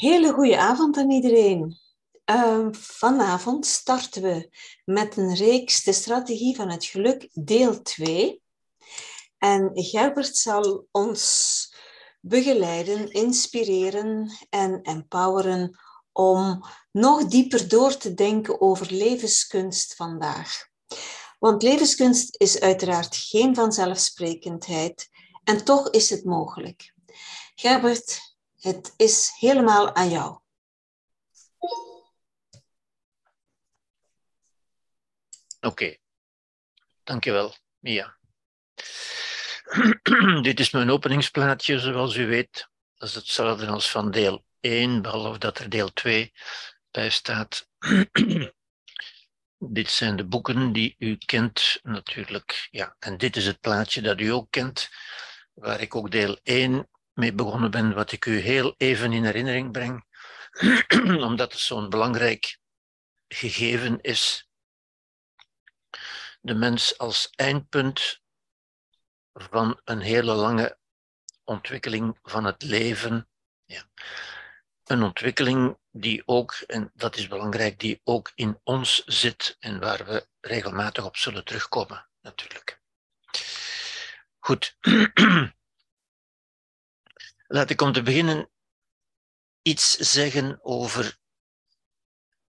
Hele goede avond aan iedereen. Uh, vanavond starten we met een reeks De Strategie van het Geluk, deel 2. En Gerbert zal ons begeleiden, inspireren en empoweren om nog dieper door te denken over levenskunst vandaag. Want levenskunst is uiteraard geen vanzelfsprekendheid en toch is het mogelijk. Gerbert, het is helemaal aan jou. Oké, okay. dankjewel, Mia. Dit is mijn openingsplaatje, zoals u weet. Dat is hetzelfde als van deel 1, behalve dat er deel 2 bij staat. dit zijn de boeken die u kent, natuurlijk. Ja, en dit is het plaatje dat u ook kent, waar ik ook deel 1 mee begonnen ben, wat ik u heel even in herinnering breng, omdat het zo'n belangrijk gegeven is. De mens als eindpunt van een hele lange ontwikkeling van het leven. Ja. Een ontwikkeling die ook, en dat is belangrijk, die ook in ons zit en waar we regelmatig op zullen terugkomen, natuurlijk. Goed. Laat ik om te beginnen iets zeggen over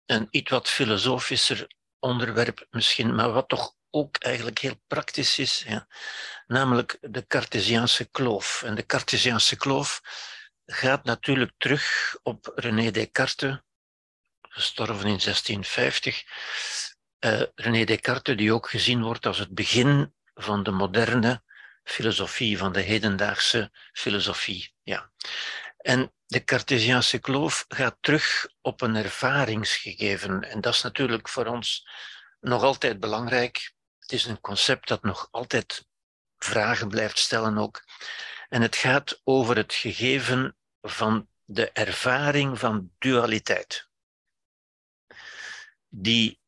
een iets wat filosofischer onderwerp misschien, maar wat toch ook eigenlijk heel praktisch is, ja. namelijk de Cartesiaanse kloof. En de Cartesiaanse kloof gaat natuurlijk terug op René Descartes, gestorven in 1650. Uh, eh, René Descartes, die ook gezien wordt als het begin van de moderne filosofie, van de hedendaagse filosofie. Ja. En de Cartesiaanse kloof gaat terug op een ervaringsgegeven. En dat is natuurlijk voor ons nog altijd belangrijk. Het is een concept dat nog altijd vragen blijft stellen ook. En het gaat over het gegeven van de ervaring van dualiteit. Die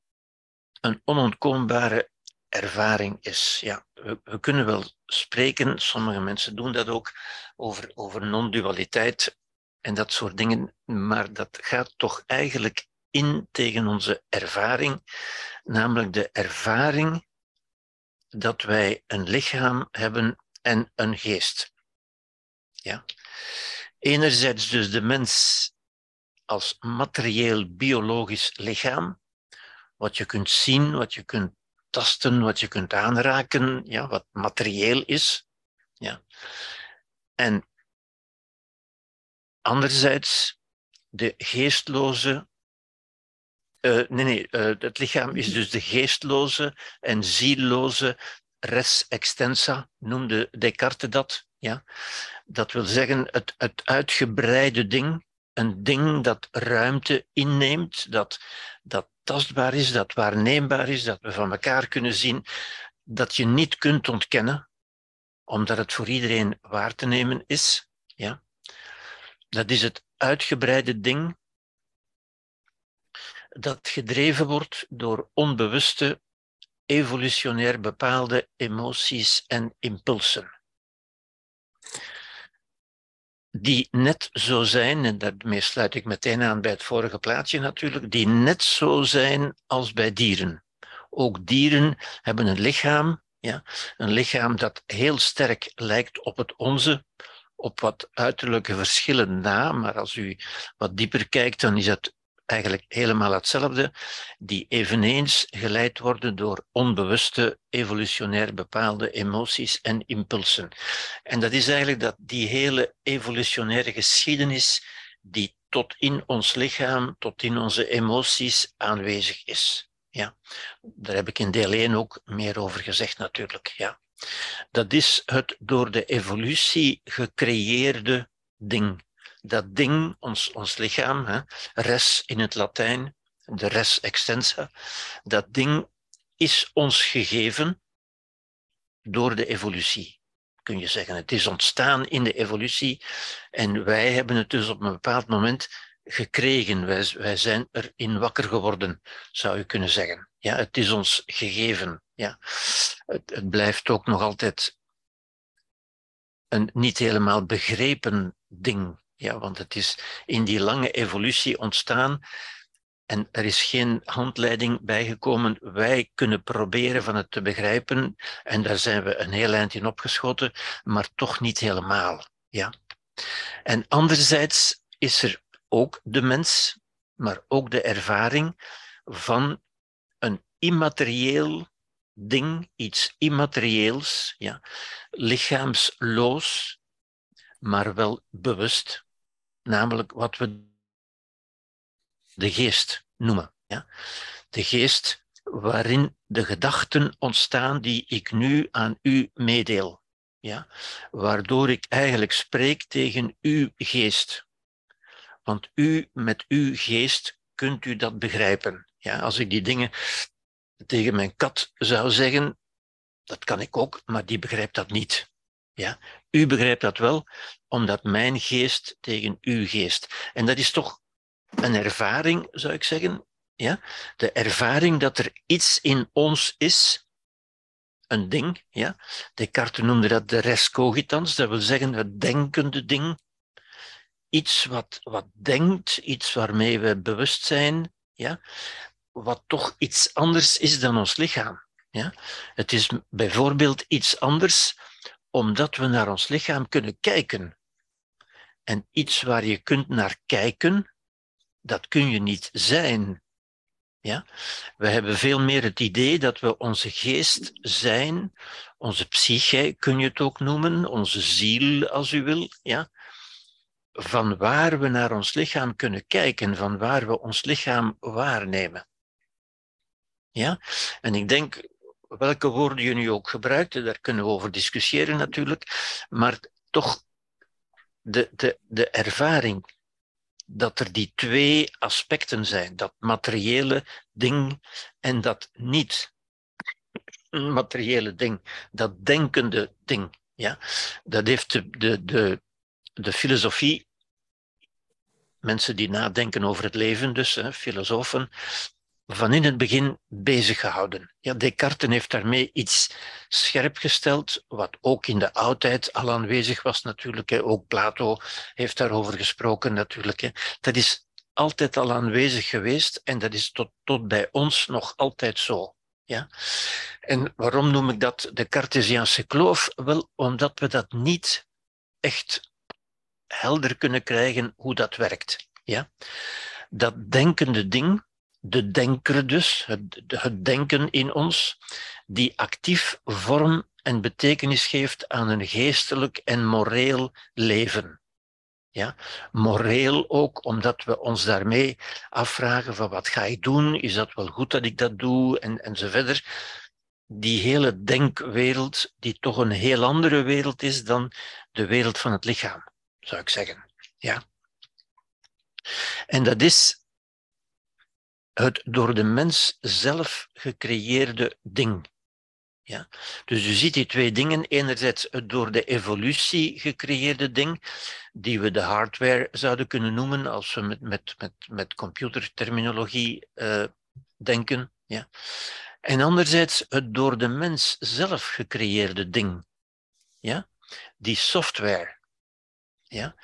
een onontkoombare ervaring is. Ja, we, kunnen wel spreken, sommige mensen doen dat ook, over, over non-dualiteit en dat soort dingen, maar dat gaat toch eigenlijk in tegen onze ervaring, namelijk de ervaring dat wij een lichaam hebben en een geest. Ja. Enerzijds dus de mens als materieel biologisch lichaam, wat je kunt zien, wat je kunt tasten, wat je kunt aanraken, ja, wat materieel is. Ja. En anderzijds de geestloze. Uh, nee, nee, uh, het lichaam is dus de geestloze en zielloze res extensa, noemde Descartes dat. Ja? Dat wil zeggen het, het uitgebreide ding, een ding dat ruimte inneemt, dat, dat tastbaar is, dat waarneembaar is, dat we van elkaar kunnen zien, dat je niet kunt ontkennen, omdat het voor iedereen waar te nemen is. Ja? Dat is het uitgebreide ding dat gedreven wordt door onbewuste, evolutionair bepaalde emoties en impulsen die net zo zijn, en daarmee sluit ik meteen aan bij het vorige plaatje natuurlijk, die net zo zijn als bij dieren. Ook dieren hebben een lichaam, ja, een lichaam dat heel sterk lijkt op het onze, op wat uiterlijke verschillen na, maar als u wat dieper kijkt, dan is het eigenlijk helemaal hetzelfde, die eveneens geleid worden door onbewuste, evolutionair bepaalde emoties en impulsen. En dat is eigenlijk dat die hele evolutionaire geschiedenis die tot in ons lichaam, tot in onze emoties aanwezig is. Ja, daar heb ik in deel 1 ook meer over gezegd natuurlijk. Ja. Dat is het door de evolutie gecreëerde ding dat ding, ons, ons lichaam, hè, res in het Latijn, de res extensa, dat ding is ons gegeven door de evolutie, kun je zeggen. Het is ontstaan in de evolutie en wij hebben het dus op een bepaald moment gekregen. Wij, wij zijn erin wakker geworden, zou je kunnen zeggen. Ja, het is ons gegeven. Ja. Het, het blijft ook nog altijd een niet helemaal begrepen ding Ja, want het is in die lange evolutie ontstaan en er is geen handleiding bijgekomen. Wij kunnen proberen van het te begrijpen en daar zijn we een heel eind in opgeschoten, maar toch niet helemaal. Ja. En anderzijds is er ook de mens, maar ook de ervaring van een immaterieel ding, iets immaterieels, ja, lichaamsloos, maar wel bewust, namelijk wat we de geest noemen. Ja? De geest waarin de gedachten ontstaan die ik nu aan u meedeel. Ja? Waardoor ik eigenlijk spreek tegen uw geest. Want u met uw geest kunt u dat begrijpen. Ja? Als ik die dingen tegen mijn kat zou zeggen, dat kan ik ook, maar die begrijpt dat niet. Ja? U begrijpt dat wel, omdat mijn geest tegen uw geest. En dat is toch een ervaring, zou ik zeggen. Ja? De ervaring dat er iets in ons is, een ding. Ja? Descartes noemde dat de res cogitans, dat wil zeggen het denkende ding. Iets wat, wat denkt, iets waarmee we bewust zijn, ja? wat toch iets anders is dan ons lichaam. Ja? Het is bijvoorbeeld iets anders omdat we naar ons lichaam kunnen kijken. En iets waar je kunt naar kijken, dat kun je niet zijn. Ja? We hebben veel meer het idee dat we onze geest zijn, onze psyche kun je het ook noemen, onze ziel als u wil, ja? van waar we naar ons lichaam kunnen kijken, van waar we ons lichaam waarnemen. Ja? En ik denk, welke woorden je nu ook gebruikt, daar kunnen we over discussiëren natuurlijk, maar toch de, de, de ervaring dat er die twee aspecten zijn, dat materiële ding en dat niet materiële ding, dat denkende ding. Ja? Dat heeft de, de, de, de filosofie, mensen die nadenken over het leven, dus hè, filosofen, van in het begin bezig gehouden. Ja, Descartes heeft daarmee iets scherp gesteld, wat ook in de oudheid al aanwezig was natuurlijk. Hè. Ook Plato heeft daarover gesproken natuurlijk. Hè. Dat is altijd al aanwezig geweest en dat is tot, tot bij ons nog altijd zo. Ja? En waarom noem ik dat de Cartesiaanse kloof? Wel, omdat we dat niet echt helder kunnen krijgen hoe dat werkt. Ja? Dat denkende ding, de denker dus, het, het denken in ons, die actief vorm en betekenis geeft aan een geestelijk en moreel leven. Ja, moreel ook, omdat we ons daarmee afvragen van wat ga ik doen, is dat wel goed dat ik dat doe, en, en zo verder. Die hele denkwereld, die toch een heel andere wereld is dan de wereld van het lichaam, zou ik zeggen. Ja. En dat is het door de mens zelf gecreëerde ding. Ja? Dus je ziet die twee dingen. Enerzijds het door de evolutie gecreëerde ding, die we de hardware zouden kunnen noemen als we met, met, met, met computerterminologie uh, denken. Ja? En anderzijds het door de mens zelf gecreëerde ding. Ja? Die software. Ja?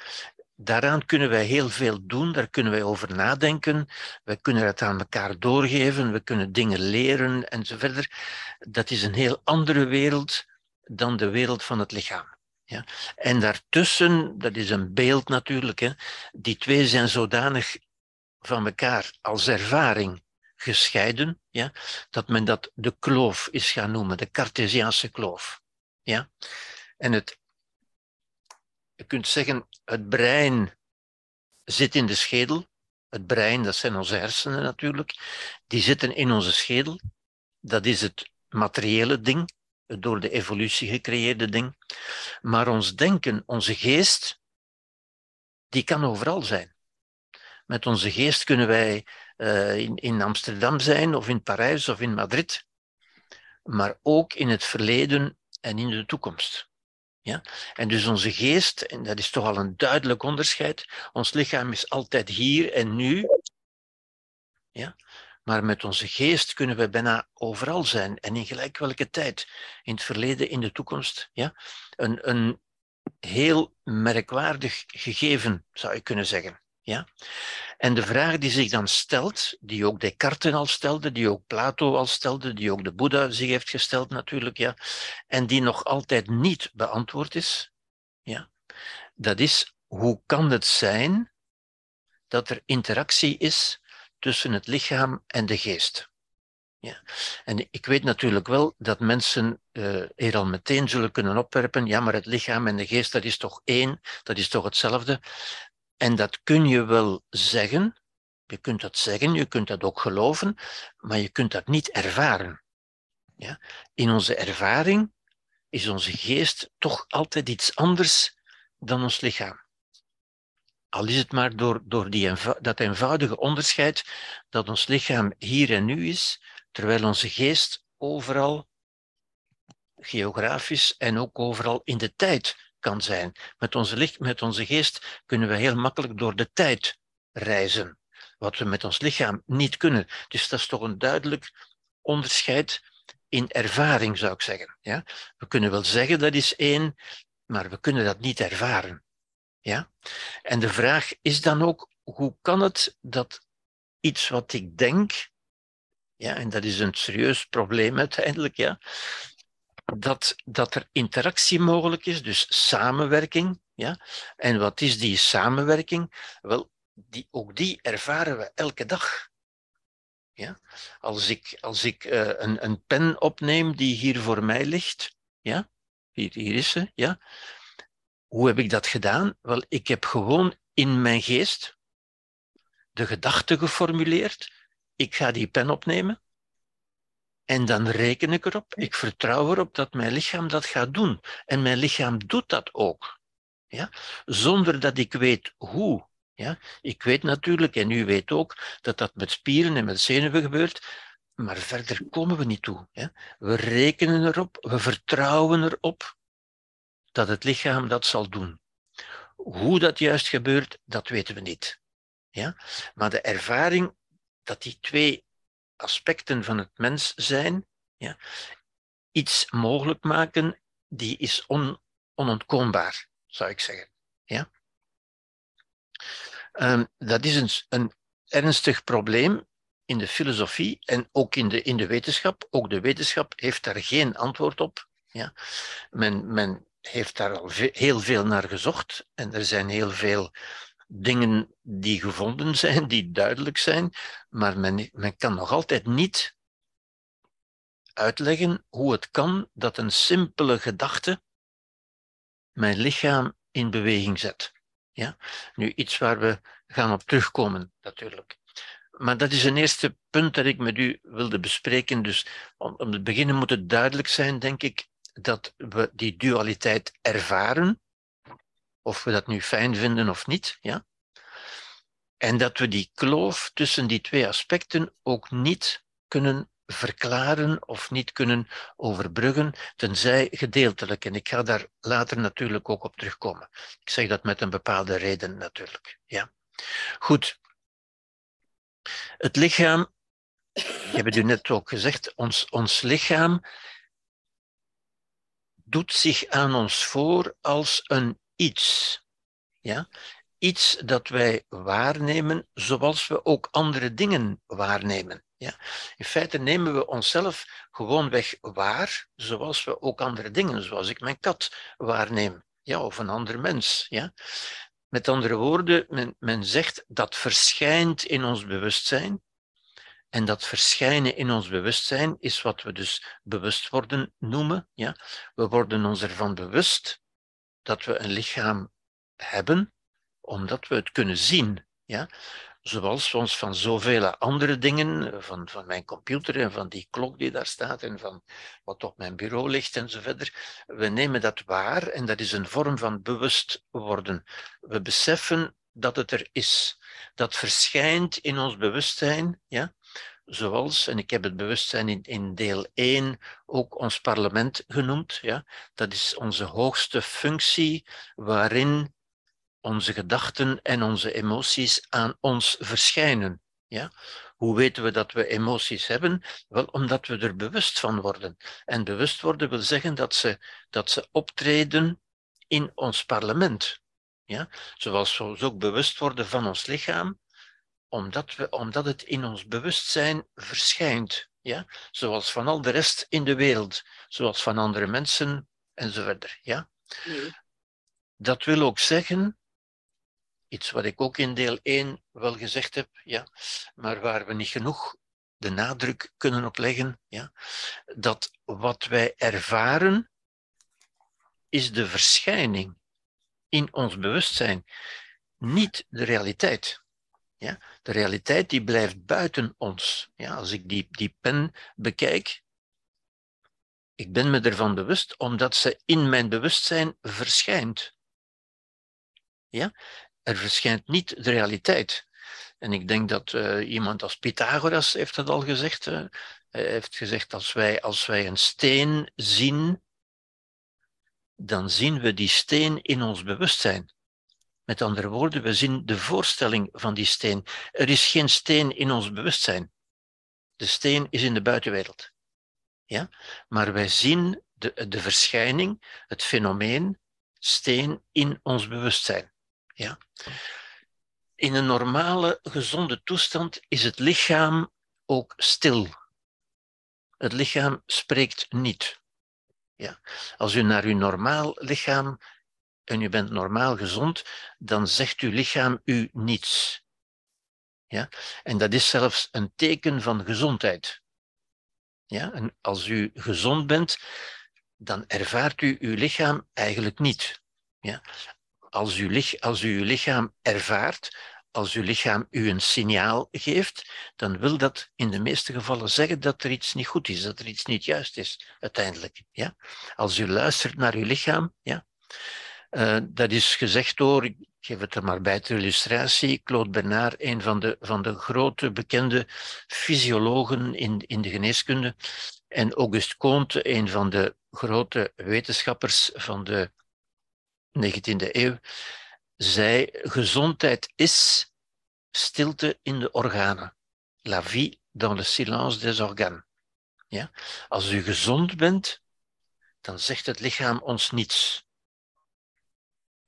Daaraan kunnen wij heel veel doen, daar kunnen wij over nadenken, we kunnen het aan elkaar doorgeven, we kunnen dingen leren enzovoort. Dat is een heel andere wereld dan de wereld van het lichaam. Ja? En daartussen, dat is een beeld natuurlijk, hè, die twee zijn zodanig van elkaar als ervaring gescheiden, ja, dat men dat de kloof is gaan noemen, de Cartesiaanse kloof. Ja? En het je kunt zeggen, het brein zit in de schedel. Het brein, dat zijn onze hersenen natuurlijk. Die zitten in onze schedel. Dat is het materiële ding, het door de evolutie gecreëerde ding. Maar ons denken, onze geest, die kan overal zijn. Met onze geest kunnen wij uh, in, in Amsterdam zijn, of in Parijs, of in Madrid. Maar ook in het verleden en in de toekomst. Ja? En dus onze geest, en dat is toch al een duidelijk onderscheid, ons lichaam is altijd hier en nu. Ja? Maar met onze geest kunnen we bijna overal zijn en in gelijk welke tijd. In het verleden, in de toekomst. Ja? Een, een, heel merkwaardig gegeven, zou je kunnen zeggen. Ja? En de vraag die zich dan stelt, die ook Descartes al stelde, die ook Plato al stelde, die ook de Boeddha zich heeft gesteld natuurlijk, ja, en die nog altijd niet beantwoord is, ja, dat is hoe kan het zijn dat er interactie is tussen het lichaam en de geest? Ja. En ik weet natuurlijk wel dat mensen uh, hier al meteen zullen kunnen opwerpen, ja, maar het lichaam en de geest, dat is toch één, dat is toch hetzelfde. En dat kun je wel zeggen, je kunt dat zeggen, je kunt dat ook geloven, maar je kunt dat niet ervaren. Ja? In onze ervaring is onze geest toch altijd iets anders dan ons lichaam. Al is het maar door, door die dat eenvoudige onderscheid dat ons lichaam hier en nu is, terwijl onze geest overal geografisch en ook overal in de tijd kan zijn. Met onze, licht, met onze geest kunnen we heel makkelijk door de tijd reizen, wat we met ons lichaam niet kunnen. Dus dat is toch een duidelijk onderscheid in ervaring, zou ik zeggen. Ja? We kunnen wel zeggen dat is één, maar we kunnen dat niet ervaren. Ja? En de vraag is dan ook, hoe kan het dat iets wat ik denk, ja, en dat is een serieus probleem uiteindelijk, ja, dat, dat er interactie mogelijk is, dus samenwerking. Ja? En wat is die samenwerking? Wel, die, ook die ervaren we elke dag. Ja? Als ik, als ik uh, een, een pen opneem die hier voor mij ligt, ja? hier, hier is ze, ja? hoe heb ik dat gedaan? Wel, ik heb gewoon in mijn geest de gedachte geformuleerd. Ik ga die pen opnemen. En dan reken ik erop, ik vertrouw erop dat mijn lichaam dat gaat doen. En mijn lichaam doet dat ook. Ja? Zonder dat ik weet hoe. Ja? Ik weet natuurlijk, en u weet ook, dat dat met spieren en met zenuwen gebeurt. Maar verder komen we niet toe. Ja? We rekenen erop, we vertrouwen erop dat het lichaam dat zal doen. Hoe dat juist gebeurt, dat weten we niet. Ja? Maar de ervaring dat die twee aspecten van het mens zijn, ja, iets mogelijk maken, die is on, onontkoombaar, zou ik zeggen. Ja? Um, dat is een, een ernstig probleem in de filosofie en ook in de, in de wetenschap. Ook de wetenschap heeft daar geen antwoord op. Ja? Men, men heeft daar al heel veel naar gezocht en er zijn heel veel dingen die gevonden zijn, die duidelijk zijn, maar men, men kan nog altijd niet uitleggen hoe het kan dat een simpele gedachte mijn lichaam in beweging zet. Ja? Nu, iets waar we gaan op terugkomen, natuurlijk. Maar dat is een eerste punt dat ik met u wilde bespreken. Dus om, om te beginnen moet het duidelijk zijn, denk ik, dat we die dualiteit ervaren of we dat nu fijn vinden of niet. Ja? En dat we die kloof tussen die twee aspecten ook niet kunnen verklaren of niet kunnen overbruggen, tenzij gedeeltelijk. En ik ga daar later natuurlijk ook op terugkomen. Ik zeg dat met een bepaalde reden natuurlijk. Ja. Goed. Het lichaam, ik heb het u net ook gezegd, ons, ons lichaam doet zich aan ons voor als een iets. Ja? Iets dat wij waarnemen zoals we ook andere dingen waarnemen. Ja? In feite nemen we onszelf gewoonweg waar, zoals we ook andere dingen, zoals ik mijn kat waarneem, ja, of een ander mens. Ja? Met andere woorden, men, men zegt dat verschijnt in ons bewustzijn, en dat verschijnen in ons bewustzijn is wat we dus bewust worden noemen. Ja? We worden ons ervan bewust dat we een lichaam hebben, omdat we het kunnen zien. Ja? Zoals we ons van zoveel andere dingen, van, van mijn computer en van die klok die daar staat en van wat op mijn bureau ligt en zo verder. We nemen dat waar en dat is een vorm van bewust worden. We beseffen dat het er is. Dat verschijnt in ons bewustzijn, ja? Zoals, en ik heb het bewustzijn in, in deel 1 ook ons parlement genoemd, ja? dat is onze hoogste functie waarin onze gedachten en onze emoties aan ons verschijnen. Ja? Hoe weten we dat we emoties hebben? Wel, omdat we er bewust van worden. En bewust worden wil zeggen dat ze, dat ze optreden in ons parlement. Ja? Zoals we ons ook bewust worden van ons lichaam, omdat, we, omdat het in ons bewustzijn verschijnt. Ja? Zoals van al de rest in de wereld, zoals van andere mensen enzovoort. Ja? Nee. Dat wil ook zeggen, iets wat ik ook in deel 1 wel gezegd heb, ja, maar waar we niet genoeg de nadruk kunnen op leggen, ja, dat wat wij ervaren is de verschijning in ons bewustzijn, niet de realiteit. Ja? De realiteit die blijft buiten ons. Ja, als ik die, die pen bekijk, ik ben me ervan bewust omdat ze in mijn bewustzijn verschijnt. Ja? Er verschijnt niet de realiteit. En ik denk dat uh, iemand als Pythagoras heeft dat al gezegd. Uh, heeft gezegd, als wij, als wij een steen zien, dan zien we die steen in ons bewustzijn. Met andere woorden, we zien de voorstelling van die steen. Er is geen steen in ons bewustzijn. De steen is in de buitenwereld. Ja? Maar wij zien de, de verschijning, het fenomeen steen in ons bewustzijn. Ja? In een normale, gezonde toestand is het lichaam ook stil. Het lichaam spreekt niet. Ja. Als u naar uw normaal lichaam en u bent normaal gezond, dan zegt uw lichaam u niets. Ja? En dat is zelfs een teken van gezondheid. Ja? En als u gezond bent, dan ervaart u uw lichaam eigenlijk niet. Ja? Als, u, als u uw lichaam ervaart, als uw lichaam u een signaal geeft, dan wil dat in de meeste gevallen zeggen dat er iets niet goed is, dat er iets niet juist is, uiteindelijk. Ja? Als u luistert naar uw lichaam, ja, uh, dat is gezegd door, ik geef het er maar bij ter illustratie, Claude Bernard, een van de, van de grote bekende fysiologen in, in de geneeskunde, en Auguste Comte, een van de grote wetenschappers van de 19e eeuw, zei: gezondheid is stilte in de organen. La vie dans le silence des organes. Ja? Als u gezond bent, dan zegt het lichaam ons niets.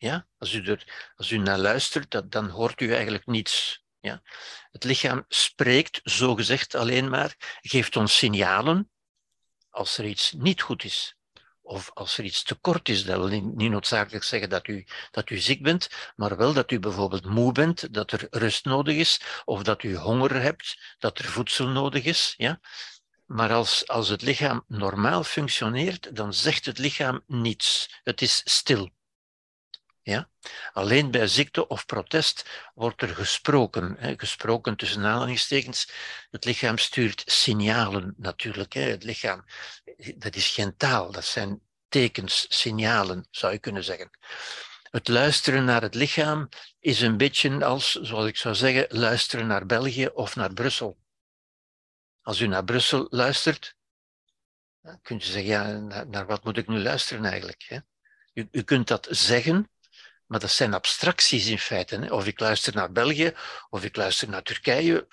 Ja? Als, u er, als u naar luistert, dan hoort u eigenlijk niets. Ja? Het lichaam spreekt, zogezegd alleen maar, geeft ons signalen als er iets niet goed is. Of als er iets tekort is, dat wil niet noodzakelijk zeggen dat u, dat u ziek bent, maar wel dat u bijvoorbeeld moe bent, dat er rust nodig is, of dat u honger hebt, dat er voedsel nodig is. Ja? Maar als, als het lichaam normaal functioneert, dan zegt het lichaam niets. Het is stil. Ja? Alleen bij ziekte of protest wordt er gesproken. Hè? Gesproken tussen aanhalingstekens. Het lichaam stuurt signalen natuurlijk. Hè? Het lichaam, dat is geen taal, dat zijn tekens, signalen, zou je kunnen zeggen. Het luisteren naar het lichaam is een beetje als, zoals ik zou zeggen, luisteren naar België of naar Brussel. Als u naar Brussel luistert, dan kunt u zeggen, ja, naar, naar wat moet ik nu luisteren eigenlijk? Hè? U, u kunt dat zeggen, maar dat zijn abstracties in feite. Of ik luister naar België, of ik luister naar Turkije.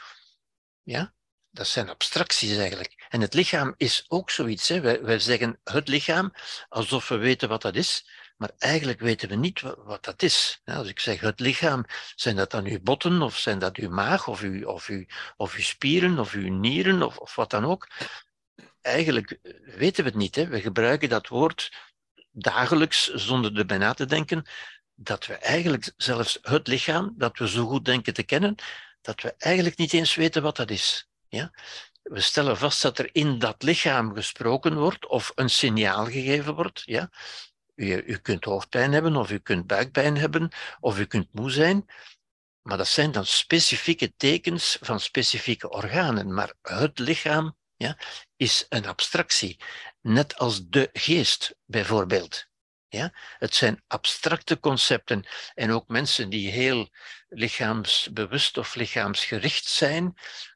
Ja, dat zijn abstracties eigenlijk. En het lichaam is ook zoiets. Hè. Wij, zeggen het lichaam alsof we weten wat dat is, maar eigenlijk weten we niet wat, wat dat is. Als ik zeg het lichaam, zijn dat dan uw botten, of zijn dat uw maag, of uw, of uw, of uw spieren, of uw nieren, of, of wat dan ook? Eigenlijk weten we het niet. Hè. We gebruiken dat woord dagelijks zonder erbij na te denken, dat we eigenlijk zelfs het lichaam, dat we zo goed denken te kennen, dat we eigenlijk niet eens weten wat dat is. Ja? We stellen vast dat er in dat lichaam gesproken wordt of een signaal gegeven wordt. Ja? U, u kunt hoofdpijn hebben, of u kunt buikpijn hebben, of u kunt moe zijn. Maar dat zijn dan specifieke tekens van specifieke organen. Maar het lichaam ja, is een abstractie. Net als de geest bijvoorbeeld. Ja? Het zijn abstracte concepten. En ook mensen die heel lichaamsbewust of lichaamsgericht zijn,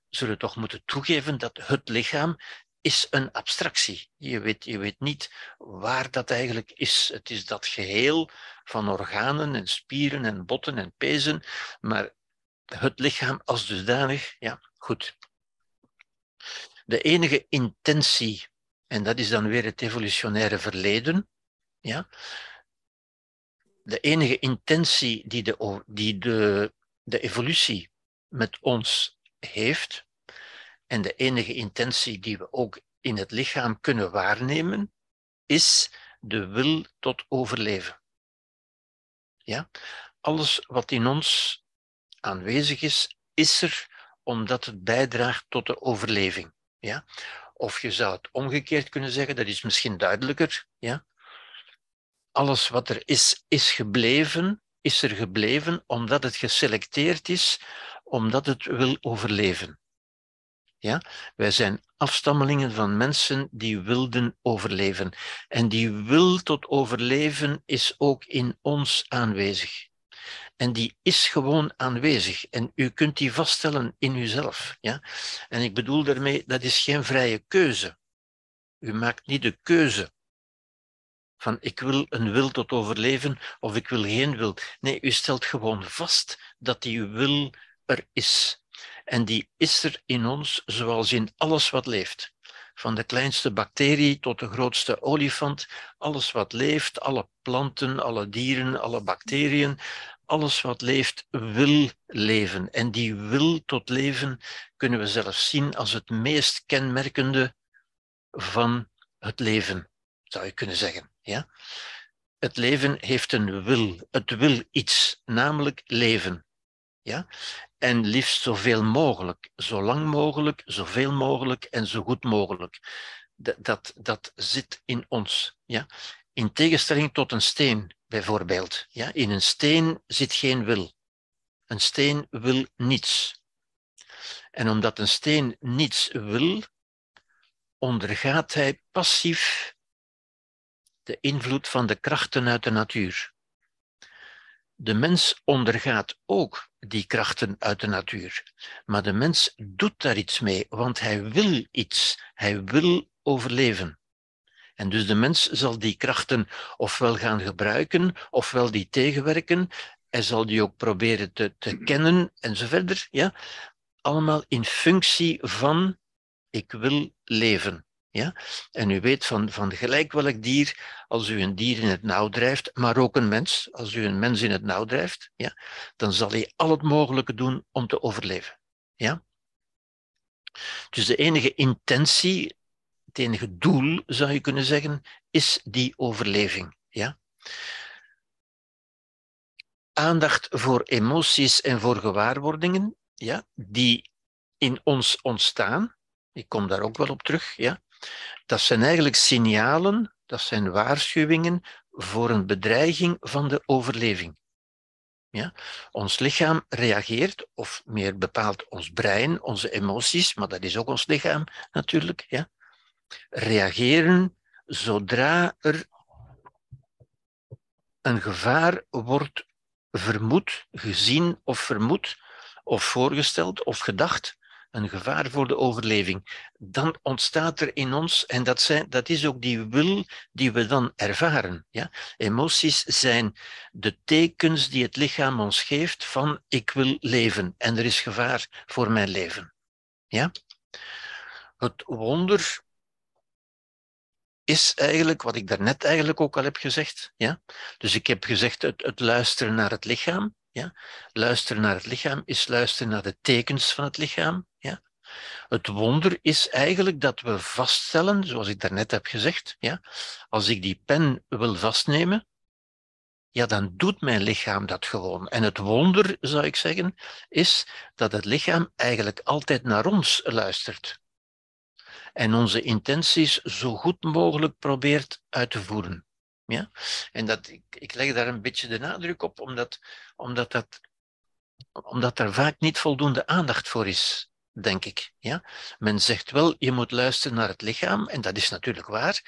zullen toch moeten toegeven dat het lichaam is een abstractie. Je weet, je weet niet waar dat eigenlijk is. Het is dat geheel van organen en spieren en botten en pezen, maar het lichaam als dusdanig, ja, goed. De enige intentie, en dat is dan weer het evolutionaire verleden, ja, de enige intentie die de, die de, de evolutie met ons heeft, en de enige intentie die we ook in het lichaam kunnen waarnemen, is de wil tot overleven. Ja? Alles wat in ons aanwezig is, is er omdat het bijdraagt tot de overleving. Ja? Of je zou het omgekeerd kunnen zeggen, dat is misschien duidelijker. Ja? Alles wat er is, is gebleven, is er gebleven omdat het geselecteerd is, omdat het wil overleven. Ja? Wij zijn afstammelingen van mensen die wilden overleven. En die wil tot overleven is ook in ons aanwezig. En die is gewoon aanwezig. En u kunt die vaststellen in uzelf. Ja? En ik bedoel daarmee, dat is geen vrije keuze. U maakt niet de keuze van ik wil een wil tot overleven of ik wil geen wil. Nee, u stelt gewoon vast dat die wil er is. En die is er in ons zoals in alles wat leeft. Van de kleinste bacterie tot de grootste olifant, alles wat leeft, alle planten, alle dieren, alle bacteriën, alles wat leeft wil leven. En die wil tot leven kunnen we zelfs zien als het meest kenmerkende van het leven, zou je kunnen zeggen. Ja? Het leven heeft een wil. Het wil iets, namelijk leven. Ja? En liefst zoveel mogelijk, zo lang mogelijk, zoveel mogelijk en zo goed mogelijk. Dat, dat, dat zit in ons. Ja? In tegenstelling tot een steen, bijvoorbeeld. Ja? In een steen zit geen wil. Een steen wil niets. En omdat een steen niets wil, ondergaat hij passief de invloed van de krachten uit de natuur. De mens ondergaat ook die krachten uit de natuur. Maar de mens doet daar iets mee, want hij wil iets. Hij wil overleven. En dus de mens zal die krachten ofwel gaan gebruiken, ofwel die tegenwerken. Hij zal die ook proberen te, te kennen en zo verder. Ja? Allemaal in functie van ik wil leven. Ja? En u weet van, van gelijk welk dier, als u een dier in het nauw drijft, maar ook een mens, als u een mens in het nauw drijft, ja, dan zal hij al het mogelijke doen om te overleven. Ja? Dus de enige intentie, het enige doel, zou je kunnen zeggen, is die overleving. Ja? Aandacht voor emoties en voor gewaarwordingen, ja, die in ons ontstaan, ik kom daar ook wel op terug, ja, dat zijn eigenlijk signalen, dat zijn waarschuwingen voor een bedreiging van de overleving. Ja? Ons lichaam reageert, of meer bepaald ons brein, onze emoties, maar dat is ook ons lichaam natuurlijk, ja? reageren zodra er een gevaar wordt vermoed, gezien of vermoed, of voorgesteld of gedacht, een gevaar voor de overleving, dan ontstaat er in ons, en dat, zijn, dat is ook die wil die we dan ervaren. Ja? Emoties zijn de tekens die het lichaam ons geeft van ik wil leven en er is gevaar voor mijn leven. Ja? Het wonder is eigenlijk wat ik daarnet eigenlijk ook al heb gezegd. Ja? Dus ik heb gezegd het, luisteren naar het lichaam. Ja? Luisteren naar het lichaam is luisteren naar de tekens van het lichaam. Het wonder is eigenlijk dat we vaststellen, zoals ik daarnet heb gezegd, ja? als ik die pen wil vastnemen, ja, dan doet mijn lichaam dat gewoon. En het wonder, zou ik zeggen, is dat het lichaam eigenlijk altijd naar ons luistert. En onze intenties zo goed mogelijk probeert uit te voeren. Ja? En dat, ik, ik leg daar een beetje de nadruk op, omdat, omdat, dat, omdat er vaak niet voldoende aandacht voor is, denk ik. Ja? Men zegt wel, je moet luisteren naar het lichaam, en dat is natuurlijk waar,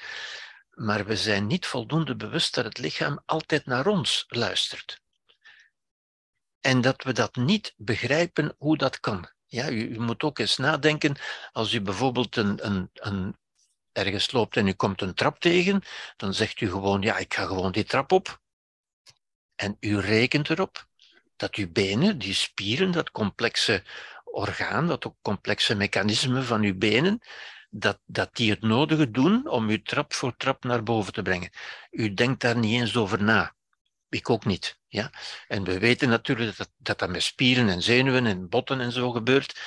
maar we zijn niet voldoende bewust dat het lichaam altijd naar ons luistert. En dat we dat niet begrijpen hoe dat kan. Ja, u, u moet ook eens nadenken, als u bijvoorbeeld een, een, een ergens loopt en u komt een trap tegen, dan zegt u gewoon, ja, ik ga gewoon die trap op. En u rekent erop dat uw benen, die spieren, dat complexe orgaan, dat complexe mechanisme van uw benen, dat, dat die het nodige doen om u trap voor trap naar boven te brengen. U denkt daar niet eens over na. ik ook niet. Ja? En we weten natuurlijk dat, dat dat met spieren en zenuwen en botten en zo gebeurt.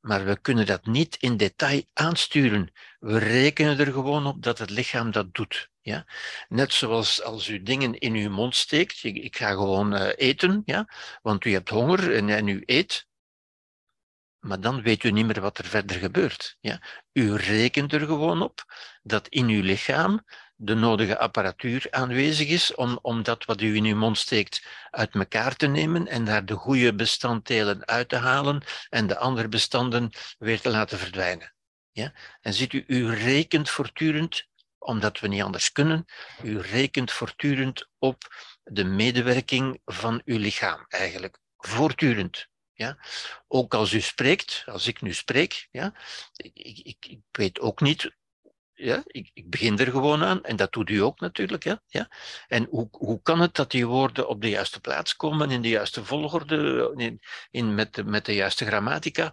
Maar we kunnen dat niet in detail aansturen. We rekenen er gewoon op dat het lichaam dat doet. Ja? Net zoals als u dingen in uw mond steekt. Ik, ga gewoon uh, eten, ja? want u hebt honger en, en u eet. Maar dan weet u niet meer wat er verder gebeurt. Ja? U rekent er gewoon op dat in uw lichaam de nodige apparatuur aanwezig is om, om dat wat u in uw mond steekt uit elkaar te nemen en daar de goede bestanddelen uit te halen en de andere bestanden weer te laten verdwijnen. Ja? En ziet u, u rekent voortdurend, omdat we niet anders kunnen, u rekent voortdurend op de medewerking van uw lichaam eigenlijk. Voortdurend. Ja? Ook als u spreekt, als ik nu spreek, ja? ik, ik, ik weet ook niet ja, ik, ik, begin er gewoon aan en dat doet u ook natuurlijk. Ja, ja. En hoe, hoe kan het dat die woorden op de juiste plaats komen, in de juiste volgorde, in, in met, de, met de juiste grammatica?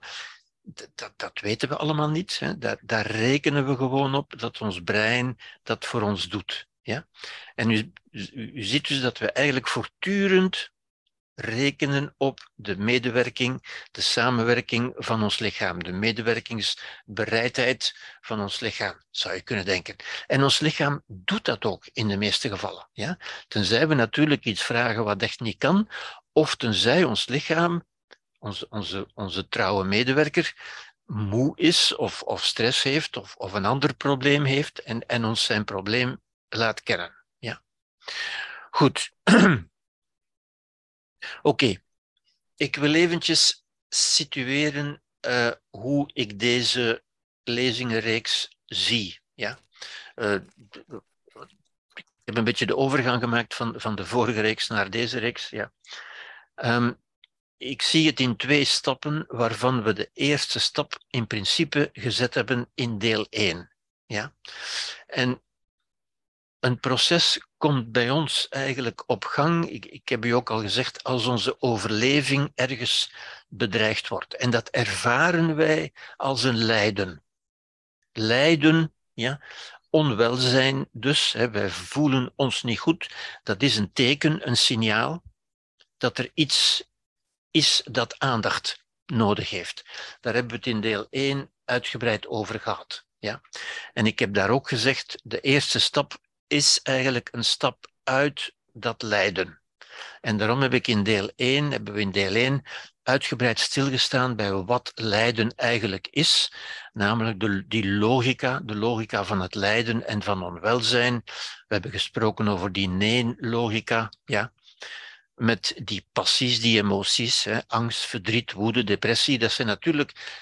Dat, dat, weten we allemaal niet. Hè. Daar, daar rekenen we gewoon op dat ons brein dat voor ons doet. Ja? En u, u, u ziet dus dat we eigenlijk voortdurend rekenen op de medewerking, de samenwerking van ons lichaam, de medewerkingsbereidheid van ons lichaam, zou je kunnen denken. En ons lichaam doet dat ook in de meeste gevallen. Ja? Tenzij we natuurlijk iets vragen wat echt niet kan, of tenzij ons lichaam, onze, onze, onze trouwe medewerker, moe is of, of stress heeft of, of een ander probleem heeft en, en ons zijn probleem laat kennen. Ja. Goed. Oké, ik wil eventjes situeren uh, hoe ik deze lezingenreeks zie. Ja? Uh, ik heb een beetje de overgang gemaakt van, van de vorige reeks naar deze reeks. Ja. Um, ik zie het in twee stappen, waarvan we de eerste stap in principe gezet hebben in deel 1. Ja? En een proces komt bij ons eigenlijk op gang. Ik, ik heb u ook al gezegd, als onze overleving ergens bedreigd wordt. En dat ervaren wij als een lijden. Lijden, ja, onwelzijn dus, hè, wij voelen ons niet goed. Dat is een teken, een signaal dat er iets is dat aandacht nodig heeft. Daar hebben we het in deel 1 uitgebreid over gehad. Ja? En ik heb daar ook gezegd, de eerste stap is eigenlijk een stap uit dat lijden. En daarom heb ik in deel 1, hebben we in deel 1 uitgebreid stilgestaan bij wat lijden eigenlijk is, namelijk de, die logica, de logica van het lijden en van onwelzijn. We hebben gesproken over die nee-logica, ja, met die passies, die emoties, hè, angst, verdriet, woede, depressie, dat zijn natuurlijk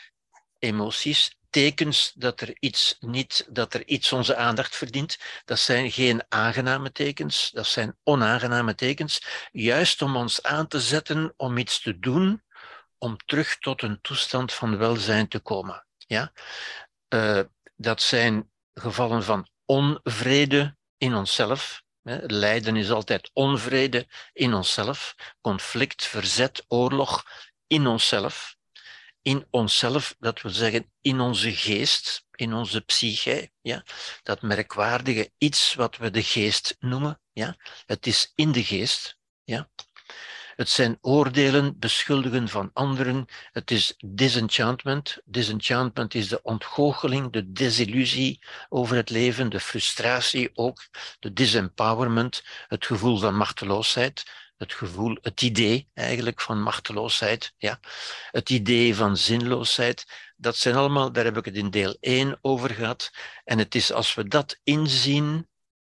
emoties tekens dat er iets niet, dat er iets onze aandacht verdient. Dat zijn geen aangename tekens, dat zijn onaangename tekens, juist om ons aan te zetten om iets te doen, om terug tot een toestand van welzijn te komen. Ja? Uh, dat zijn gevallen van onvrede in onszelf. Lijden is altijd onvrede in onszelf, conflict, verzet, oorlog in onszelf in onszelf, dat wil zeggen in onze geest, in onze psyche, ja, dat merkwaardige iets wat we de geest noemen, ja, het is in de geest, ja. Het zijn oordelen, beschuldigen van anderen. Het is disenchantment. Disenchantment is de ontgoocheling, de desillusie over het leven, de frustratie ook, de disempowerment, het gevoel van machteloosheid het gevoel, het idee eigenlijk van machteloosheid, ja. het idee van zinloosheid, dat zijn allemaal, daar heb ik het in deel 1 over gehad. En het is als we dat inzien,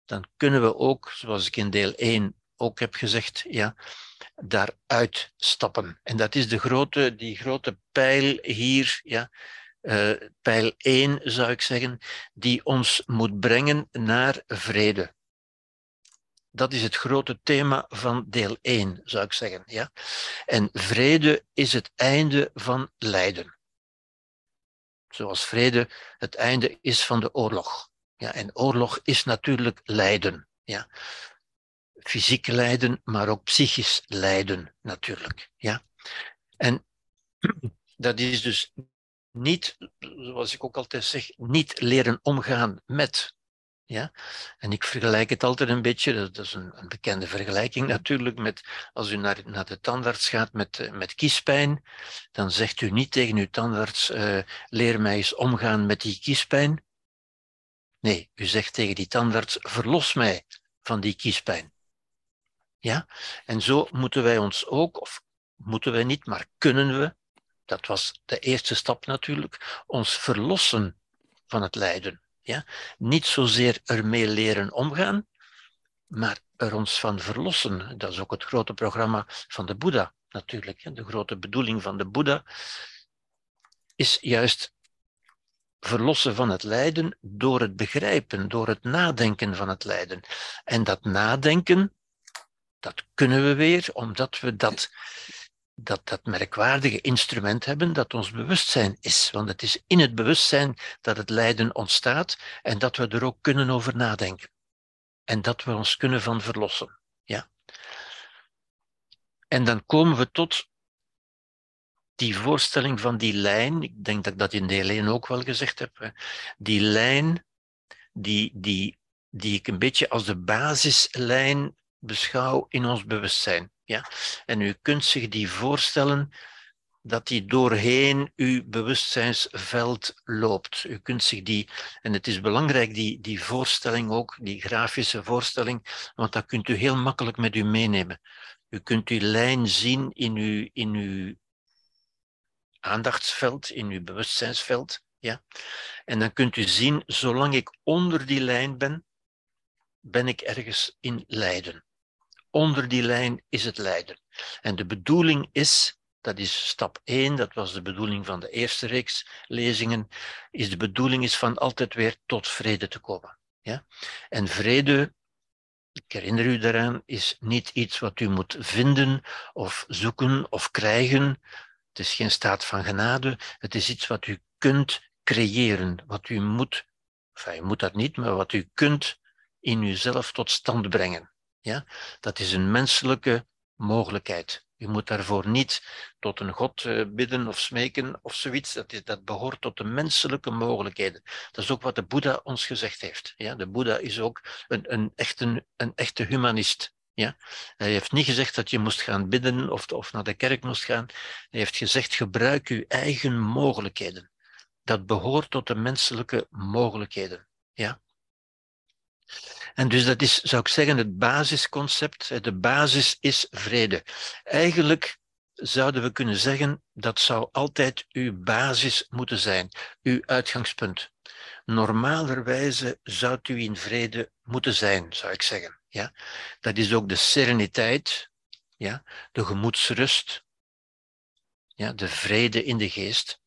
dan kunnen we ook, zoals ik in deel 1 ook heb gezegd, ja, daaruit stappen. En dat is de grote, die grote pijl hier, ja, uh, pijl 1 zou ik zeggen, die ons moet brengen naar vrede. Dat is het grote thema van deel 1, zou ik zeggen. Ja? En vrede is het einde van lijden. Zoals vrede het einde is van de oorlog. Ja, en oorlog is natuurlijk lijden. Ja. Fysiek lijden, maar ook psychisch lijden natuurlijk. Ja. En dat is dus niet, zoals ik ook altijd zeg, niet leren omgaan met Ja? En ik vergelijk het altijd een beetje, dat is een, een bekende vergelijking natuurlijk, met als u naar, naar de tandarts gaat met, eh, met kiespijn, dan zegt u niet tegen uw tandarts, uh, leer mij eens omgaan met die kiespijn. Nee, u zegt tegen die tandarts, verlos mij van die kiespijn. Ja? En zo moeten wij ons ook, of moeten wij niet, maar kunnen we, dat was de eerste stap natuurlijk, ons verlossen van het lijden. Ja? Niet zozeer ermee leren omgaan, maar er ons van verlossen. Dat is ook het grote programma van de Boeddha natuurlijk. De grote bedoeling van de Boeddha is juist verlossen van het lijden door het begrijpen, door het nadenken van het lijden. En dat nadenken, dat kunnen we weer omdat we dat dat, dat merkwaardige instrument hebben dat ons bewustzijn is. Want het is in het bewustzijn dat het lijden ontstaat en dat we er ook kunnen over nadenken. En dat we ons kunnen van verlossen. Ja. En dan komen we tot die voorstelling van die lijn. Ik denk dat ik dat in deel 1 ook wel gezegd heb. Die lijn die, die, die ik een beetje als de basislijn beschouw in ons bewustzijn. Ja? En u kunt zich die voorstellen dat die doorheen uw bewustzijnsveld loopt. U kunt zich die, en het is belangrijk, die, die voorstelling ook, die grafische voorstelling, want dat kunt u heel makkelijk met u meenemen. U kunt die lijn zien in uw, in uw aandachtsveld, in uw bewustzijnsveld. Ja? En dan kunt u zien, zolang ik onder die lijn ben, ben ik ergens in lijden onder die lijn is het lijden. En de bedoeling is, dat is stap 1, dat was de bedoeling van de eerste reeks lezingen, is de bedoeling is van altijd weer tot vrede te komen. Ja? En vrede, ik herinner u daaraan, is niet iets wat u moet vinden of zoeken of krijgen. Het is geen staat van genade, het is iets wat u kunt creëren, wat u moet, enfin, u moet dat niet, maar wat u kunt in uzelf tot stand brengen. Ja? Dat is een menselijke mogelijkheid. Je moet daarvoor niet tot een God eh, bidden of smeken of zoiets. Dat, is, dat behoort tot de menselijke mogelijkheden. Dat is ook wat de Boeddha ons gezegd heeft. Ja? De Boeddha is ook een, een, echte, een echte humanist. Ja? Hij heeft niet gezegd dat je moest gaan bidden of, of naar de kerk moest gaan. Hij heeft gezegd, gebruik uw eigen mogelijkheden. Dat behoort tot de menselijke mogelijkheden. Ja? En dus dat is, zou ik zeggen, het basisconcept. De basis is vrede. Eigenlijk zouden we kunnen zeggen, dat zou altijd uw basis moeten zijn, uw uitgangspunt. Normalerwijze zou u in vrede moeten zijn, zou ik zeggen. Ja? Dat is ook de sereniteit, ja? de gemoedsrust, ja? de vrede in de geest,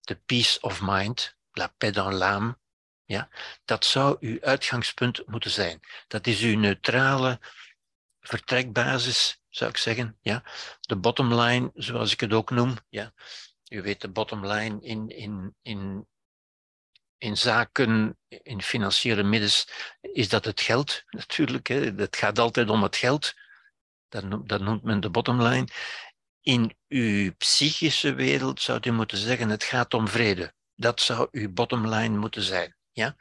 de peace of mind, la paix dans l'âme, ja? Dat zou uw uitgangspunt moeten zijn. Dat is uw neutrale vertrekbasis, zou ik zeggen. Ja? De bottom line, zoals ik het ook noem. Ja? U weet, de bottom line in, in, in, in zaken, in financiële middels, is dat het geld natuurlijk. Het gaat altijd om het geld. Dat noemt, dat noemt men de bottom line. In uw psychische wereld zou u moeten zeggen, het gaat om vrede. Dat zou uw bottom line moeten zijn ja?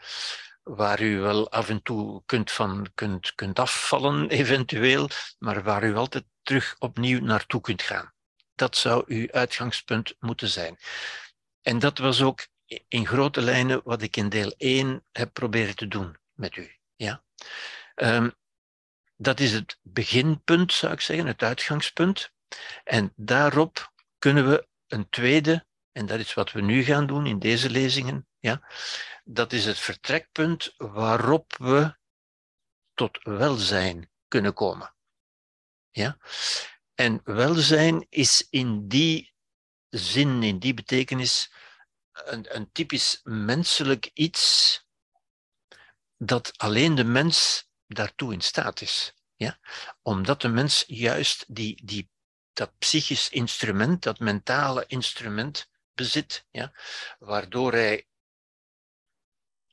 waar u wel af en toe kunt, van, kunt, kunt afvallen, eventueel, maar waar u altijd terug opnieuw naartoe kunt gaan. Dat zou uw uitgangspunt moeten zijn. En dat was ook in grote lijnen wat ik in deel 1 heb proberen te doen met u. Ja? Um, dat is het beginpunt, zou ik zeggen, het uitgangspunt. En daarop kunnen we een tweede, en dat is wat we nu gaan doen in deze lezingen, ja, dat is het vertrekpunt waarop we tot welzijn kunnen komen. Ja? En welzijn is in die zin, in die betekenis, een, een typisch menselijk iets dat alleen de mens daartoe in staat is. Ja? Omdat de mens juist die, die, dat psychisch instrument, dat mentale instrument bezit, ja? waardoor hij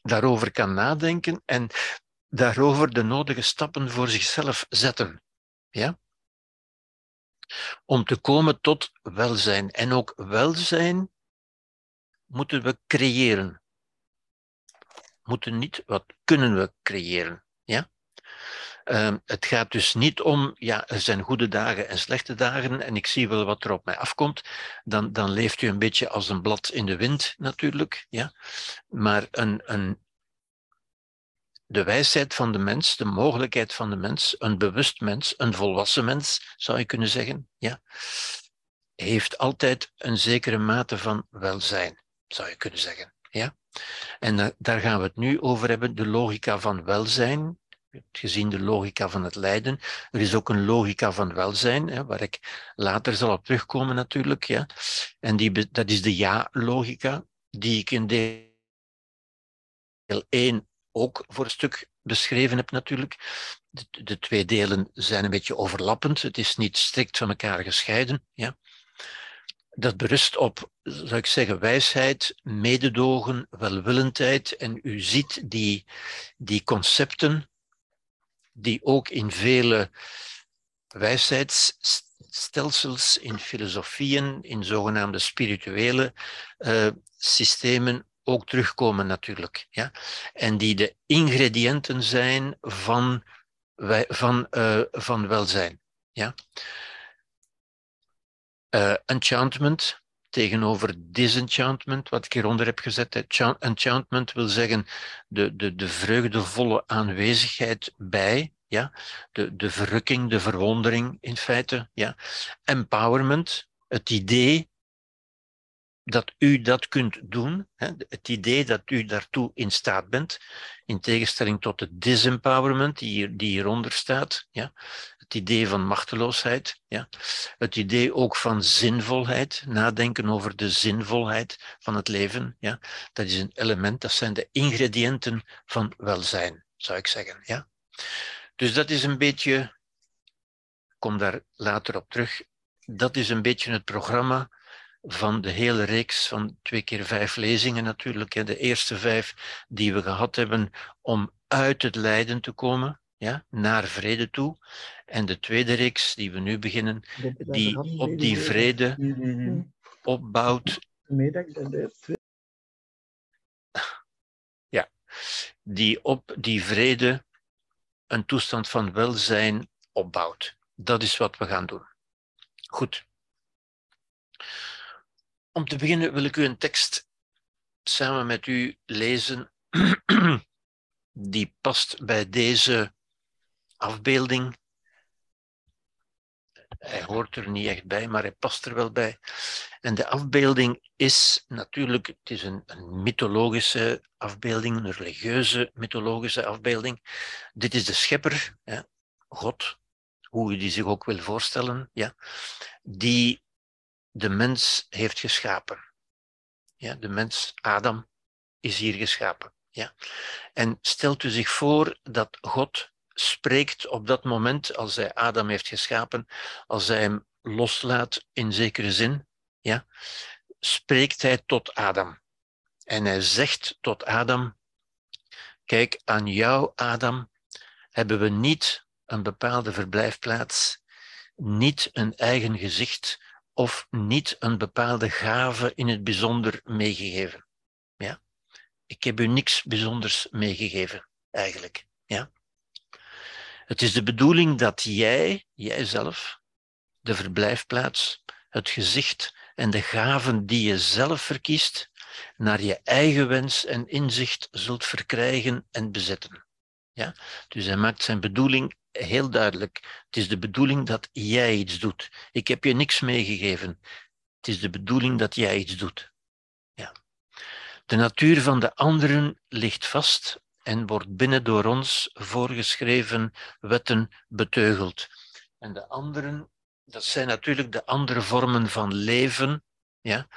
daarover kan nadenken en daarover de nodige stappen voor zichzelf zetten. Ja? Om te komen tot welzijn. En ook welzijn moeten we creëren. moeten niet, wat kunnen we creëren. Ja? Ehm, het gaat dus niet om, ja, er zijn goede dagen en slechte dagen en ik zie wel wat er op mij afkomt. Dan, dan leeft u een beetje als een blad in de wind natuurlijk. Ja? Maar een, een, de wijsheid van de mens, de mogelijkheid van de mens, een bewust mens, een volwassen mens, zou je kunnen zeggen, ja, heeft altijd een zekere mate van welzijn, zou je kunnen zeggen. Ja? En daar gaan we het nu over hebben, de logica van welzijn, gezien de logica van het lijden. Er is ook een logica van welzijn, hè, waar ik later zal op terugkomen natuurlijk. Ja. En die, dat is de ja-logica, die ik in deel 1 ook voor een stuk beschreven heb natuurlijk. De, de, twee delen zijn een beetje overlappend. Het is niet strikt van elkaar gescheiden. Ja. Dat berust op, zou ik zeggen, wijsheid, mededogen, welwillendheid. En u ziet die, die concepten die ook in vele wijsheidsstelsels, in filosofieën, in zogenaamde spirituele uh, systemen ook terugkomen natuurlijk. Ja? En die de ingrediënten zijn van, van, uh, van welzijn. Ja? Uh, enchantment tegenover disenchantment, wat ik hieronder heb gezet. Enchantment wil zeggen de, de, de vreugdevolle aanwezigheid bij, ja? de, de verrukking, de verwondering in feite. Ja? Empowerment, het idee dat u dat kunt doen, het idee dat u daartoe in staat bent, in tegenstelling tot het disempowerment die, hier, die hieronder staat, ja, het idee van machteloosheid, ja, het idee ook van zinvolheid, nadenken over de zinvolheid van het leven, ja, dat is een element, dat zijn de ingrediënten van welzijn, zou ik zeggen. Ja. Dus dat is een beetje, ik kom daar later op terug, dat is een beetje het programma van de hele reeks van twee keer vijf lezingen natuurlijk. De eerste vijf die we gehad hebben om uit het lijden te komen, ja, naar vrede toe. En de tweede reeks die we nu beginnen, die op die vrede opbouwt. Ja, die op die vrede een toestand van welzijn opbouwt. Dat is wat we gaan doen. Goed. Om te beginnen wil ik u een tekst samen met u lezen die past bij deze afbeelding. Hij hoort er niet echt bij, maar hij past er wel bij. En de afbeelding is natuurlijk, het is een, mythologische afbeelding, een religieuze mythologische afbeelding. Dit is de schepper, God, hoe je die zich ook wil voorstellen, ja, die de mens heeft geschapen. Ja, de mens, Adam, is hier geschapen. Ja. En stelt u zich voor dat God spreekt op dat moment, als hij Adam heeft geschapen, als hij hem loslaat in zekere zin, ja, spreekt hij tot Adam. En hij zegt tot Adam, kijk, aan jou, Adam, hebben we niet een bepaalde verblijfplaats, niet een eigen gezicht, of niet een bepaalde gave in het bijzonder meegegeven. Ja? Ik heb u niks bijzonders meegegeven, eigenlijk. Ja? Het is de bedoeling dat jij, jijzelf, de verblijfplaats, het gezicht en de gaven die je zelf verkiest, naar je eigen wens en inzicht zult verkrijgen en bezetten. Ja? Dus hij maakt zijn bedoeling heel duidelijk. Het is de bedoeling dat jij iets doet. Ik heb je niks meegegeven. Het is de bedoeling dat jij iets doet. Ja. De natuur van de anderen ligt vast en wordt binnen door ons voorgeschreven wetten beteugeld. En de anderen, dat zijn natuurlijk de andere vormen van leven. Ja.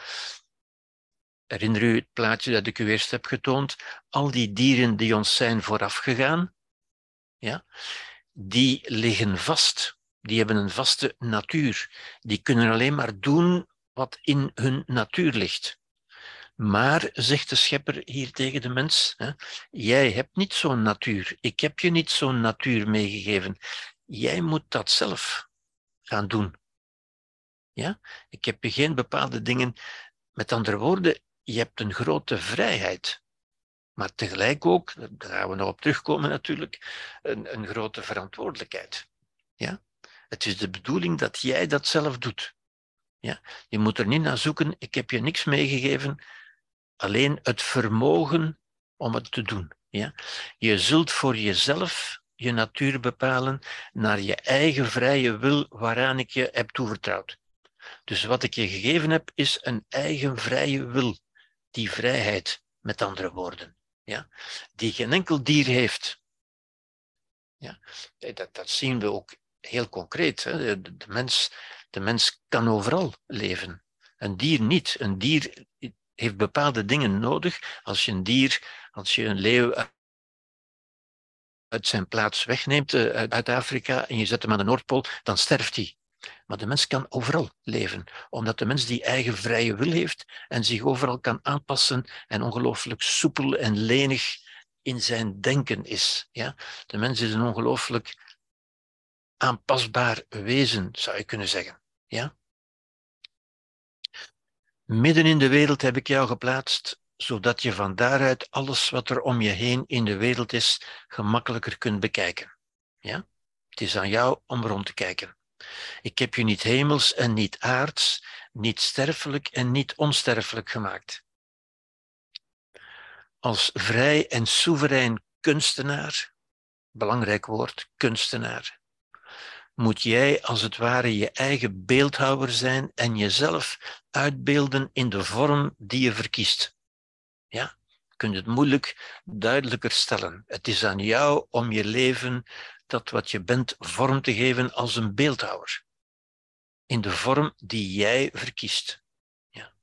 Herinner u het plaatje dat ik u eerst heb getoond? Al die dieren die ons zijn voorafgegaan, ja, die liggen vast. Die hebben een vaste natuur. Die kunnen alleen maar doen wat in hun natuur ligt. Maar, zegt de schepper hier tegen de mens, hè, jij hebt niet zo'n natuur. Ik heb je niet zo'n natuur meegegeven. Jij moet dat zelf gaan doen. Ja? Ik heb je geen bepaalde dingen. Met andere woorden, je hebt een grote vrijheid. Maar tegelijk ook, daar gaan we nog op terugkomen natuurlijk, een, een grote verantwoordelijkheid. Ja? Het is de bedoeling dat jij dat zelf doet. Ja? Je moet er niet naar zoeken, ik heb je niks meegegeven, alleen het vermogen om het te doen. Ja? Je zult voor jezelf je natuur bepalen naar je eigen vrije wil waaraan ik je heb toevertrouwd. Dus wat ik je gegeven heb, is een eigen vrije wil. Die vrijheid, met andere woorden. Ja? Die geen enkel dier heeft. Ja? Dat, dat zien we ook heel concreet. Hè? De, de, mens, de mens kan overal leven. Een dier niet. Een dier heeft bepaalde dingen nodig. Als je een dier, als je een leeuw uit zijn plaats wegneemt eh, uit Afrika en je zet hem aan de Noordpool, dan sterft hij. Maar de mens kan overal leven, omdat de mens die eigen vrije wil heeft en zich overal kan aanpassen en ongelooflijk soepel en lenig in zijn denken is. Ja? De mens is een ongelooflijk aanpasbaar wezen, zou je kunnen zeggen. Ja? Midden in de wereld heb ik jou geplaatst, zodat je van daaruit alles wat er om je heen in de wereld is, gemakkelijker kunt bekijken. Ja? Het is aan jou om rond te kijken. Ik heb je niet hemels en niet aards, niet sterfelijk en niet onsterfelijk gemaakt. Als vrij en soeverein kunstenaar, belangrijk woord, kunstenaar, moet jij als het ware je eigen beeldhouwer zijn en jezelf uitbeelden in de vorm die je verkiest. Ja, je kunt het moeilijk duidelijker stellen. Het is aan jou om je leven, dat wat je bent, vorm te geven als een beeldhouwer. In de vorm die jij verkiest. Ja.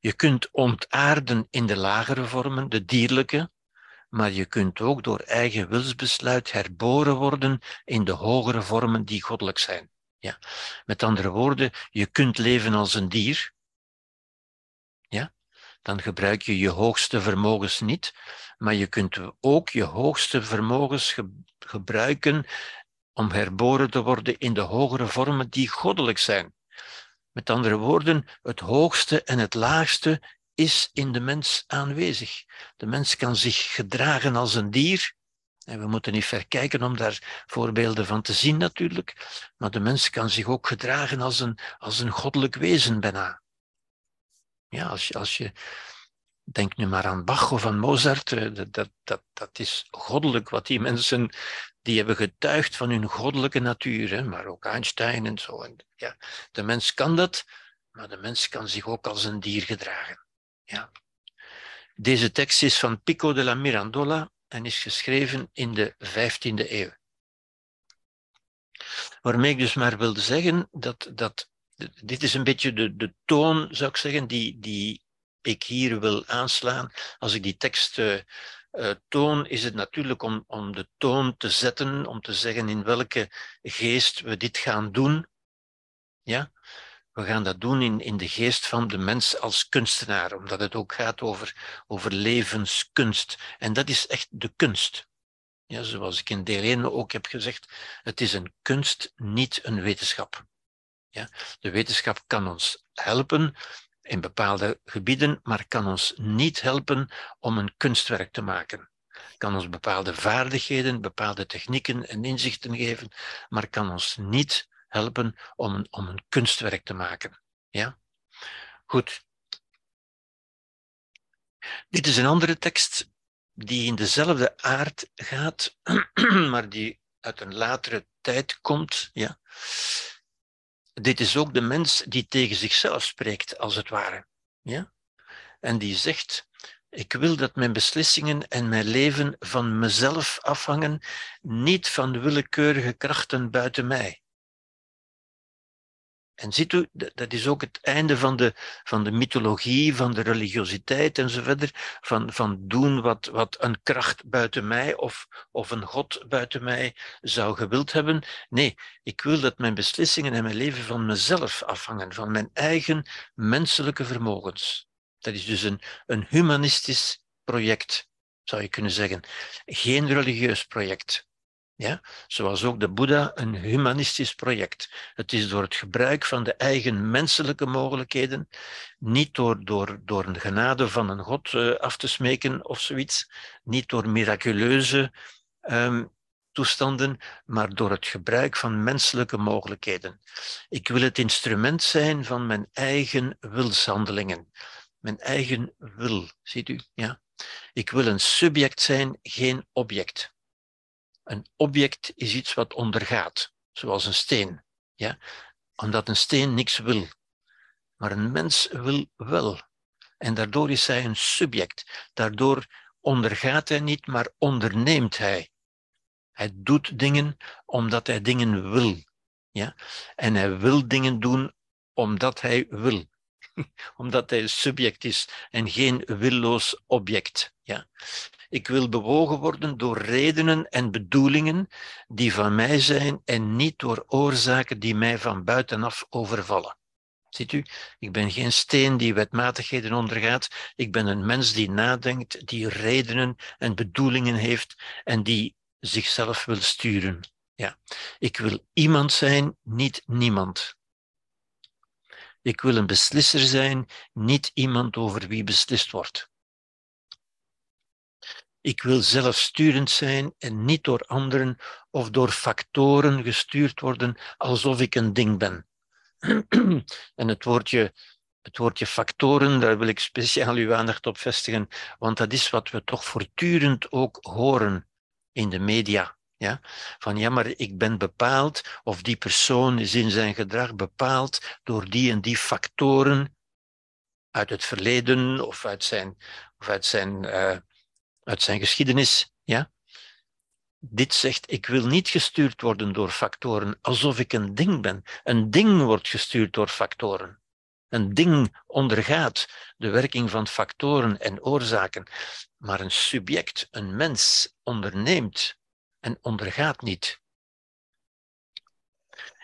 Je kunt ontaarden in de lagere vormen, de dierlijke, maar je kunt ook door eigen wilsbesluit herboren worden in de hogere vormen die goddelijk zijn. Ja. Met andere woorden, je kunt leven als een dier, ja? dan gebruik je je hoogste vermogens niet, maar je kunt ook je hoogste vermogens gebruiken om herboren te worden in de hogere vormen die goddelijk zijn. Met andere woorden, het hoogste en het laagste is in de mens aanwezig. De mens kan zich gedragen als een dier. En we moeten niet ver kijken om daar voorbeelden van te zien natuurlijk. Maar de mens kan zich ook gedragen als een, als een goddelijk wezen bijna. Ja, als je, als je denk nu maar aan Bach of aan Mozart, eh, dat, dat, dat, dat is goddelijk wat die mensen, die hebben getuigd van hun goddelijke natuur, hè, maar ook Einstein en zo. En, ja, de mens kan dat, maar de mens kan zich ook als een dier gedragen. Ja. Deze tekst is van Pico de la Mirandola en is geschreven in de 15e eeuw. Waarmee ik dus maar wilde zeggen dat, dat dit is een beetje de, de toon, zou ik zeggen, die, die ik hier wil aanslaan. Als ik die tekst uh, uh, toon, is het natuurlijk om, om de toon te zetten, om te zeggen in welke geest we dit gaan doen. Ja? We gaan dat doen in, in de geest van de mens als kunstenaar, omdat het ook gaat over, over levenskunst. En dat is echt de kunst. Ja, zoals ik in deel 1 ook heb gezegd, het is een kunst, niet een wetenschap. Ja, de wetenschap kan ons helpen in bepaalde gebieden, maar kan ons niet helpen om een kunstwerk te maken. Kan ons bepaalde vaardigheden, bepaalde technieken en inzichten geven, maar kan ons niet helpen om een, om een kunstwerk te maken. Ja? Goed. Dit is een andere tekst die in dezelfde aard gaat, maar die uit een latere tijd komt. Ja? Dit is ook de mens die tegen zichzelf spreekt, als het ware. Ja? En die zegt, ik wil dat mijn beslissingen en mijn leven van mezelf afhangen, niet van willekeurige krachten buiten mij. En ziet u, dat is ook het einde van de, van de mythologie, van de religiositeit en zo verder, van, van doen wat, wat een kracht buiten mij of, of een God buiten mij zou gewild hebben. Nee, ik wil dat mijn beslissingen en mijn leven van mezelf afhangen, van mijn eigen menselijke vermogens. Dat is dus een, een humanistisch project, zou je kunnen zeggen. Geen religieus project. Ja? Zoals ook de Boeddha een humanistisch project. Het is door het gebruik van de eigen menselijke mogelijkheden, niet door, door, door een genade van een God uh, af te smeken of zoiets, niet door miraculeuze um, toestanden, maar door het gebruik van menselijke mogelijkheden. Ik wil het instrument zijn van mijn eigen wilshandelingen, mijn eigen wil, ziet u? Ja? Ik wil een subject zijn, geen object. Een object is iets wat ondergaat, zoals een steen. Ja? Omdat een steen niks wil. Maar een mens wil wel. En daardoor is hij een subject. Daardoor ondergaat hij niet, maar onderneemt hij. Hij doet dingen omdat hij dingen wil. Ja? En hij wil dingen doen omdat hij wil. omdat hij een subject is en geen willoos object. Ja? Ik wil bewogen worden door redenen en bedoelingen die van mij zijn en niet door oorzaken die mij van buitenaf overvallen. Ziet u, ik ben geen steen die wetmatigheden ondergaat. Ik ben een mens die nadenkt, die redenen en bedoelingen heeft en die zichzelf wil sturen. Ja. Ik wil iemand zijn, niet niemand. Ik wil een beslisser zijn, niet iemand over wie beslist wordt. Ik wil zelfsturend zijn en niet door anderen of door factoren gestuurd worden alsof ik een ding ben. en het woordje, het woordje factoren, daar wil ik speciaal uw aandacht op vestigen, want dat is wat we toch voortdurend ook horen in de media. Ja? Van ja, maar ik ben bepaald, of die persoon is in zijn gedrag bepaald door die en die factoren uit het verleden of uit zijn, of uit zijn, uh, uit zijn geschiedenis. Ja? Dit zegt, ik wil niet gestuurd worden door factoren alsof ik een ding ben. Een ding wordt gestuurd door factoren. Een ding ondergaat de werking van factoren en oorzaken, maar een subject, een mens, onderneemt en ondergaat niet.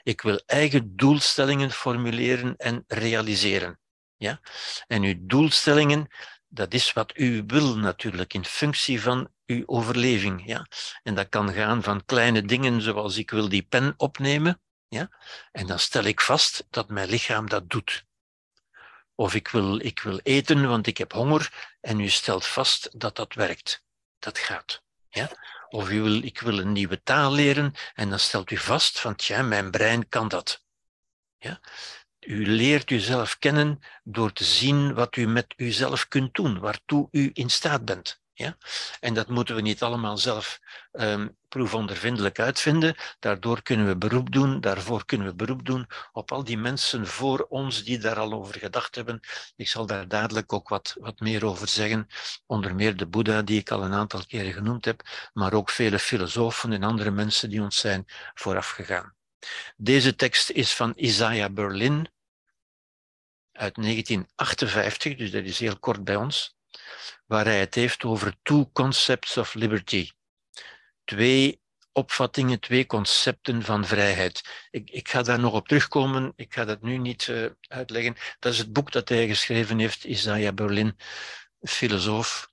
Ik wil eigen doelstellingen formuleren en realiseren. Ja? En uw doelstellingen, dat is wat u wil natuurlijk, in functie van uw overleving. Ja? En dat kan gaan van kleine dingen zoals ik wil die pen opnemen. Ja? En dan stel ik vast dat mijn lichaam dat doet. Of ik wil, ik wil eten, want ik heb honger. En u stelt vast dat dat werkt. Dat gaat. Ja? Of u wil, ik wil een nieuwe taal leren. En dan stelt u vast van, tja, mijn brein kan dat. Ja? U leert uzelf kennen door te zien wat u met uzelf kunt doen, waartoe u in staat bent. Ja? En dat moeten we niet allemaal zelf um, proefondervindelijk uitvinden. Daardoor kunnen we beroep doen, daarvoor kunnen we beroep doen op al die mensen voor ons die daar al over gedacht hebben. Ik zal daar dadelijk ook wat, wat meer over zeggen. Onder meer de Boeddha, die ik al een aantal keren genoemd heb, maar ook vele filosofen en andere mensen die ons zijn voorafgegaan. Deze tekst is van Isaiah Berlin uit 1958, dus dat is heel kort bij ons waar hij het heeft over two concepts of liberty. Twee opvattingen, twee concepten van vrijheid. Ik, ik ga daar nog op terugkomen, ik ga dat nu niet uh, uitleggen. Dat is het boek dat hij geschreven heeft, Isaiah Berlin, filosoof,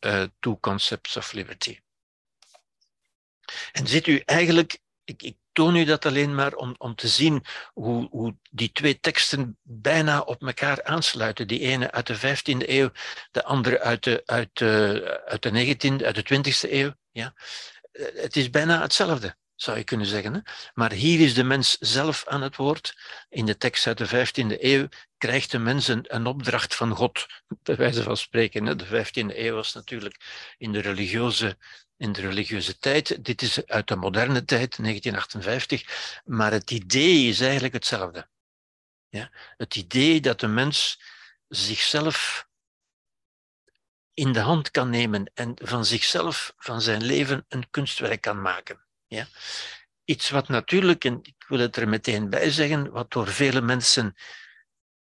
uh, Two Concepts of Liberty. En ziet u eigenlijk, ik, ik toon u dat alleen maar om, om te zien hoe, hoe die twee teksten bijna op elkaar aansluiten. Die ene uit de 15e eeuw, de andere uit de, uit de, uit de 19e, uit de 20e eeuw. Ja. Eh, het is bijna hetzelfde, zou je kunnen zeggen. Hè? Maar hier is de mens zelf aan het woord. In de tekst uit de 15e eeuw krijgt de mens een, opdracht van God, bij wijze van spreken. Hè? De 15e eeuw was natuurlijk in de religieuze in de religieuze tijd. Dit is uit de moderne tijd, 1958, maar het idee is eigenlijk hetzelfde. Ja? Het idee dat de mens zichzelf in de hand kan nemen en van zichzelf, van zijn leven, een kunstwerk kan maken. Ja? Iets wat natuurlijk, en ik wil het er meteen bij zeggen, wat door vele mensen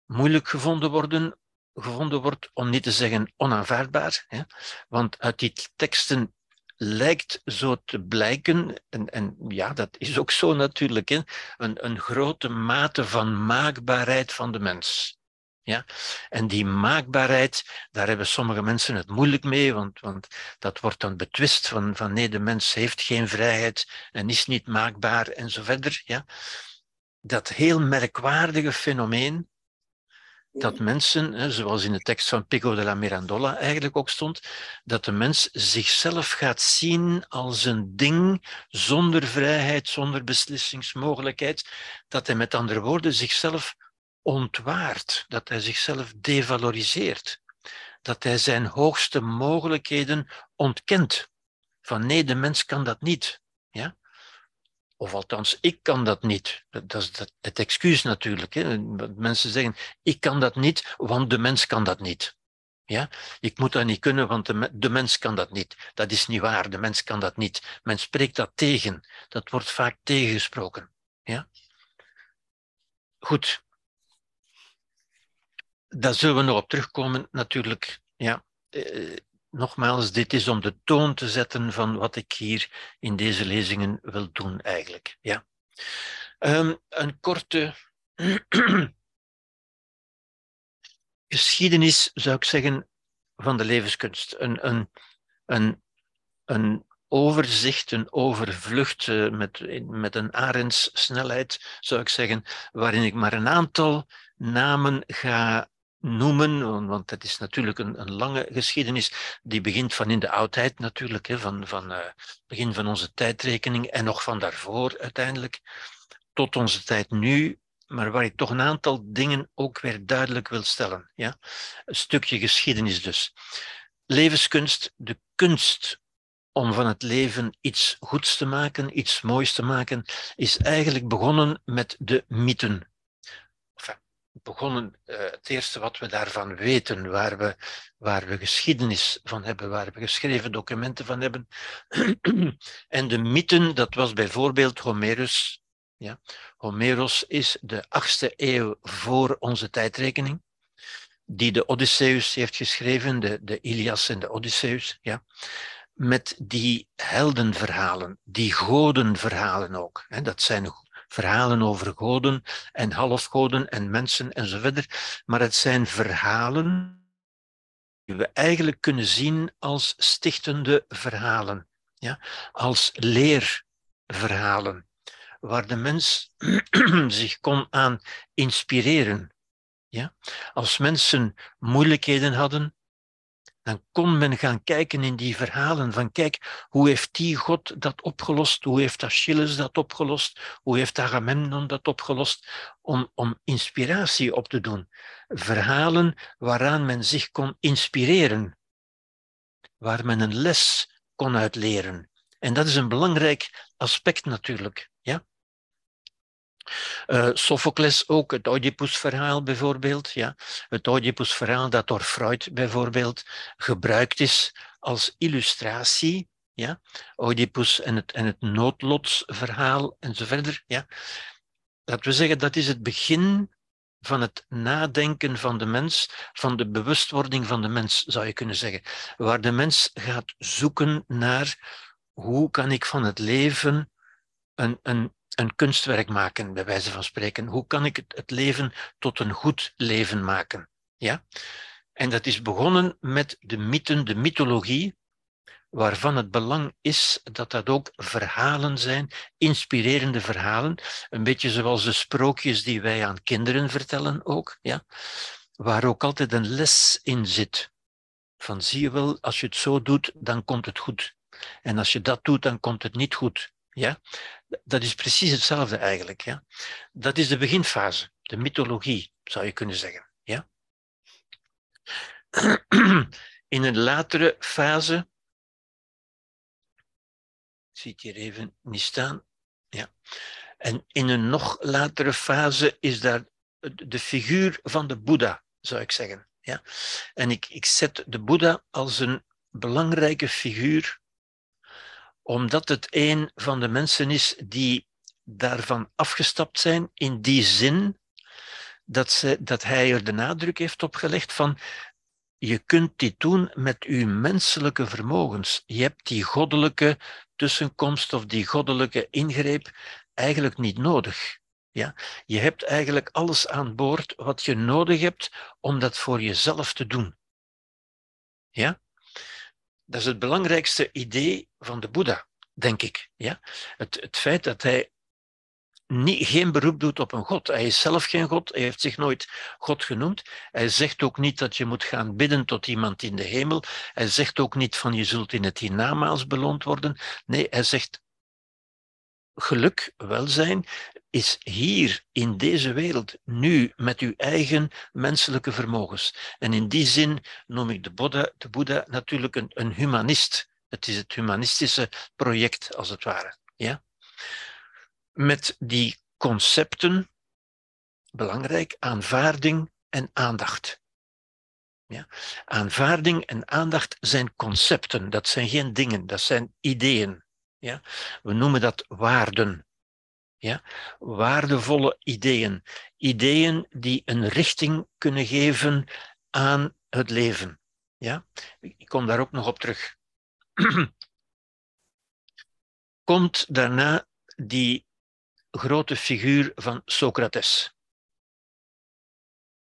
moeilijk gevonden worden, gevonden wordt, om niet te zeggen onaanvaardbaar. Hè? Want uit die teksten lijkt zo te blijken, en, en ja, dat is ook zo natuurlijk, een, een grote mate van maakbaarheid van de mens. Ja? En die maakbaarheid, daar hebben sommige mensen het moeilijk mee, want, want dat wordt dan betwist van, van nee, de mens heeft geen vrijheid en is niet maakbaar en zo verder. Ja? Dat heel merkwaardige fenomeen dat mensen, zoals in de tekst van Pico de la Mirandola eigenlijk ook stond, dat de mens zichzelf gaat zien als een ding zonder vrijheid, zonder beslissingsmogelijkheid, dat hij met andere woorden zichzelf ontwaart, dat hij zichzelf devaloriseert, dat hij zijn hoogste mogelijkheden ontkent. Van nee, de mens kan dat niet. Ja? Of althans, ik kan dat niet. Dat, is het excuus natuurlijk. Hè. Mensen zeggen, ik kan dat niet, want de mens kan dat niet. Ja? Ik moet dat niet kunnen, want de, mens kan dat niet. Dat is niet waar, de mens kan dat niet. Men spreekt dat tegen. Dat wordt vaak tegengesproken. Ja? Goed. Daar zullen we nog op terugkomen, natuurlijk. Ja. Eh, nogmaals, dit is om de toon te zetten van wat ik hier in deze lezingen wil doen eigenlijk. Ja. Um, een korte geschiedenis, zou ik zeggen, van de levenskunst. Een, een, een, overzicht, een overvlucht uh, met, met een arendssnelheid, zou ik zeggen, waarin ik maar een aantal namen ga noemen, want het is natuurlijk een, een, lange geschiedenis, die begint van in de oudheid natuurlijk, hè, van, van uh, begin van onze tijdrekening en nog van daarvoor uiteindelijk, tot onze tijd nu, maar waar ik toch een aantal dingen ook weer duidelijk wil stellen. Ja? Een stukje geschiedenis dus. Levenskunst, de kunst om van het leven iets goeds te maken, iets moois te maken, is eigenlijk begonnen met de mythen begonnen, uh, het eerste wat we daarvan weten, waar we, waar we geschiedenis van hebben, waar we geschreven documenten van hebben. en de mythen, dat was bijvoorbeeld Homerus. Ja. Homerus is de achtste eeuw voor onze tijdrekening, die de Odysseus heeft geschreven, de, de Ilias en de Odysseus. Ja. Met die heldenverhalen, die godenverhalen ook. Hè. Dat zijn verhalen over goden en halfgoden en mensen enzovoort. Maar het zijn verhalen die we eigenlijk kunnen zien als stichtende verhalen, ja? als leerverhalen, waar de mens zich kon aan inspireren. Ja? Als mensen moeilijkheden hadden, dan kon men gaan kijken in die verhalen van kijk, hoe heeft die God dat opgelost? Hoe heeft Achilles dat opgelost? Hoe heeft Agamemnon dat opgelost? Om, om inspiratie op te doen. Verhalen waaraan men zich kon inspireren. Waar men een les kon uitleren. En dat is een belangrijk aspect natuurlijk. Uh, Sophocles ook, het Oedipus-verhaal bijvoorbeeld. Ja. Het Oedipus-verhaal dat door Freud bijvoorbeeld gebruikt is als illustratie. Ja. Oedipus en het, en het noodlotsverhaal en zo verder. Ja. Dat we zeggen, dat is het begin van het nadenken van de mens, van de bewustwording van de mens, zou je kunnen zeggen. Waar de mens gaat zoeken naar hoe kan ik van het leven een, een een kunstwerk maken, bij wijze van spreken. Hoe kan ik het leven tot een goed leven maken? Ja? En dat is begonnen met de mythen, de mythologie, waarvan het belang is dat dat ook verhalen zijn, inspirerende verhalen, een beetje zoals de sprookjes die wij aan kinderen vertellen ook, ja? waar ook altijd een les in zit. Van zie je wel, als je het zo doet, dan komt het goed. En als je dat doet, dan komt het niet goed. Ja? Dat is precies hetzelfde eigenlijk. Ja? Dat is de beginfase, de mythologie, zou je kunnen zeggen. Ja? In een latere fase, ik zie het hier even niet staan, ja. en in een nog latere fase is daar de figuur van de Boeddha, zou ik zeggen. Ja? En ik, ik zet de Boeddha als een belangrijke figuur omdat het een van de mensen is die daarvan afgestapt zijn, in die zin dat, ze, dat hij er de nadruk heeft op gelegd van je kunt dit doen met uw menselijke vermogens. Je hebt die goddelijke tussenkomst of die goddelijke ingreep eigenlijk niet nodig. Ja? Je hebt eigenlijk alles aan boord wat je nodig hebt om dat voor jezelf te doen. Ja? Dat is het belangrijkste idee van de Boeddha, denk ik. Ja? Het, het feit dat hij niet, geen beroep doet op een God. Hij is zelf geen God, hij heeft zich nooit God genoemd. Hij zegt ook niet dat je moet gaan bidden tot iemand in de hemel. Hij zegt ook niet van je zult in het hiernamaals beloond worden. Nee, hij zegt geluk, welzijn, is hier in deze wereld, nu, met uw eigen menselijke vermogens. En in die zin noem ik de Boeddha, de Boeddha natuurlijk een, een humanist. Het is het humanistische project, als het ware. Ja? Met die concepten, belangrijk, aanvaarding en aandacht. Ja? Aanvaarding en aandacht zijn concepten, dat zijn geen dingen, dat zijn ideeën. Ja? We noemen dat waarden. Ja? Waardevolle ideeën. Ideeën die een richting kunnen geven aan het leven. Ja? Ik kom daar ook nog op terug. Komt daarna die grote figuur van Socrates.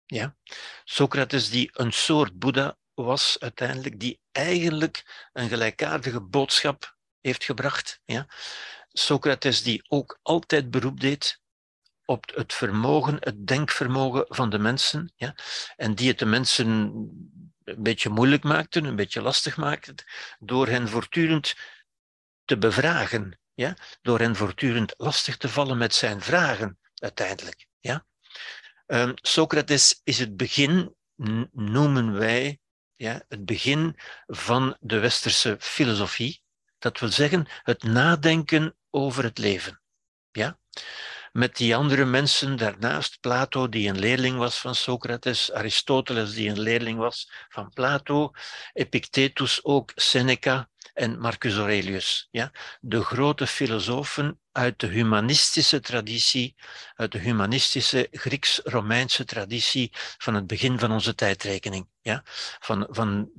Ja? Socrates die een soort Boeddha was uiteindelijk, die eigenlijk een gelijkaardige boodschap heeft gebracht. Ja? Socrates die ook altijd beroep deed op het vermogen, het denkvermogen van de mensen, ja? en die het de mensen een beetje moeilijk maakte, een beetje lastig maakte, door hen voortdurend te bevragen, ja? door hen voortdurend lastig te vallen met zijn vragen, uiteindelijk. Ja? Um, Socrates is het begin, noemen wij, ja, het begin van de westerse filosofie, dat wil zeggen het nadenken over het leven. Ja? Met die andere mensen daarnaast, Plato, die een leerling was van Socrates, Aristoteles, die een leerling was van Plato, Epictetus ook, Seneca en Marcus Aurelius. Ja? De grote filosofen uit de humanistische traditie, uit de humanistische Grieks-Romeinse traditie van het begin van onze tijdrekening. Ja? Van, van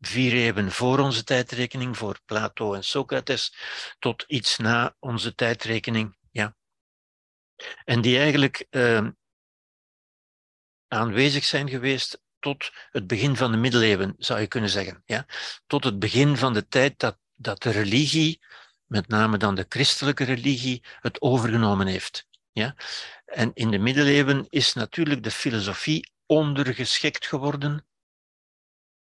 vier eeuwen voor onze tijdrekening, voor Plato en Socrates, tot iets na onze tijdrekening. Ja. En die eigenlijk uh, aanwezig zijn geweest tot het begin van de middeleeuwen, zou je kunnen zeggen. Ja? Tot het begin van de tijd dat, dat de religie, met name dan de christelijke religie, het overgenomen heeft. Ja? En in de middeleeuwen is natuurlijk de filosofie ondergeschikt geworden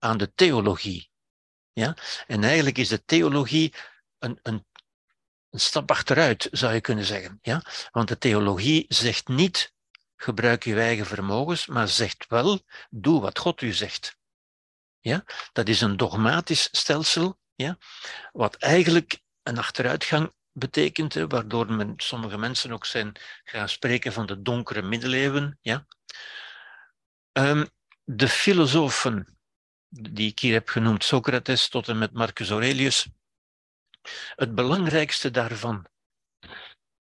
aan de theologie. Ja? En eigenlijk is de theologie een, een, een stap achteruit, zou je kunnen zeggen. Ja? Want de theologie zegt niet gebruik je eigen vermogens, maar zegt wel doe wat God u zegt. Ja? Dat is een dogmatisch stelsel, ja? wat eigenlijk een achteruitgang betekent, waardoor men, sommige mensen ook zijn gaan spreken van de donkere middeleeuwen. Ja? Um, de filosofen die ik hier heb genoemd, Socrates tot en met Marcus Aurelius, het belangrijkste daarvan,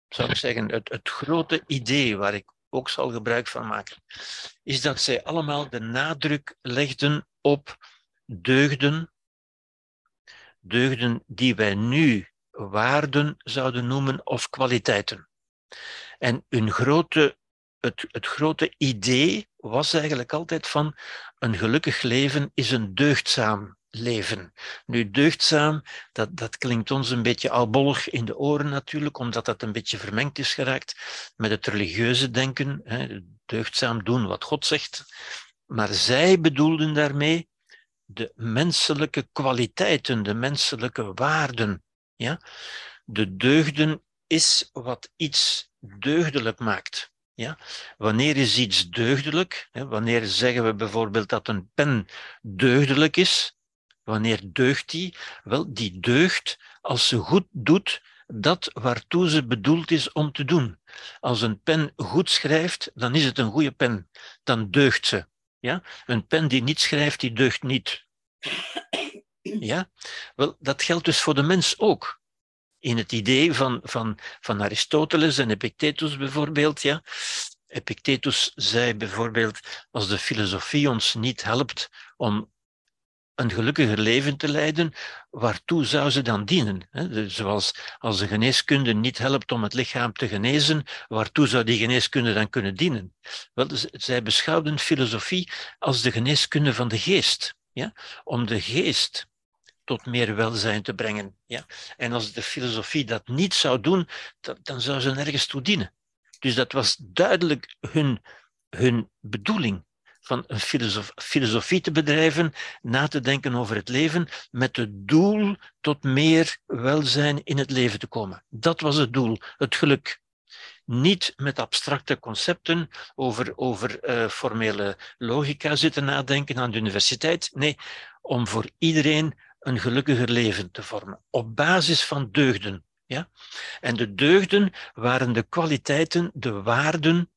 zou ik zeggen, het, het grote idee waar ik ook zal gebruik van maken, is dat zij allemaal de nadruk legden op deugden, deugden die wij nu waarden zouden noemen of kwaliteiten. En hun grote, het, het grote idee was eigenlijk altijd van een gelukkig leven is een deugdzaam leven. Nu, deugdzaam, dat, dat klinkt ons een beetje albollig in de oren natuurlijk, omdat dat een beetje vermengd is geraakt met het religieuze denken. Hè, deugdzaam doen wat God zegt. Maar zij bedoelden daarmee de menselijke kwaliteiten, de menselijke waarden. Ja? De deugden is wat iets deugdelijk maakt. Ja? Wanneer is iets deugdelijk? Wanneer zeggen we bijvoorbeeld dat een pen deugdelijk is? Wanneer deugt die? Wel, die deugt als ze goed doet dat waartoe ze bedoeld is om te doen. Als een pen goed schrijft, dan is het een goede pen. Dan deugt ze. Ja? Een pen die niet schrijft, die deugt niet. Ja? Wel, dat geldt dus voor de mens ook in het idee van, van, van Aristoteles en Epictetus bijvoorbeeld. Ja. Epictetus zei bijvoorbeeld, als de filosofie ons niet helpt om een gelukkiger leven te leiden, waartoe zou ze dan dienen? Zoals als de geneeskunde niet helpt om het lichaam te genezen, waartoe zou die geneeskunde dan kunnen dienen? Wel, zij beschouwden filosofie als de geneeskunde van de geest, ja? om de geest tot meer welzijn te brengen. Ja? En als de filosofie dat niet zou doen, dan zou ze nergens toe dienen. Dus dat was duidelijk hun, hun bedoeling van een filosofie te bedrijven, na te denken over het leven, met het doel tot meer welzijn in het leven te komen. Dat was het doel, het geluk. Niet met abstracte concepten over, over uh, formele logica zitten nadenken aan de universiteit. Nee, om voor iedereen een gelukkiger leven te vormen. Op basis van deugden. Ja? En de deugden waren de kwaliteiten, de waarden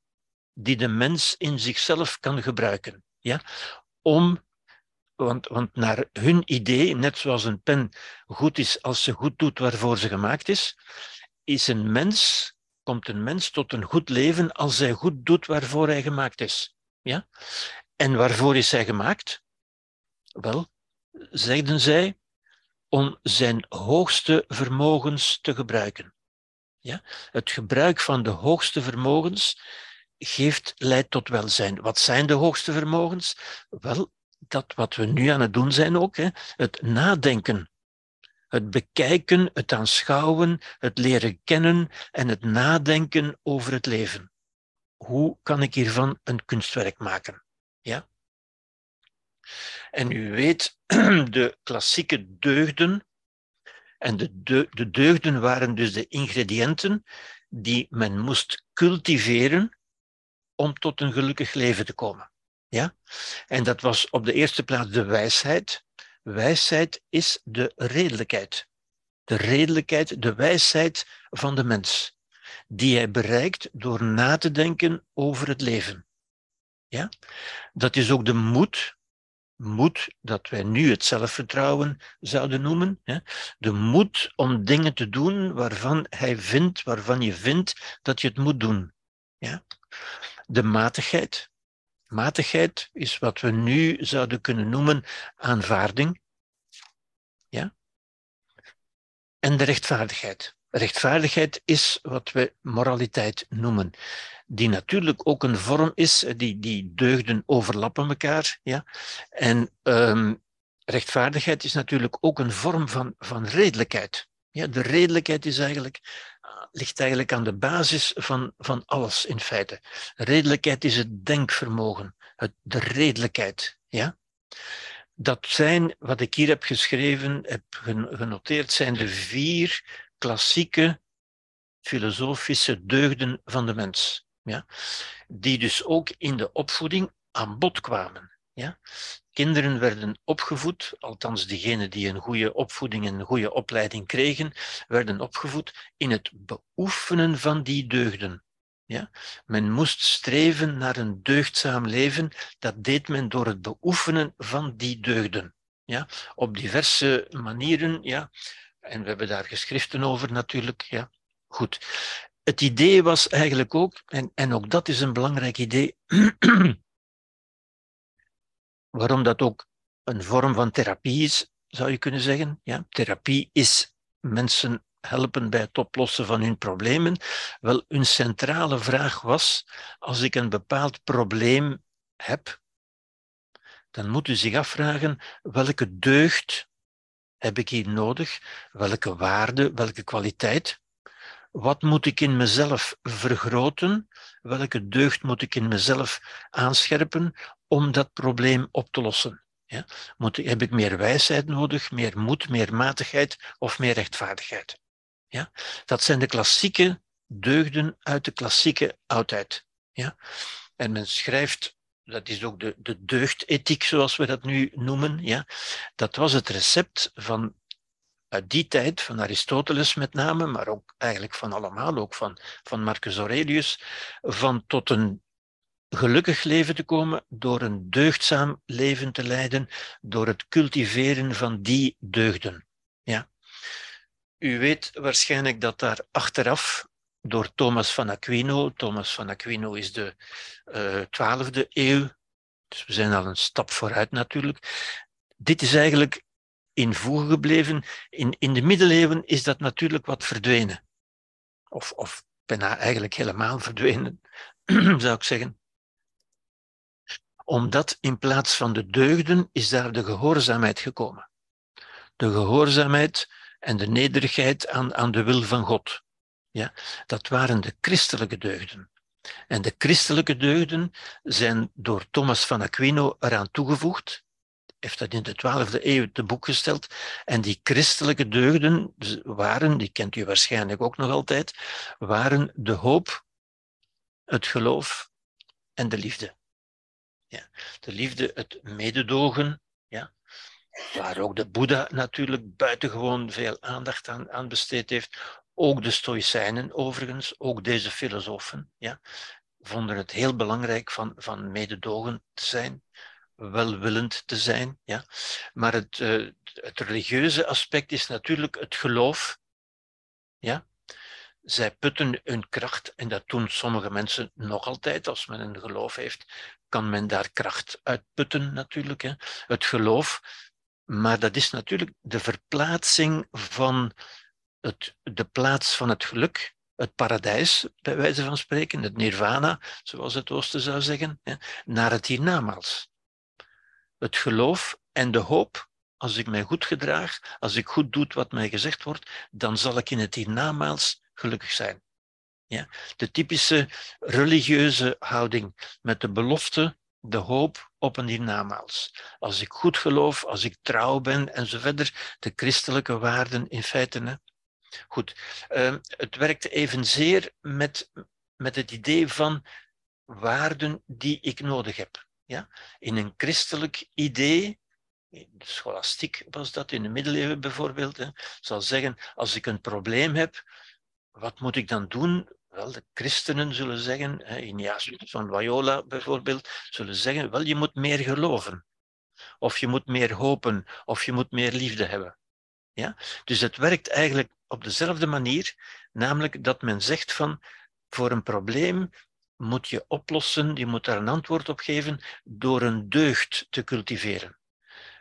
die de mens in zichzelf kan gebruiken. Ja? Om, want, want naar hun idee, net zoals een pen goed is als ze goed doet waarvoor ze gemaakt is, is een mens, komt een mens tot een goed leven als hij goed doet waarvoor hij gemaakt is. Ja? En waarvoor is hij gemaakt? Wel, zeiden zij, om zijn hoogste vermogens te gebruiken. Ja? Het gebruik van de hoogste vermogens geeft, leidt tot welzijn. Wat zijn de hoogste vermogens? Wel, dat wat we nu aan het doen zijn ook, hè? het nadenken. Het bekijken, het aanschouwen, het leren kennen en het nadenken over het leven. Hoe kan ik hiervan een kunstwerk maken? Ja? En u weet, de klassieke deugden, en de, de, de deugden waren dus de ingrediënten die men moest cultiveren om tot een gelukkig leven te komen. Ja? En dat was op de eerste plaats de wijsheid. Wijsheid is de redelijkheid. De redelijkheid, de wijsheid van de mens, die hij bereikt door na te denken over het leven. Ja? Dat is ook de moed moed dat wij nu het zelfvertrouwen zouden noemen. De moed om dingen te doen waarvan hij vindt, waarvan je vindt dat je het moet doen. Ja? De matigheid. Matigheid is wat we nu zouden kunnen noemen aanvaarding. Ja? En de rechtvaardigheid. Rechtvaardigheid is wat we moraliteit noemen die natuurlijk ook een vorm is, eh, die, die deugden overlappen elkaar. Ja? En um, rechtvaardigheid is natuurlijk ook een vorm van, van redelijkheid. Ja, de redelijkheid is eigenlijk, ah, ligt eigenlijk aan de basis van, van alles in feite. Redelijkheid is het denkvermogen, het, de redelijkheid. Ja? Dat zijn, wat ik hier heb geschreven, heb genoteerd, zijn de vier klassieke filosofische deugden van de mens ja, die dus ook in de opvoeding aan bod kwamen. Ja. Kinderen werden opgevoed, althans diegenen die een goede opvoeding en een goede opleiding kregen, werden opgevoed in het beoefenen van die deugden. Ja? Men moest streven naar een deugdzaam leven. Dat deed men door het beoefenen van die deugden. Ja? Op diverse manieren. Ja? En we hebben daar geschriften over natuurlijk. Ja? Goed het idee was eigenlijk ook, en, en ook dat is een belangrijk idee, waarom dat ook een vorm van therapie is, zou je kunnen zeggen. Ja, therapie is mensen helpen bij het oplossen van hun problemen. Wel, een centrale vraag was, als ik een bepaald probleem heb, dan moet u zich afvragen, welke deugd heb ik hier nodig? Welke waarde, welke kwaliteit? Wat moet ik in mezelf vergroten? Welke deugd moet ik in mezelf aanscherpen om dat probleem op te lossen? Ja? Moet, heb ik meer wijsheid nodig, meer moed, meer matigheid of meer rechtvaardigheid? Ja? Dat zijn de klassieke deugden uit de klassieke oudheid. Ja? En men schrijft, dat is ook de, de deugdethiek zoals we dat nu noemen, ja? dat was het recept van uit die tijd, van Aristoteles met name, maar ook eigenlijk van allemaal, ook van, van Marcus Aurelius, van tot een gelukkig leven te komen door een deugdzaam leven te leiden, door het cultiveren van die deugden. Ja. U weet waarschijnlijk dat daar achteraf door Thomas van Aquino, Thomas van Aquino is de uh, eh, 12e eeuw, dus we zijn al een stap vooruit natuurlijk, dit is eigenlijk in voege gebleven. In, in de middeleeuwen is dat natuurlijk wat verdwenen. Of, of bijna eigenlijk helemaal verdwenen, zou ik zeggen. Omdat in plaats van de deugden is daar de gehoorzaamheid gekomen. De gehoorzaamheid en de nederigheid aan, aan de wil van God. Ja, dat waren de christelijke deugden. En de christelijke deugden zijn door Thomas van Aquino eraan toegevoegd. Heeft dat in de 12e eeuw te boek gesteld. En die christelijke deugden waren, die kent u waarschijnlijk ook nog altijd, waren de hoop, het geloof en de liefde. Ja, de liefde, het mededogen, ja, waar ook de Boeddha natuurlijk buitengewoon veel aandacht aan, aan besteed heeft. Ook de Stoïcijnen overigens, ook deze filosofen, ja, vonden het heel belangrijk van, van mededogen te zijn, welwillend te zijn. Ja. Maar het, uh, het religieuze aspect is natuurlijk het geloof. Ja. Zij putten hun kracht, en dat doen sommige mensen nog altijd. Als men een geloof heeft, kan men daar kracht uit putten natuurlijk. Hè. Het geloof, maar dat is natuurlijk de verplaatsing van het, de plaats van het geluk, het paradijs, bij wijze van spreken, het nirvana, zoals het Oosten zou zeggen, naar het hiernamaals. Het geloof en de hoop, als ik mij goed gedraag, als ik goed doe wat mij gezegd wordt, dan zal ik in het hiernamaals gelukkig zijn. Ja? De typische religieuze houding met de belofte, de hoop op een hiernamaals. Als ik goed geloof, als ik trouw ben en zo verder, de christelijke waarden in feite. Goed, uh, het werkt evenzeer met, met het idee van waarden die ik nodig heb. Ja? In een christelijk idee, de scholastiek was dat, in de middeleeuwen bijvoorbeeld, hè, zal zeggen, als ik een probleem heb, wat moet ik dan doen? Wel, de christenen zullen zeggen, Ignatius van Loyola bijvoorbeeld, zullen zeggen, wel, je moet meer geloven. Of je moet meer hopen, of je moet meer liefde hebben. Ja? Dus het werkt eigenlijk op dezelfde manier, namelijk dat men zegt van voor een probleem moet je oplossen, je moet daar een antwoord op geven door een deugd te cultiveren.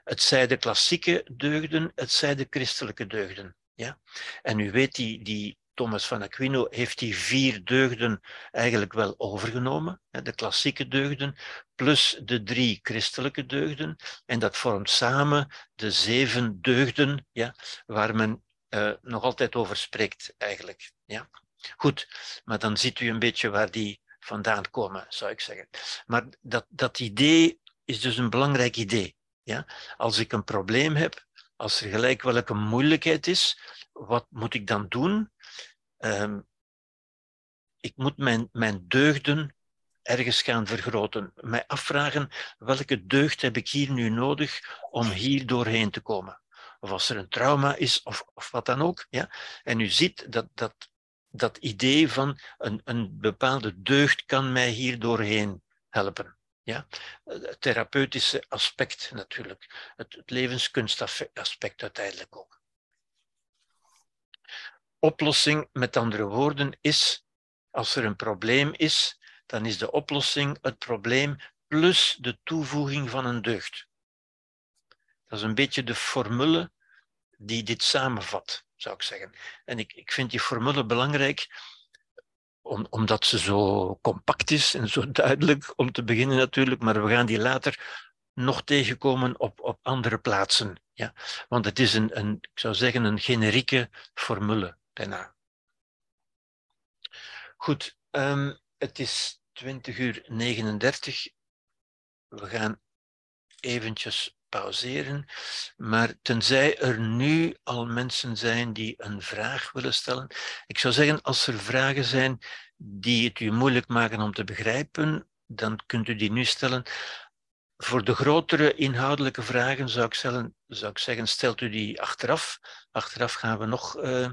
Het zij de klassieke deugden, het zij de christelijke deugden. Ja? En u weet, die, die Thomas van Aquino heeft die vier deugden eigenlijk wel overgenomen. De klassieke deugden plus de drie christelijke deugden. En dat vormt samen de zeven deugden ja, waar men uh, nog altijd over spreekt eigenlijk. Ja? Goed, maar dan ziet u een beetje waar die vandaan komen, zou ik zeggen. Maar dat, dat idee is dus een belangrijk idee. Ja? Als ik een probleem heb, als er gelijk welke moeilijkheid is, wat moet ik dan doen? Um, ik moet mijn, mijn deugden ergens gaan vergroten. Mij afvragen welke deugd heb ik hier nu nodig om hier doorheen te komen of als er een trauma is, of, of wat dan ook. Ja? En u ziet dat, dat, dat idee van een, een bepaalde deugd kan mij hier doorheen helpen. Ja? Het therapeutische aspect natuurlijk, het, het levenskunstaspect uiteindelijk ook. Oplossing, met andere woorden, is als er een probleem is, dan is de oplossing het probleem plus de toevoeging van een deugd. Dat is een beetje de formule die dit samenvat, zou ik zeggen. En ik, ik vind die formule belangrijk om, omdat ze zo compact is en zo duidelijk om te beginnen natuurlijk, maar we gaan die later nog tegenkomen op, op andere plaatsen. Ja? Want het is een, een, ik zou zeggen, een generieke formule bijna. Goed, um, het is 20 uur 39. We gaan eventjes pauzeren. Maar tenzij er nu al mensen zijn die een vraag willen stellen. Ik zou zeggen, als er vragen zijn die het u moeilijk maken om te begrijpen, dan kunt u die nu stellen. Voor de grotere inhoudelijke vragen zou ik, zou ik zeggen, stelt u die achteraf. Achteraf gaan we nog uh,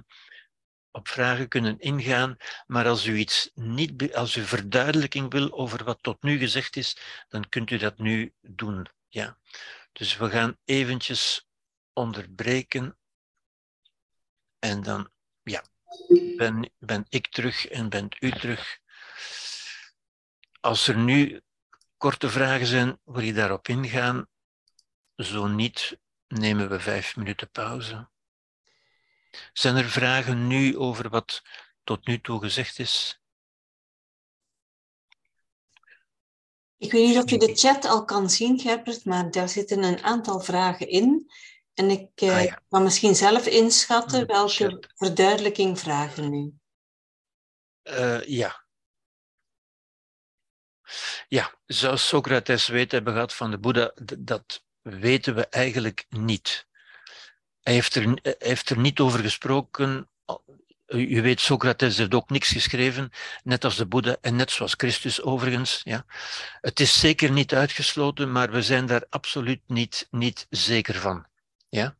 op vragen kunnen ingaan. Maar als u iets niet, als u verduidelijking wil over wat tot nu gezegd is, dan kunt u dat nu doen. Ja. Dus we gaan eventjes onderbreken. En dan, ja, ben, ben ik terug en bent u terug. Als er nu korte vragen zijn, wil je daarop ingaan? Zo niet, nemen we vijf minuten pauze. Zijn er vragen nu over wat tot nu toe gezegd is? Ik weet niet of je de chat al kan zien, Gerbert, maar daar zitten een aantal vragen in. En ik eh, ah, kan misschien zelf inschatten welke verduidelijking vragen nu. Uh, ja. Ja, zou Socrates weten hebben gehad van de Boeddha? Dat weten we eigenlijk niet. Hij heeft er, hij heeft er niet over gesproken. U weet, Socrates heeft ook niks geschreven, net als de Boeddha en net zoals Christus overigens. Ja. Het is zeker niet uitgesloten, maar we zijn daar absoluut niet, niet zeker van. Ja?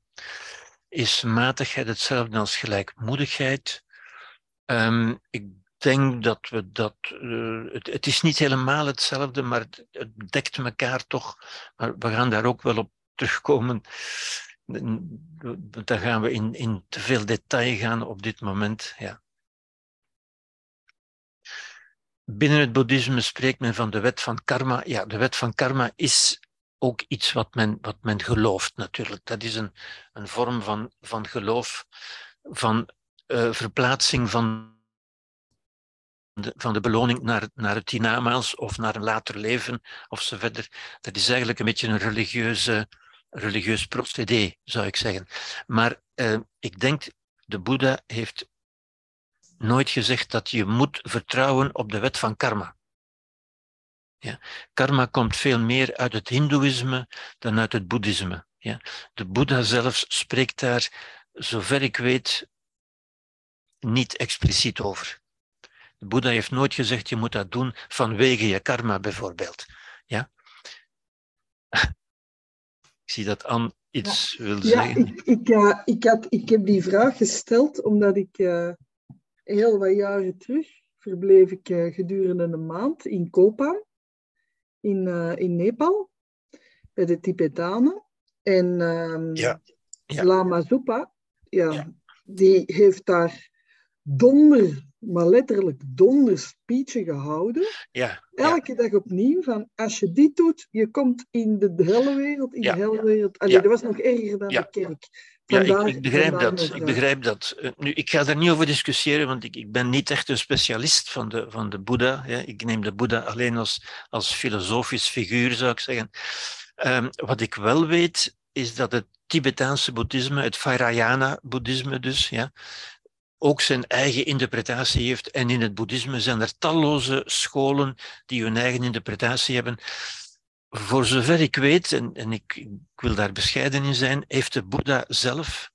Is matigheid hetzelfde als gelijkmoedigheid? Um, ik denk dat we dat. Uh, het, het, is niet helemaal hetzelfde, maar het, het, dekt elkaar toch. Maar we gaan daar ook wel op terugkomen. Dan gaan we in, in te veel detail gaan op dit moment. Ja. Binnen het boeddhisme spreekt men van de wet van karma. Ja, de wet van karma is ook iets wat men, wat men gelooft natuurlijk. Dat is een, een vorm van, van geloof, van uh, verplaatsing van de, van de beloning naar, naar het hiernamaals of naar een later leven of zo verder. Dat is eigenlijk een beetje een religieuze, religieus procedé, zou ik zeggen. Maar uh, ik denk, de Boeddha heeft nooit gezegd dat je moet vertrouwen op de wet van karma. Ja. Karma komt veel meer uit het Hindoeïsme dan uit het Boeddhisme. Ja. De Boeddha zelf spreekt daar, zover ik weet, niet expliciet over. De Boeddha heeft nooit gezegd, je moet dat doen vanwege je karma bijvoorbeeld. Ja? Ik zie dat Anne iets wil ja, zeggen. Ik, ik, uh, ik, had, ik heb die vraag gesteld omdat ik uh, heel wat jaren terug verbleef ik uh, gedurende een maand in Kopan in, in Nepal, bij de Tibetanen. En um, ja. ja. Lama Zopa, ja, ja, die heeft daar donder, maar letterlijk donder speechen gehouden. Ja, Elke dag opnieuw van als je dit doet, je komt in de helle wereld, in de helle wereld. Allee, dat was nog erger dan de kerk. Ja, ik, ik, begrijp dat. Ik begrijp dat. Uh, nu, ik ga daar niet over discussiëren, want ik, ik ben niet echt een specialist van de, van de Boeddha. Ik neem de Boeddha alleen als, als filosofisch figuur, zou ik zeggen. Um, wat ik wel weet, is dat het Tibetaanse boeddhisme, het Vajrayana-boeddhisme dus, ja, ook zijn eigen interpretatie heeft. En in het boeddhisme zijn er talloze scholen die hun eigen interpretatie hebben voor zover ik weet, en, en ik, ik, wil daar bescheiden in zijn, heeft de Boeddha zelf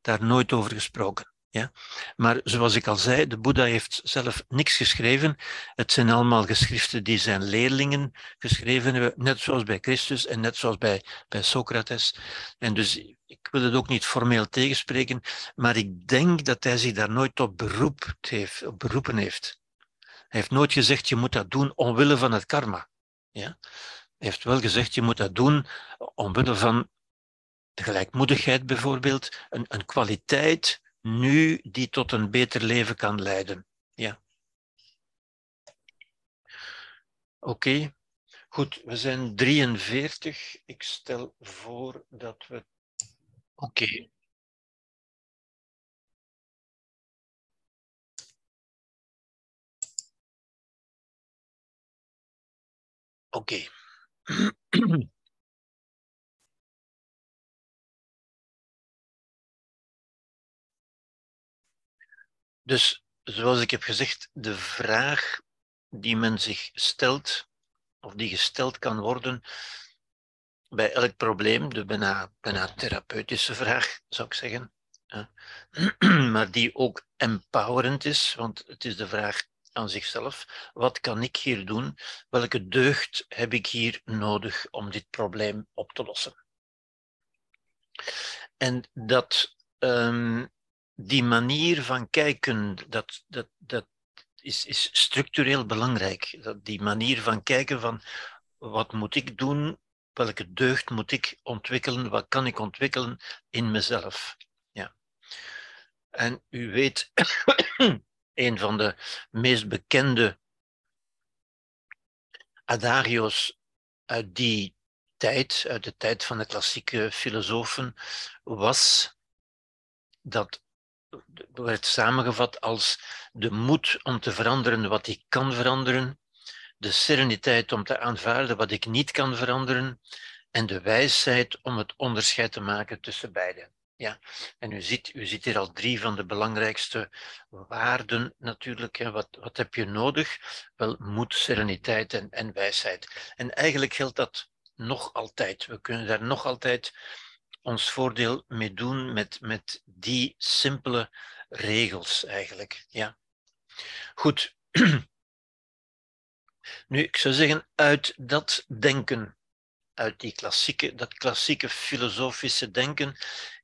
daar nooit over gesproken. Ja? Maar zoals ik al zei, de Boeddha heeft zelf niks geschreven. Het zijn allemaal geschriften die zijn leerlingen geschreven hebben, net zoals bij Christus en net zoals bij, bij Socrates. En dus ik wil het ook niet formeel tegenspreken, maar ik denk dat hij zich daar nooit op, beroep heeft, op beroepen heeft. Hij heeft nooit gezegd, je moet dat doen omwille van het karma. Ja? heeft wel gezegd, je moet dat doen omwille van de gelijkmoedigheid bijvoorbeeld, een, een kwaliteit nu die tot een beter leven kan leiden. Ja. Oké, goed, we zijn 43. Ik stel voor dat we. Oké. Oké. Dus, zoals ik heb gezegd, de vraag die men zich stelt, of die gesteld kan worden bij elk probleem, de bijna, bijna therapeutische vraag, zou ik zeggen, maar die ook empowerend is, want het is de vraag aan zichzelf. Wat kan ik hier doen? Welke deugd heb ik hier nodig om dit probleem op te lossen? En dat um, die manier van kijken, dat, dat, dat is, is structureel belangrijk. Dat die manier van kijken van wat moet ik doen, welke deugd moet ik ontwikkelen, wat kan ik ontwikkelen in mezelf. Ja. En u weet een van de meest bekende adagio's uit die tijd, uit de tijd van de klassieke filosofen, was dat werd samengevat als de moed om te veranderen wat ik kan veranderen, de sereniteit om te aanvaarden wat ik niet kan veranderen en de wijsheid om het onderscheid te maken tussen beide. Ja, en u ziet, u ziet hier al drie van de belangrijkste waarden natuurlijk. Wat, wat heb je nodig? Wel, moed, sereniteit en, en wijsheid. En eigenlijk geldt dat nog altijd. We kunnen daar nog altijd ons voordeel mee doen met, met die simpele regels eigenlijk. Ja. Goed. Nu, ik zou zeggen, uit dat denken, uit die klassieke, dat klassieke filosofische denken,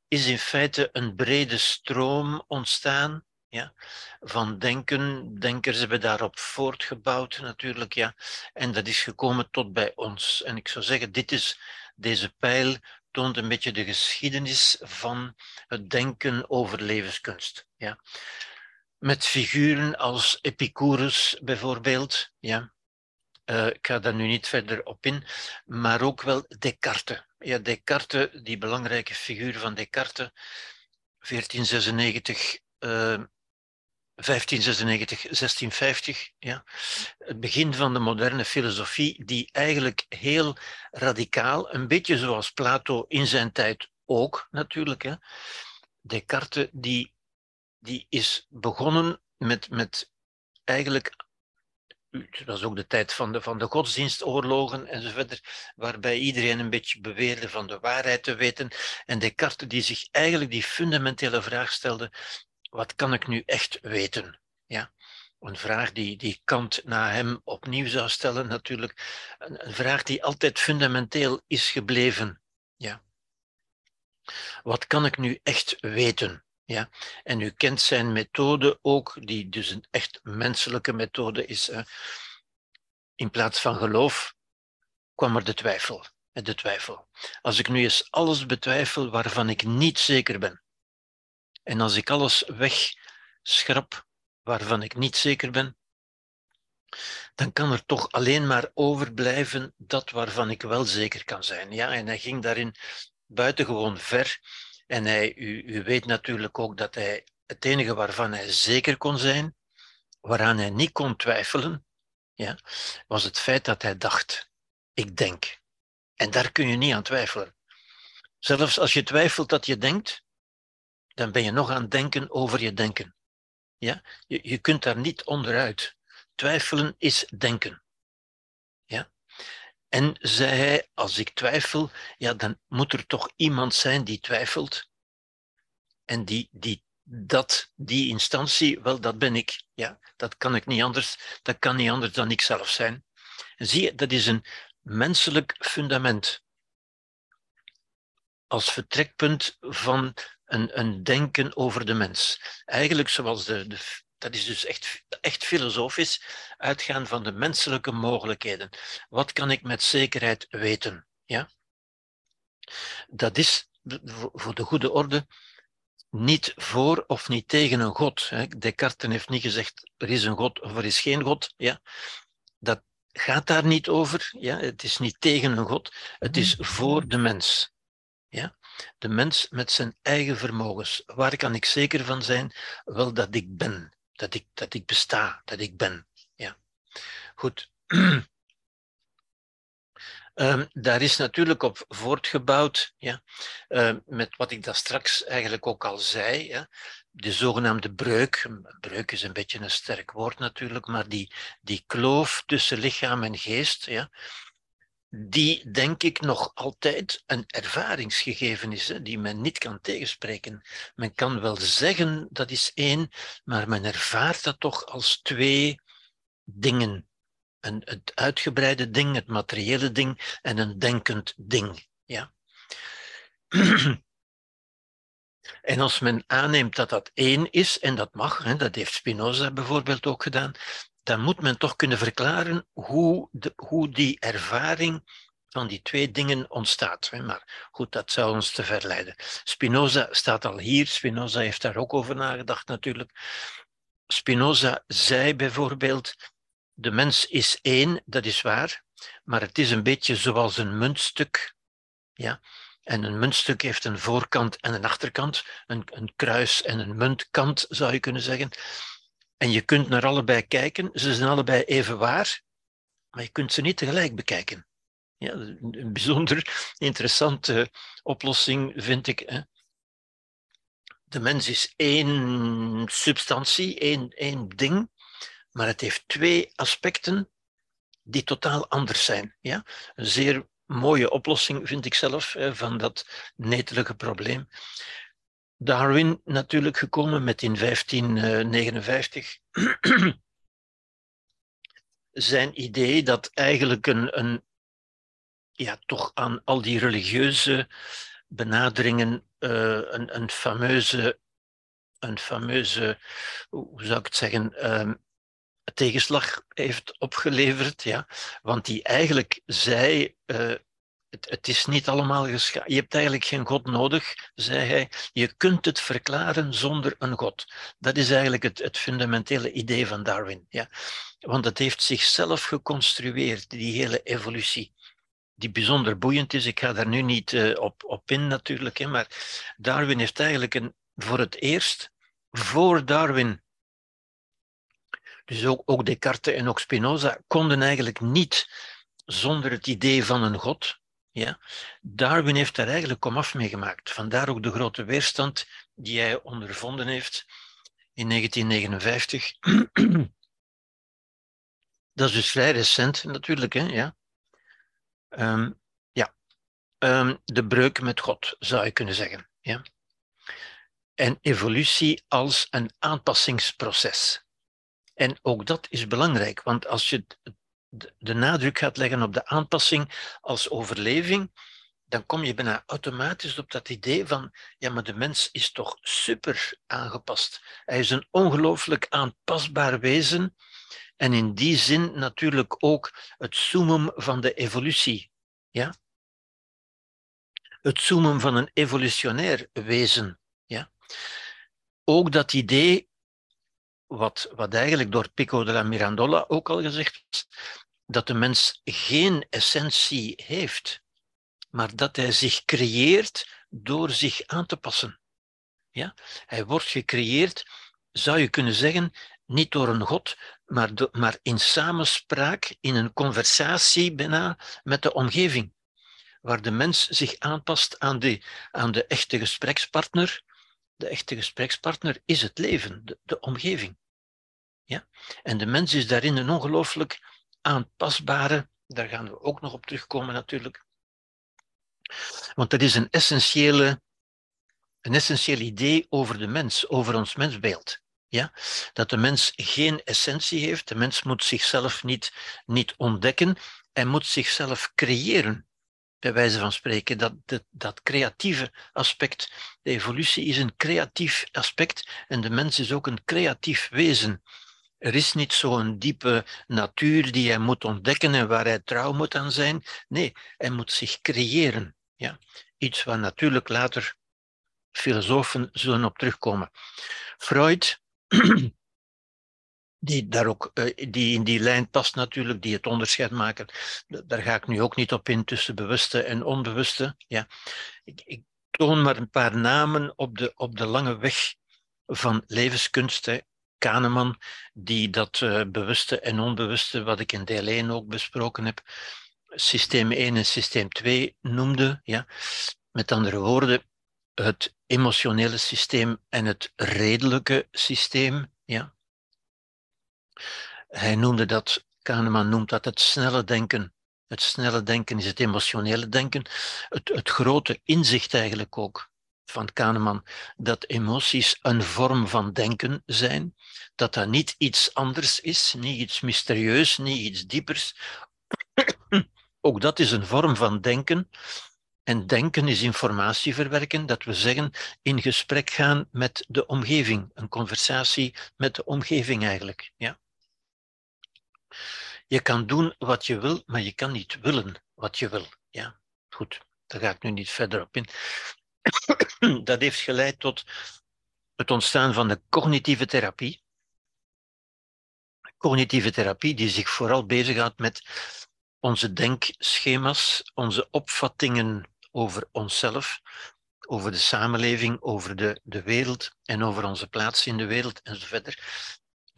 is in feite een brede stroom ontstaan ja, van denken. Denkers hebben daarop voortgebouwd natuurlijk, ja. En dat is gekomen tot bij ons. En ik zou zeggen, dit is, deze pijl toont een beetje de geschiedenis van het denken over levenskunst. Ja. Met figuren als Epicurus bijvoorbeeld, ja. Uh, ik ga daar nu niet verder op in, maar ook wel Descartes. Ja, Descartes, die belangrijke figuur van Descartes, 1496, uh, 1596, 1650, ja. het begin van de moderne filosofie, die eigenlijk heel radicaal, een beetje zoals Plato in zijn tijd ook natuurlijk, hè. Descartes, die, die is begonnen met, met eigenlijk het was ook de tijd van de, van de godsdienstoorlogen enzovoort, waarbij iedereen een beetje beweerde van de waarheid te weten. En Descartes die zich eigenlijk die fundamentele vraag stelde, wat kan ik nu echt weten? Ja, een vraag die, die Kant na hem opnieuw zou stellen natuurlijk, een, een vraag die altijd fundamenteel is gebleven. Ja. Wat kan ik nu echt weten? Ja, en u kent zijn methode ook, die dus een echt menselijke methode is. In plaats van geloof kwam er de twijfel. De twijfel. Als ik nu eens alles betwijfel waarvan ik niet zeker ben, en als ik alles wegschrap waarvan ik niet zeker ben, dan kan er toch alleen maar overblijven dat waarvan ik wel zeker kan zijn. Ja, en hij ging daarin buitengewoon ver. En hij, u, u weet natuurlijk ook dat hij het enige waarvan hij zeker kon zijn, waaraan hij niet kon twijfelen, ja, was het feit dat hij dacht, ik denk. En daar kun je niet aan twijfelen. Zelfs als je twijfelt dat je denkt, dan ben je nog aan het denken over je denken. Ja? Je, je kunt daar niet onderuit. Twijfelen is denken. En zei hij, als ik twijfel, ja, dan moet er toch iemand zijn die twijfelt. En die, die dat, die instantie, wel, dat ben ik. Ja, dat kan ik niet anders. Dat kan niet anders dan ik zelf zijn. Zie je, dat is een menselijk fundament. Als vertrekpunt van een, een denken over de mens. Eigenlijk zoals de, de dat is dus echt, echt filosofisch, uitgaan van de menselijke mogelijkheden. Wat kan ik met zekerheid weten? Ja? Dat is, voor de goede orde, niet voor of niet tegen een God. Descartes heeft niet gezegd er is een God of er is geen God. Ja? Dat gaat daar niet over. Ja? Het is niet tegen een God, het is voor de mens. Ja? De mens met zijn eigen vermogens. Waar kan ik zeker van zijn? Wel dat ik ben, dat ik, dat ik besta, dat ik ben. Ja. Goed. Um, daar is natuurlijk op voortgebouwd, ja, uh, met wat ik daar straks eigenlijk ook al zei, de zogenaamde breuk. Breuk is een beetje een sterk woord natuurlijk, maar die, die kloof tussen lichaam en geest, ja, die denk ik nog altijd een ervaringsgegeven is, die men niet kan tegenspreken. Men kan wel zeggen dat is één, maar men ervaart dat toch als twee dingen een, het uitgebreide ding, het materiële ding en een denkend ding. Ja. En als men aanneemt dat dat één is, en dat mag, hè, dat heeft Spinoza bijvoorbeeld ook gedaan, dan moet men toch kunnen verklaren hoe, de, hoe die ervaring van die twee dingen ontstaat. Maar goed, dat zou ons te ver leiden. Spinoza staat al hier, Spinoza heeft daar ook over nagedacht natuurlijk. Spinoza zei bijvoorbeeld, de mens is één, dat is waar, maar het is een beetje zoals een muntstuk. Ja? En een muntstuk heeft een voorkant en een achterkant, een, een kruis en een muntkant zou je kunnen zeggen. En je kunt naar allebei kijken, ze zijn allebei even waar, maar je kunt ze niet tegelijk bekijken. Ja, een bijzonder interessante oplossing vind ik. Hè. De mens is één substantie, één, één ding, maar het heeft twee aspecten die totaal anders zijn. Ja? Een zeer mooie oplossing, vind ik zelf, van dat netelige probleem. Darwin natuurlijk gekomen met in 1559 zijn idee dat eigenlijk een, een ja, toch aan al die religieuze benaderingen uh, een, een fameuze, een fameuze, hoe zou ik het zeggen, um, tegenslag heeft opgeleverd. Ja? Want die eigenlijk zei, uh, het, is niet allemaal. Je hebt eigenlijk geen God nodig, zei hij. Je kunt het verklaren zonder een God. Dat is eigenlijk het, het fundamentele idee van Darwin. Ja? Want het heeft zichzelf geconstrueerd, die hele evolutie die bijzonder boeiend is. Ik ga daar nu niet uh, op, op in natuurlijk, hè, maar Darwin heeft eigenlijk een, voor het eerst, voor Darwin, dus ook, ook Descartes en ook Spinoza, konden eigenlijk niet zonder het idee van een God. Ja? Darwin heeft daar eigenlijk komaf mee gemaakt. Vandaar ook de grote weerstand die hij ondervonden heeft in 1959. Dat is dus vrij recent natuurlijk, hè? Ja. Um, ja, um, de breuk met God, zou je kunnen zeggen. Ja? En evolutie als een aanpassingsproces. En ook dat is belangrijk, want als je de nadruk gaat leggen op de aanpassing als overleving, dan kom je bijna automatisch op dat idee van, ja, maar de mens is toch super aangepast. Hij is een ongelooflijk aanpasbaar wezen en in die zin natuurlijk ook het summum van de evolutie. Ja? Het summum van een evolutionair wezen. Ja? Ook dat idee, wat, wat eigenlijk door Pico de la Mirandola ook al gezegd is, dat de mens geen essentie heeft, maar dat hij zich creëert door zich aan te passen. Ja? Hij wordt gecreëerd, zou je kunnen zeggen, niet door een God, maar, maar in samenspraak, in een conversatie bijna met de omgeving, waar de mens zich aanpast aan aan de echte gesprekspartner. De echte gesprekspartner is het leven, de, omgeving. Ja? En de mens is daarin een ongelooflijk aanpasbare, daar gaan we ook nog op terugkomen natuurlijk. Want dat is een essentiële, een essentieel idee over de mens, over ons mensbeeld. Ja? Dat de mens geen essentie heeft. De mens moet zichzelf niet, niet ontdekken. Hij moet zichzelf creëren, bij wijze van spreken. Dat, dat, dat creatieve aspect, de evolutie is een creatief aspect en de mens is ook een creatief wezen. Er is niet zo'n diepe natuur die hij moet ontdekken en waar hij trouw moet aan zijn. Nee, hij moet zich creëren. Ja? Iets waar natuurlijk later filosofen zullen op terugkomen. Freud die, daar ook, eh, die in die lijn past natuurlijk, die het onderscheid maken. Daar ga ik nu ook niet op in tussen bewuste en onbewuste. Ja. Ik, ik toon maar een paar namen op de, op de lange weg van levenskunst. Kahneman, die dat uh, bewuste en onbewuste, wat ik in deel 1 ook besproken heb, systeem 1 en systeem 2 noemde. Ja. Met andere woorden, het emotionele systeem en het redelijke systeem. Ja. Hij noemde dat, Kahneman noemt dat het snelle denken. Het snelle denken is het emotionele denken. Het, het grote inzicht eigenlijk ook van Kahneman, dat emoties een vorm van denken zijn, dat dat niet iets anders is, niet iets mysterieus, niet iets diepers. ook dat is een vorm van denken, en denken is informatie verwerken, dat we zeggen in gesprek gaan met de omgeving, een conversatie met de omgeving eigenlijk. Ja? Je kan doen wat je wil, maar je kan niet willen wat je wil. Ja, goed, daar ga ik nu niet verder op in. Dat heeft geleid tot het ontstaan van de cognitieve therapie. Cognitieve therapie die zich vooral bezighoudt met onze denkschema's, onze opvattingen over onszelf, over de samenleving, over de, de wereld en over onze plaats in de wereld enzovoort.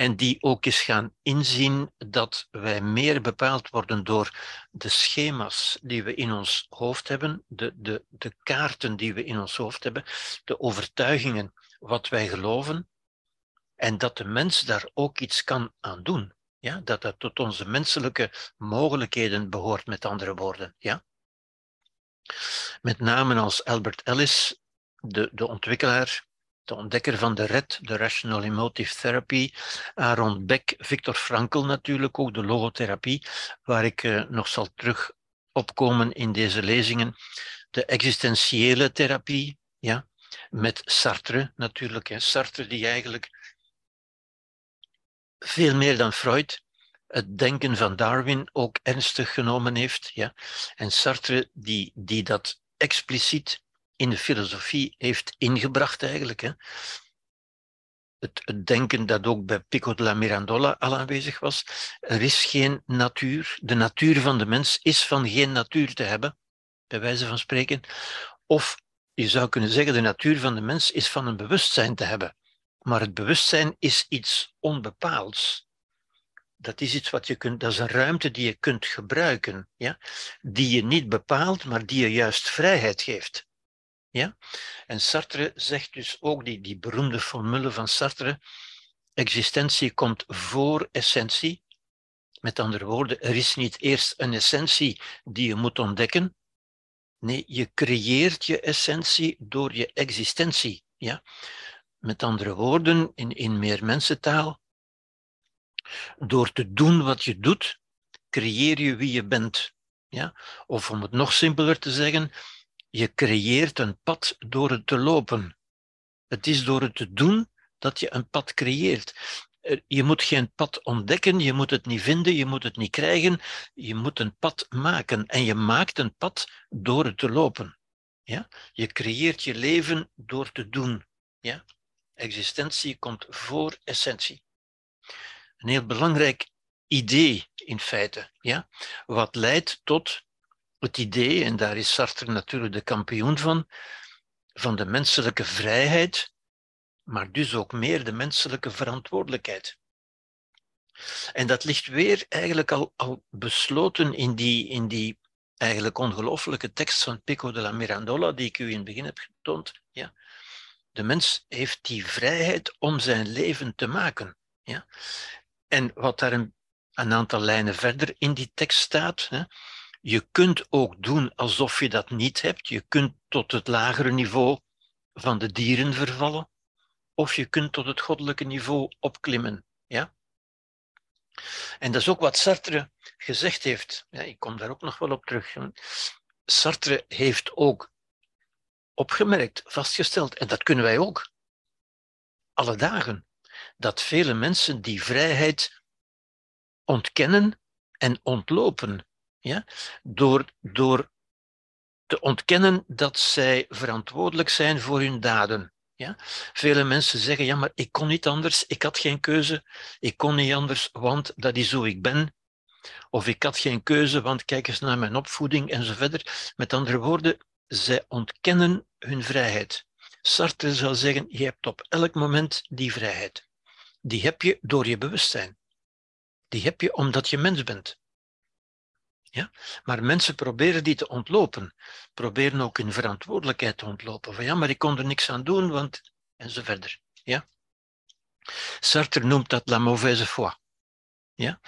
En die ook eens gaan inzien dat wij meer bepaald worden door de schema's die we in ons hoofd hebben, de, de, de kaarten die we in ons hoofd hebben, de overtuigingen, wat wij geloven, en dat de mens daar ook iets kan aan doen. Ja? Dat dat tot onze menselijke mogelijkheden behoort, met andere woorden. Ja? Met name als Albert Ellis, de, de ontwikkelaar, de ontdekker van de RED, de Rational Emotive Therapy, Aaron Beck, Victor Frankl natuurlijk ook, de logotherapie, waar ik uh, nog zal terug opkomen in deze lezingen. De existentiële therapie, ja, met Sartre natuurlijk. Hè. Sartre die eigenlijk veel meer dan Freud het denken van Darwin ook ernstig genomen heeft. Ja? En Sartre, die, die dat expliciet in de filosofie heeft ingebracht eigenlijk. Hè? Het, het, denken dat ook bij Pico della Mirandola al aanwezig was. Er is geen natuur. De natuur van de mens is van geen natuur te hebben, bij wijze van spreken. Of je zou kunnen zeggen, de natuur van de mens is van een bewustzijn te hebben. Maar het bewustzijn is iets onbepaalds. Dat is iets wat je kunt, dat is een ruimte die je kunt gebruiken, ja? die je niet bepaalt, maar die je juist vrijheid geeft. Ja? En Sartre zegt dus ook, die, die beroemde formule van Sartre, existentie komt voor essentie. Met andere woorden, er is niet eerst een essentie die je moet ontdekken. Nee, je creëert je essentie door je existentie. Ja? Met andere woorden, in, in meer mensentaal, door te doen wat je doet, creëer je wie je bent. Ja? Of om het nog simpeler te zeggen, je creëert een pad door het te lopen. Het is door het te doen dat je een pad creëert. Je moet geen pad ontdekken, je moet het niet vinden, je moet het niet krijgen. Je moet een pad maken. En je maakt een pad door het te lopen. Ja? Je creëert je leven door te doen. Ja? Existentie komt voor essentie. Een heel belangrijk idee in feite, ja? wat leidt tot het idee, en daar is Sartre natuurlijk de kampioen van, van de menselijke vrijheid, maar dus ook meer de menselijke verantwoordelijkheid. En dat ligt weer eigenlijk al, al besloten in die, in die eigenlijk ongelooflijke tekst van Pico de la Mirandola, die ik u in het begin heb getoond. Ja. De mens heeft die vrijheid om zijn leven te maken. Ja. En wat daar een, een aantal lijnen verder in die tekst staat, hè, je kunt ook doen alsof je dat niet hebt. Je kunt tot het lagere niveau van de dieren vervallen, of je kunt tot het goddelijke niveau opklimmen. Ja? En dat is ook wat Sartre gezegd heeft. Ja, ik kom daar ook nog wel op terug. Sartre heeft ook opgemerkt, vastgesteld, en dat kunnen wij ook, alle dagen, dat vele mensen die vrijheid ontkennen en ontlopen. Ja? Door, door te ontkennen dat zij verantwoordelijk zijn voor hun daden. Ja? Vele mensen zeggen, ja, maar ik kon niet anders, ik had geen keuze, ik kon niet anders, want dat is hoe ik ben. Of ik had geen keuze, want kijk eens naar mijn opvoeding en zo verder. Met andere woorden, zij ontkennen hun vrijheid. Sartre zou zeggen, je hebt op elk moment die vrijheid. Die heb je door je bewustzijn. Die heb je omdat je mens bent. Ja? Maar mensen proberen die te ontlopen. Proberen ook hun verantwoordelijkheid te ontlopen. Van ja, maar ik kon er niks aan doen, want... En zo verder. Ja? Sartre noemt dat la mauvaise foi. Ja?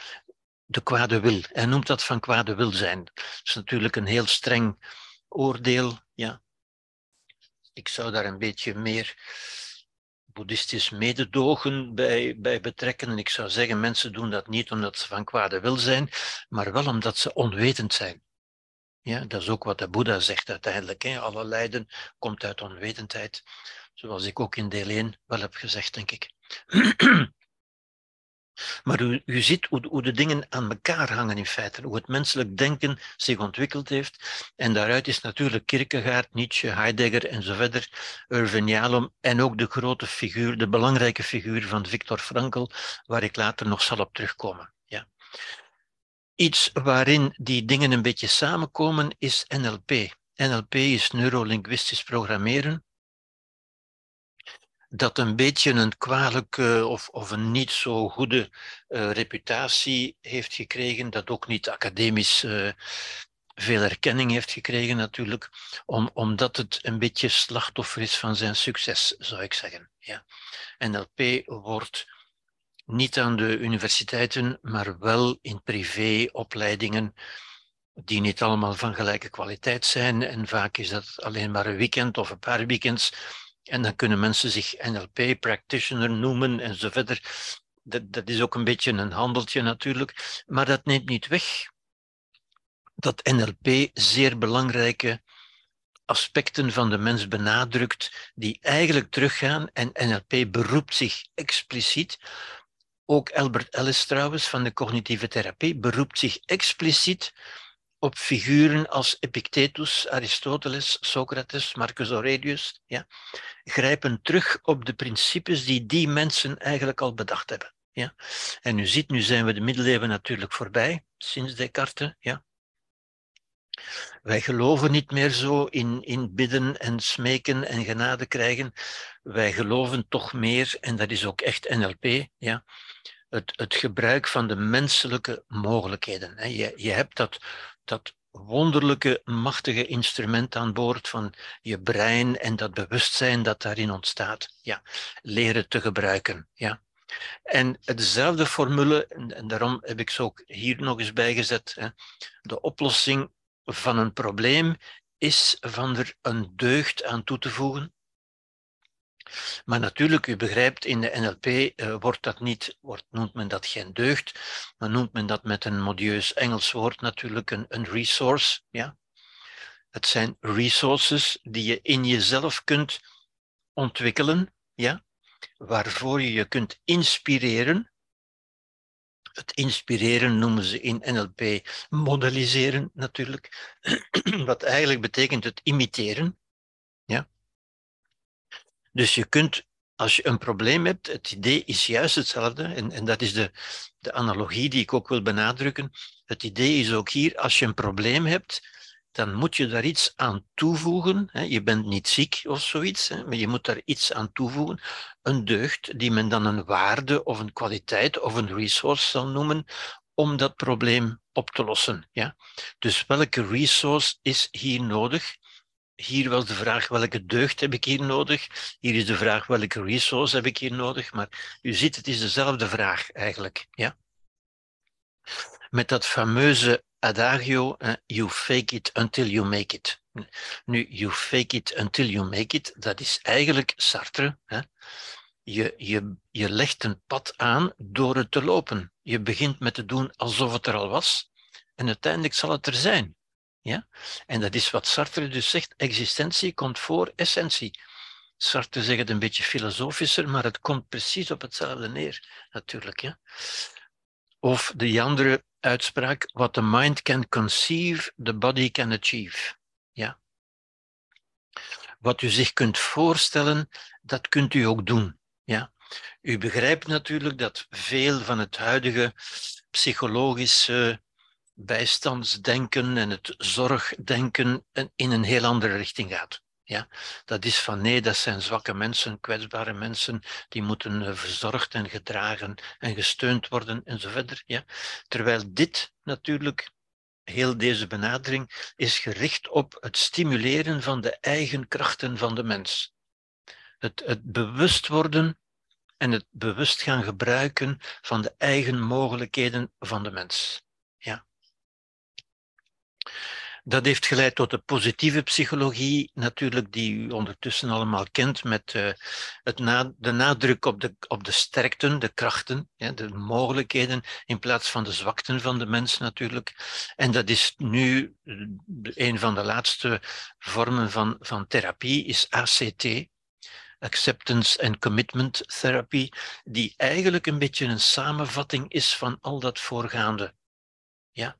De kwade wil. Hij noemt dat van kwade wil zijn. Dat is natuurlijk een heel streng oordeel. Ja? Ik zou daar een beetje meer boeddhistisch mededogen bij, bij betrekken. En ik zou zeggen, mensen doen dat niet omdat ze van kwade wil zijn, maar wel omdat ze onwetend zijn. Ja, dat is ook wat de Boeddha zegt uiteindelijk. Hè. Alle lijden komt uit onwetendheid. Zoals ik ook in deel 1 wel heb gezegd, denk ik. Maar u, ziet hoe, hoe, de dingen aan elkaar hangen in feite, hoe het menselijk denken zich ontwikkeld heeft. En daaruit is natuurlijk Kierkegaard, Nietzsche, Heidegger en zo verder, Irving Yalom en ook de grote figuur, de belangrijke figuur van Viktor Frankl, waar ik later nog zal op terugkomen. Ja. iets waarin die dingen een beetje samenkomen is NLP. NLP is neurolinguistisch programmeren. Dat een beetje een kwalijke of, of een niet zo goede uh, reputatie heeft gekregen, dat ook niet academisch uh, veel erkenning heeft gekregen natuurlijk, om, omdat het een beetje slachtoffer is van zijn succes, zou ik zeggen. Ja. NLP wordt niet aan de universiteiten, maar wel in privéopleidingen die niet allemaal van gelijke kwaliteit zijn. En vaak is dat alleen maar een weekend of een paar weekends. En dan kunnen mensen zich NLP-practitioner noemen en zo verder. Dat, dat is ook een beetje een handeltje natuurlijk. Maar dat neemt niet weg dat NLP zeer belangrijke aspecten van de mens benadrukt, die eigenlijk teruggaan. En NLP beroept zich expliciet ook Albert Ellis trouwens van de cognitieve therapie beroept zich expliciet op figuren als Epictetus, Aristoteles, Socrates, Marcus Aurelius, ja, grijpen terug op de principes die die mensen eigenlijk al bedacht hebben. Ja. En u ziet, nu zijn we de middeleeuwen natuurlijk voorbij, sinds Descartes. Ja. Wij geloven niet meer zo in, in bidden en smeken en genade krijgen. Wij geloven toch meer, en dat is ook echt NLP, ja, het, het gebruik van de menselijke mogelijkheden. Je, je hebt dat, dat wonderlijke, machtige instrument aan boord van je brein en dat bewustzijn dat daarin ontstaat. Ja, leren te gebruiken. Ja. En dezelfde formule, en daarom heb ik ze ook hier nog eens bijgezet, de oplossing van een probleem is van er een deugd aan toe te voegen. Maar natuurlijk, u begrijpt, in de NLP uh, wordt dat niet, wordt, noemt men dat geen deugd, maar noemt men dat met een modieus Engels woord natuurlijk een, een resource. Ja? Het zijn resources die je in jezelf kunt ontwikkelen, ja? waarvoor je je kunt inspireren. Het inspireren noemen ze in NLP modelliseren natuurlijk, wat eigenlijk betekent het imiteren. Dus je kunt, als je een probleem hebt, het idee is juist hetzelfde, en, en dat is de, de analogie die ik ook wil benadrukken. Het idee is ook hier, als je een probleem hebt, dan moet je daar iets aan toevoegen. Je bent niet ziek of zoiets, maar je moet daar iets aan toevoegen. Een deugd die men dan een waarde of een kwaliteit of een resource zal noemen om dat probleem op te lossen. Ja? Dus welke resource is hier nodig? Hier was de vraag welke deugd heb ik hier nodig. Hier is de vraag welke resource heb ik hier nodig. Maar u ziet, het is dezelfde vraag eigenlijk. Ja? Met dat fameuze adagio, you fake it until you make it. Nu, you fake it until you make it, dat is eigenlijk Sartre. Hè? Je, je, je legt een pad aan door het te lopen. Je begint met te doen alsof het er al was. En uiteindelijk zal het er zijn. Ja? En dat is wat Sartre dus zegt, existentie komt voor essentie. Sartre zegt het een beetje filosofischer, maar het komt precies op hetzelfde neer, natuurlijk. Ja? Of de andere uitspraak, what the mind can conceive, the body can achieve. Ja? Wat u zich kunt voorstellen, dat kunt u ook doen. Ja? U begrijpt natuurlijk dat veel van het huidige psychologische bijstandsdenken en het zorgdenken in een heel andere richting gaat. Ja, dat is van nee, dat zijn zwakke mensen, kwetsbare mensen, die moeten eh, verzorgd en gedragen en gesteund worden en zo verder. Ja. Terwijl dit natuurlijk, heel deze benadering, is gericht op het stimuleren van de eigen krachten van de mens. Het, het bewust worden en het bewust gaan gebruiken van de eigen mogelijkheden van de mens. Dat heeft geleid tot de positieve psychologie, natuurlijk, die u ondertussen allemaal kent, met uh, het de nadruk op de, op de sterkten, de krachten, de mogelijkheden, in plaats van de zwakten van de mens natuurlijk. En dat is nu een van de laatste vormen van, van therapie, is ACT, Acceptance and Commitment Therapy, die eigenlijk een beetje een samenvatting is van al dat voorgaande. Ja?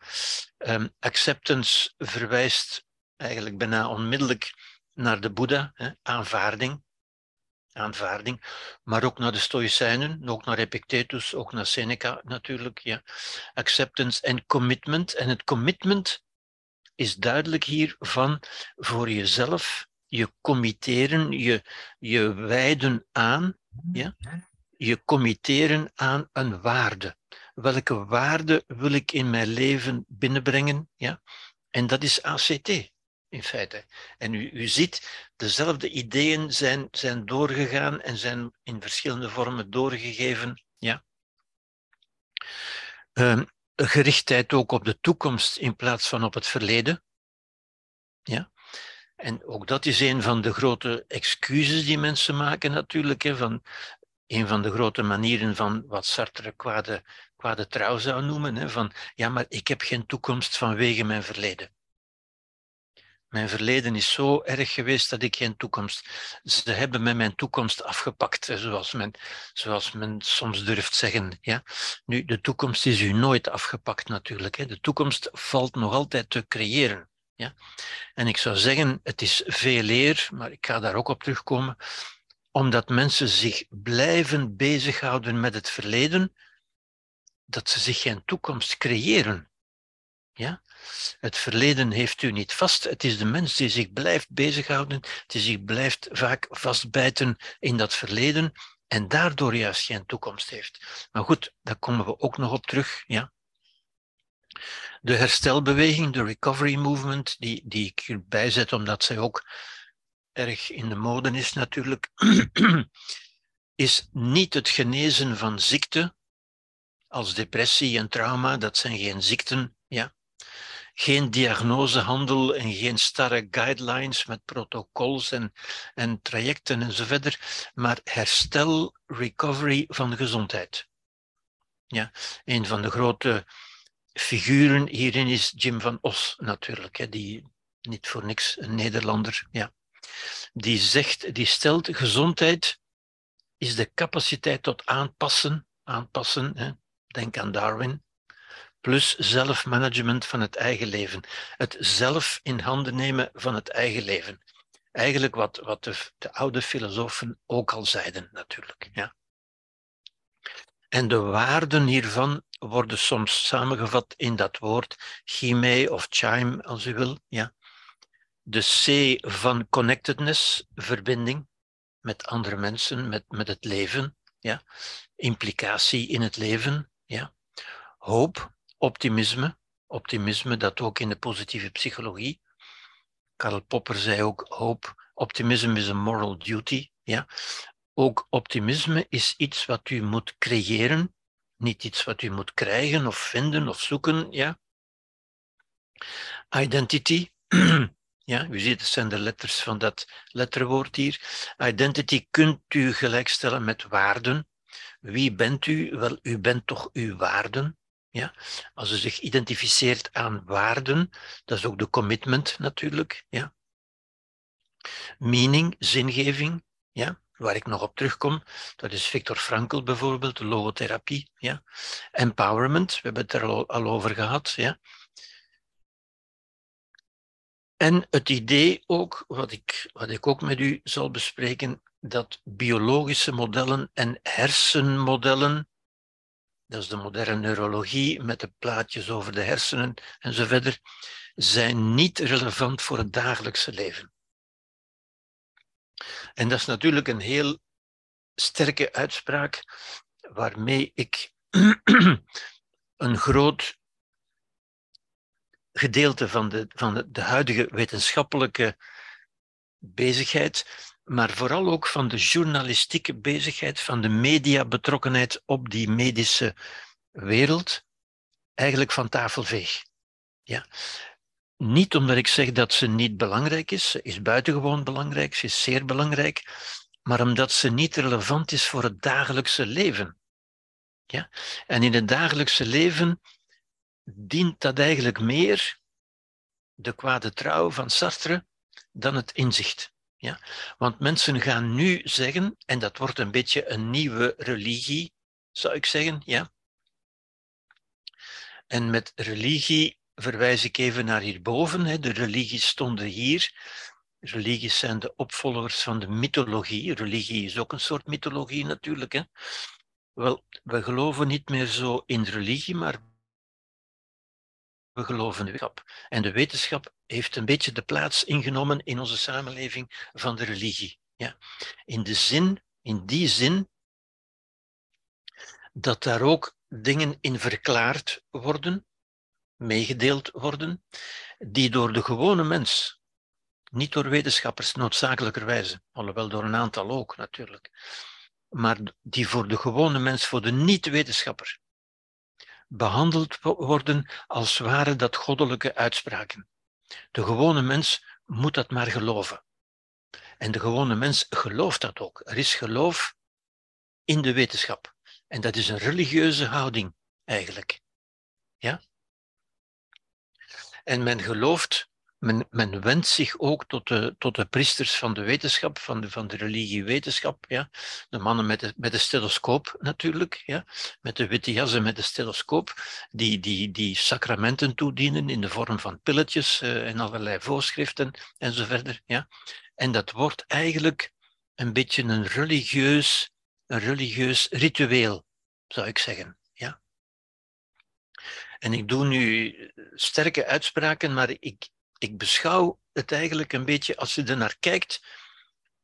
Um, acceptance verwijst eigenlijk bijna onmiddellijk naar de Boeddha, hè, aanvaarding. aanvaarding, maar ook naar de Stoïcijnen, ook naar Epictetus, ook naar Seneca natuurlijk. Ja. Acceptance en commitment. En het commitment is duidelijk hier van voor jezelf je committeren, je, je wijden aan, ja? je committeren aan een waarde. Welke waarde wil ik in mijn leven binnenbrengen? Ja? En dat is ACT in feite. En u, u ziet, dezelfde ideeën zijn, zijn doorgegaan en zijn in verschillende vormen doorgegeven. Ja? Um, gerichtheid ook op de toekomst in plaats van op het verleden. Ja? En ook dat is een van de grote excuses die mensen maken natuurlijk. Hè, van een van de grote manieren van wat Sartre kwade, kwade trouw zou noemen. Hè, van ja, maar ik heb geen toekomst vanwege mijn verleden. Mijn verleden is zo erg geweest dat ik geen toekomst. Ze hebben met mijn toekomst afgepakt, zoals men, zoals men soms durft zeggen. Ja? Nu, de toekomst is u nooit afgepakt natuurlijk. Hè. De toekomst valt nog altijd te creëren. Ja? En ik zou zeggen, het is veel eer, maar ik ga daar ook op terugkomen, omdat mensen zich blijven bezighouden met het verleden, dat ze zich geen toekomst creëren. Ja? Het verleden heeft u niet vast. Het is de mens die zich blijft bezighouden, die zich blijft vaak vastbijten in dat verleden en daardoor juist geen toekomst heeft. Maar goed, daar komen we ook nog op terug. Ja? De herstelbeweging, de recovery movement, die, die ik hierbij zet omdat zij ook erg in de mode is natuurlijk, is niet het genezen van ziekte, als depressie en trauma, dat zijn geen ziekten, ja. Geen diagnosehandel en geen starre guidelines met protocols en, en trajecten en zo verder, maar herstel, recovery van gezondheid. Ja, een van de grote figuren hierin is Jim van Os natuurlijk, hè, die niet voor niks een Nederlander, ja. Die zegt, die stelt gezondheid is de capaciteit tot aanpassen, aanpassen, hè, denk aan Darwin, plus zelfmanagement van het eigen leven. Het zelf in handen nemen van het eigen leven. Eigenlijk wat, wat de, de oude filosofen ook al zeiden, natuurlijk. Ja. En de waarden hiervan worden soms samengevat in dat woord chime of chime, als u wil. Ja. De C van connectedness, verbinding met andere mensen, met, met het leven. Ja. Implicatie in het leven. Ja. Hoop, optimisme. Optimisme dat ook in de positieve psychologie. Karl Popper zei ook hoop, optimism is a moral duty. Ja. Ook optimisme is iets wat u moet creëren, niet iets wat u moet krijgen of vinden of zoeken. Ja. Identity, ja, u ziet, het zijn de letters van dat letterwoord hier. Identity kunt u gelijkstellen met waarden. Wie bent u? Wel, u bent toch uw waarden. Ja? Als u zich identificeert aan waarden, dat is ook de commitment natuurlijk. Ja? Meaning, zingeving. Ja? waar ik nog op terugkom, dat is Viktor Frankl bijvoorbeeld, logotherapie. Ja? Empowerment, we hebben het er al, al over gehad. Ja? En het idee ook, wat ik, wat ik ook met u zal bespreken, dat biologische modellen en hersenmodellen, dat is de moderne neurologie met de plaatjes over de hersenen en zo verder, zijn niet relevant voor het dagelijkse leven. En dat is natuurlijk een heel sterke uitspraak waarmee ik een groot gedeelte van de, van de, de huidige wetenschappelijke bezigheid, maar vooral ook van de journalistieke bezigheid, van de mediabetrokkenheid op die medische wereld, eigenlijk van tafel veeg. Ja. Niet omdat ik zeg dat ze niet belangrijk is, ze is buitengewoon belangrijk, ze is zeer belangrijk, maar omdat ze niet relevant is voor het dagelijkse leven. Ja? En in het dagelijkse leven dient dat eigenlijk meer, de kwade trouw van Sartre, dan het inzicht. Ja? Want mensen gaan nu zeggen, en dat wordt een beetje een nieuwe religie, zou ik zeggen, ja. En met religie verwijs ik even naar hierboven. De religies stonden hier. Religies zijn de opvolgers van de mythologie. Religie is ook een soort mythologie natuurlijk. Hè? Wel, we geloven niet meer zo in religie, maar we geloven in wetenschap. En de wetenschap heeft een beetje de plaats ingenomen in onze samenleving van de religie. Ja? In, de zin, in die zin dat daar ook dingen in verklaard worden, meegedeeld worden, die door de gewone mens, niet door wetenschappers noodzakelijkerwijze, alhoewel door een aantal ook natuurlijk, maar die voor de gewone mens, voor de niet-wetenschapper, behandeld worden als waren dat goddelijke uitspraken. De gewone mens moet dat maar geloven. En de gewone mens gelooft dat ook. Er is geloof in de wetenschap. En dat is een religieuze houding, eigenlijk. Ja? En men gelooft, men, men wendt zich ook tot de, tot de priesters van de wetenschap, van de, van de religie-wetenschap. Ja? De mannen met de, met de stethoscoop natuurlijk, ja? met de witte jassen met de stethoscoop, die, die, die sacramenten toedienen in de vorm van pilletjes uh, en allerlei voorschriften en zo verder. Ja? En dat wordt eigenlijk een beetje een religieus een religieus ritueel, zou ik zeggen. En ik doe nu sterke uitspraken, maar ik, ik beschouw het eigenlijk een beetje, als je er naar kijkt,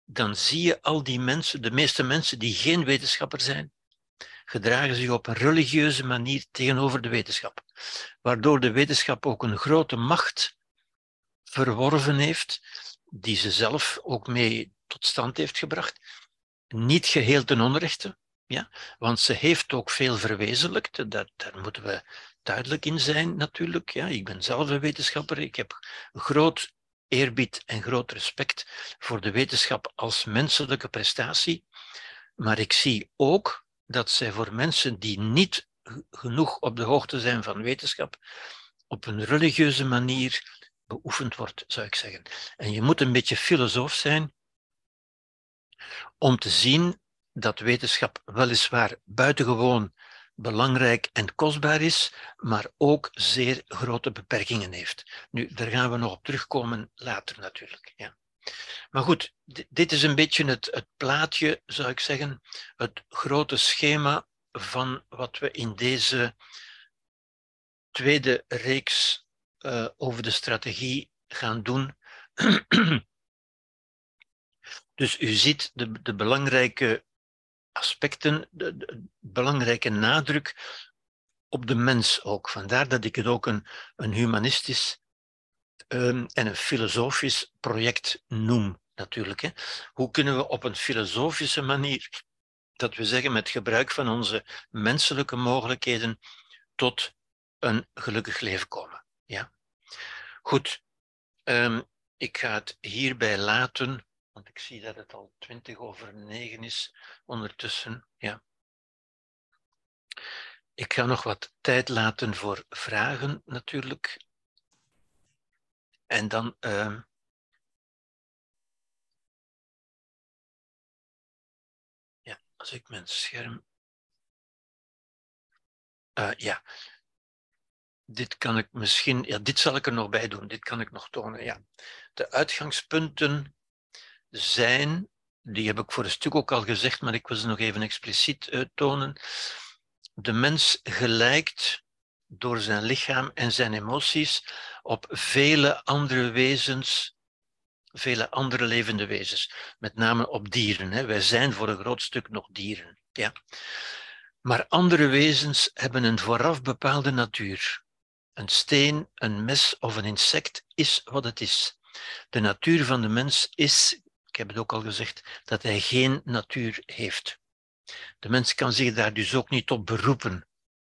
dan zie je al die mensen, de meeste mensen die geen wetenschapper zijn, gedragen zich op een religieuze manier tegenover de wetenschap. Waardoor de wetenschap ook een grote macht verworven heeft, die ze zelf ook mee tot stand heeft gebracht niet geheel ten onrechte, ja? want ze heeft ook veel verwezenlijkt. Dat, daar moeten we duidelijk in zijn natuurlijk. Ja? Ik ben zelf een wetenschapper. Ik heb groot eerbied en groot respect voor de wetenschap als menselijke prestatie. Maar ik zie ook dat zij voor mensen die niet genoeg op de hoogte zijn van wetenschap, op een religieuze manier beoefend wordt, zou ik zeggen. En je moet een beetje filosoof zijn om te zien dat wetenschap weliswaar buitengewoon belangrijk en kostbaar is, maar ook zeer grote beperkingen heeft. Nu, daar gaan we nog op terugkomen later natuurlijk. Ja. Maar goed, dit is een beetje het, het plaatje, zou ik zeggen, het grote schema van wat we in deze tweede reeks uh, over de strategie gaan doen. Dus u ziet de, de belangrijke aspecten, de, belangrijke nadruk op de mens ook. Vandaar dat ik het ook een, een humanistisch um, en een filosofisch project noem, natuurlijk. Hè. Hoe kunnen we op een filosofische manier, dat we zeggen met gebruik van onze menselijke mogelijkheden, tot een gelukkig leven komen? Ja? Goed, um, ik ga het hierbij laten want ik zie dat het al twintig over negen is ondertussen. Ja. Ik ga nog wat tijd laten voor vragen natuurlijk. En dan. Uh, ja, als ik mijn scherm. Uh, ja. Dit kan ik misschien. Ja, dit zal ik er nog bij doen. Dit kan ik nog tonen. Ja. De uitgangspunten zijn, die heb ik voor een stuk ook al gezegd, maar ik wil ze nog even expliciet uittonen. De mens gelijkt door zijn lichaam en zijn emoties op vele andere wezens, vele andere levende wezens, met name op dieren. Hè. Wij zijn voor een groot stuk nog dieren. Ja. Maar andere wezens hebben een vooraf bepaalde natuur. Een steen, een mes of een insect is wat het is. De natuur van de mens is heb het ook al gezegd, dat hij geen natuur heeft. De mens kan zich daar dus ook niet op beroepen,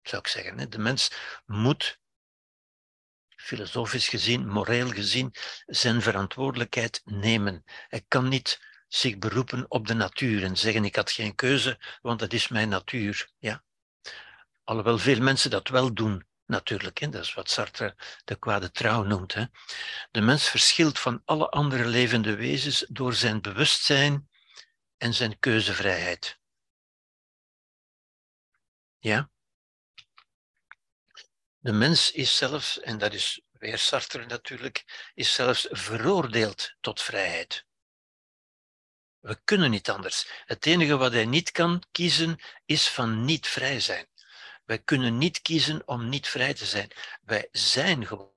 zou ik zeggen. De mens moet, filosofisch gezien, moreel gezien, zijn verantwoordelijkheid nemen. Hij kan niet zich beroepen op de natuur en zeggen ik had geen keuze, want dat is mijn natuur. Ja? Alhoewel veel mensen dat wel doen natuurlijk. Hè. Dat is wat Sartre de kwade trouw noemt. Hè. De mens verschilt van alle andere levende wezens door zijn bewustzijn en zijn keuzevrijheid. Ja? De mens is zelfs, en dat is weer Sartre natuurlijk, is zelfs veroordeeld tot vrijheid. We kunnen niet anders. Het enige wat hij niet kan kiezen is van niet vrij zijn. Wij kunnen niet kiezen om niet vrij te zijn. Wij zijn gewoon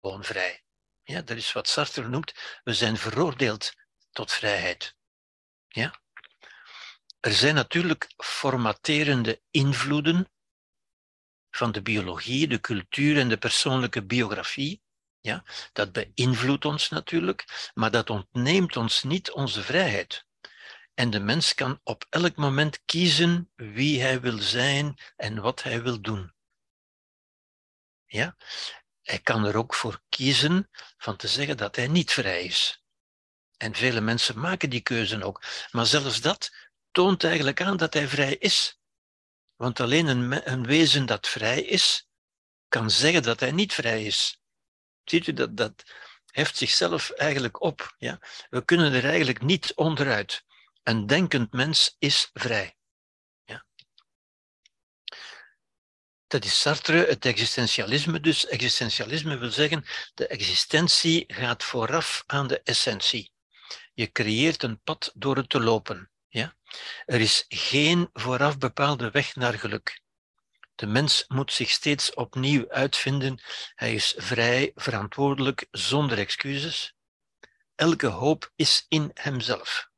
vrij. Ja, dat is wat Sartre noemt. We zijn veroordeeld tot vrijheid. Ja? Er zijn natuurlijk formaterende invloeden van de biologie, de cultuur en de persoonlijke biografie. Ja, dat beïnvloedt ons natuurlijk, maar dat ontneemt ons niet onze vrijheid. En de mens kan op elk moment kiezen wie hij wil zijn en wat hij wil doen. Ja? Hij kan er ook voor kiezen van te zeggen dat hij niet vrij is. En vele mensen maken die keuze ook. Maar zelfs dat toont eigenlijk aan dat hij vrij is. Want alleen een, een wezen dat vrij is, kan zeggen dat hij niet vrij is. Ziet u, dat, dat heft zichzelf eigenlijk op. Ja? We kunnen er eigenlijk niet onderuit. Een denkend mens is vrij. Ja? Dat is Sartre, het existentialisme dus. Existentialisme wil zeggen, de existentie gaat vooraf aan de essentie. Je creëert een pad door het te lopen. Ja? Er is geen vooraf bepaalde weg naar geluk. De mens moet zich steeds opnieuw uitvinden. Hij is vrij, verantwoordelijk, zonder excuses. Elke hoop is in hemzelf.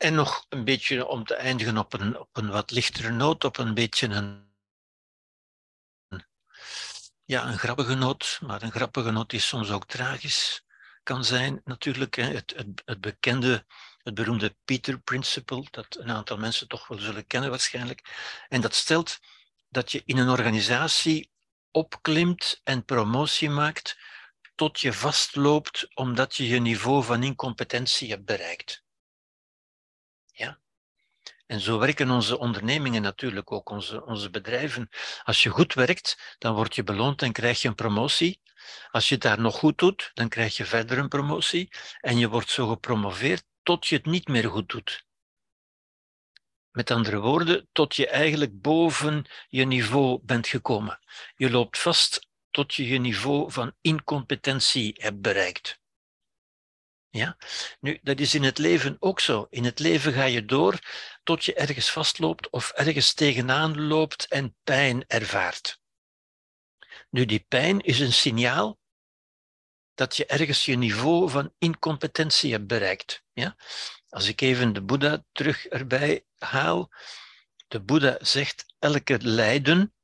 En nog een beetje om te eindigen op een, op een wat lichtere noot, op een beetje een ja, een grappige noot, maar een grappige noot die soms ook tragisch kan zijn. Natuurlijk, het, het, het bekende, het beroemde Peter Principle, dat een aantal mensen toch wel zullen kennen waarschijnlijk. En dat stelt dat je in een organisatie opklimt en promotie maakt tot je vastloopt omdat je je niveau van incompetentie hebt bereikt. En zo werken onze ondernemingen natuurlijk ook, onze, onze bedrijven. Als je goed werkt, dan word je beloond en krijg je een promotie. Als je daar nog goed doet, dan krijg je verder een promotie. En je wordt zo gepromoveerd tot je het niet meer goed doet. Met andere woorden, tot je eigenlijk boven je niveau bent gekomen. Je loopt vast tot je je niveau van incompetentie hebt bereikt. Ja? Nu, dat is in het leven ook zo. In het leven ga je door tot je ergens vastloopt of ergens tegenaan loopt en pijn ervaart. Nu, die pijn is een signaal dat je ergens je niveau van incompetentie hebt bereikt. Ja? Als ik even de Boeddha terug erbij haal, de Boeddha zegt elke lijden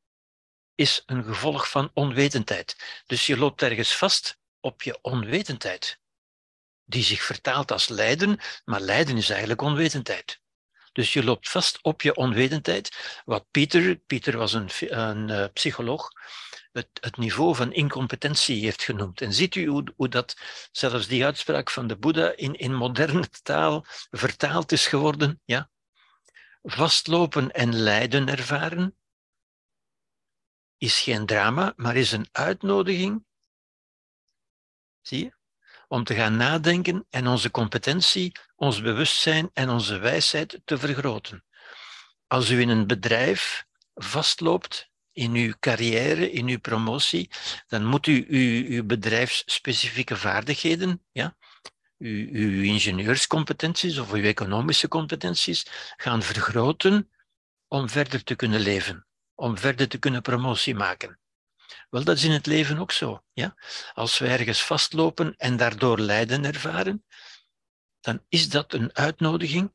is een gevolg van onwetendheid. Dus je loopt ergens vast op je onwetendheid die zich vertaalt als lijden, maar lijden is eigenlijk onwetendheid. Dus je loopt vast op je onwetendheid, wat Pieter, Pieter was een, een uh, psycholoog, het, het, niveau van incompetentie heeft genoemd. En ziet u hoe, hoe dat zelfs die uitspraak van de Boeddha in, in moderne taal vertaald is geworden? Ja? Vastlopen en lijden ervaren is geen drama, maar is een uitnodiging. Zie je? Om te gaan nadenken en onze competentie, ons bewustzijn en onze wijsheid te vergroten. Als u in een bedrijf vastloopt in uw carrière, in uw promotie, dan moet u uw, uw bedrijfsspecifieke vaardigheden, ja, uw, uw ingenieurscompetenties of uw economische competenties gaan vergroten om verder te kunnen leven, om verder te kunnen promotie maken. Wel, dat is in het leven ook zo. Ja? Als we ergens vastlopen en daardoor lijden ervaren, dan is dat een uitnodiging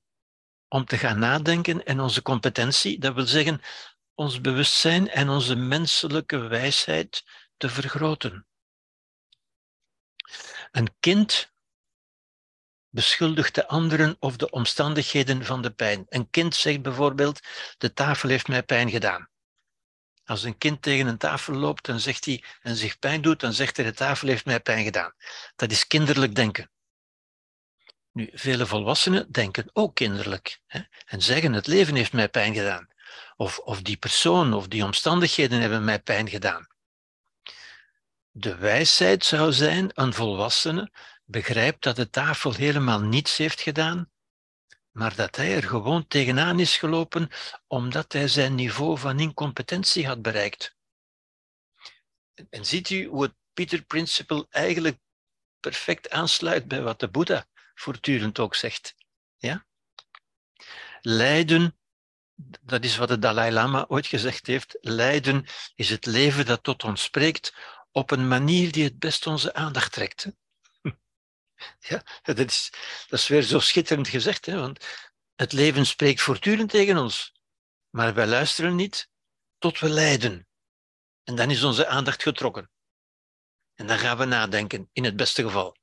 om te gaan nadenken en onze competentie, dat wil zeggen ons bewustzijn en onze menselijke wijsheid te vergroten. Een kind beschuldigt de anderen of de omstandigheden van de pijn. Een kind zegt bijvoorbeeld: De tafel heeft mij pijn gedaan. Als een kind tegen een tafel loopt en, zegt hij, en zich pijn doet, dan zegt hij de tafel heeft mij pijn gedaan. Dat is kinderlijk denken. Nu, vele volwassenen denken ook kinderlijk hè, en zeggen het leven heeft mij pijn gedaan. Of, of die persoon of die omstandigheden hebben mij pijn gedaan. De wijsheid zou zijn, een volwassene begrijpt dat de tafel helemaal niets heeft gedaan, maar dat hij er gewoon tegenaan is gelopen omdat hij zijn niveau van incompetentie had bereikt. En ziet u hoe het Peter Principle eigenlijk perfect aansluit bij wat de Boeddha voortdurend ook zegt. Ja? Lijden, dat is wat de Dalai Lama ooit gezegd heeft, lijden is het leven dat tot ons spreekt op een manier die het best onze aandacht trekt. Ja, dat is, dat is weer zo schitterend gezegd, hè? want het leven spreekt voortdurend tegen ons, maar wij luisteren niet tot we lijden. En dan is onze aandacht getrokken. En dan gaan we nadenken, in het beste geval.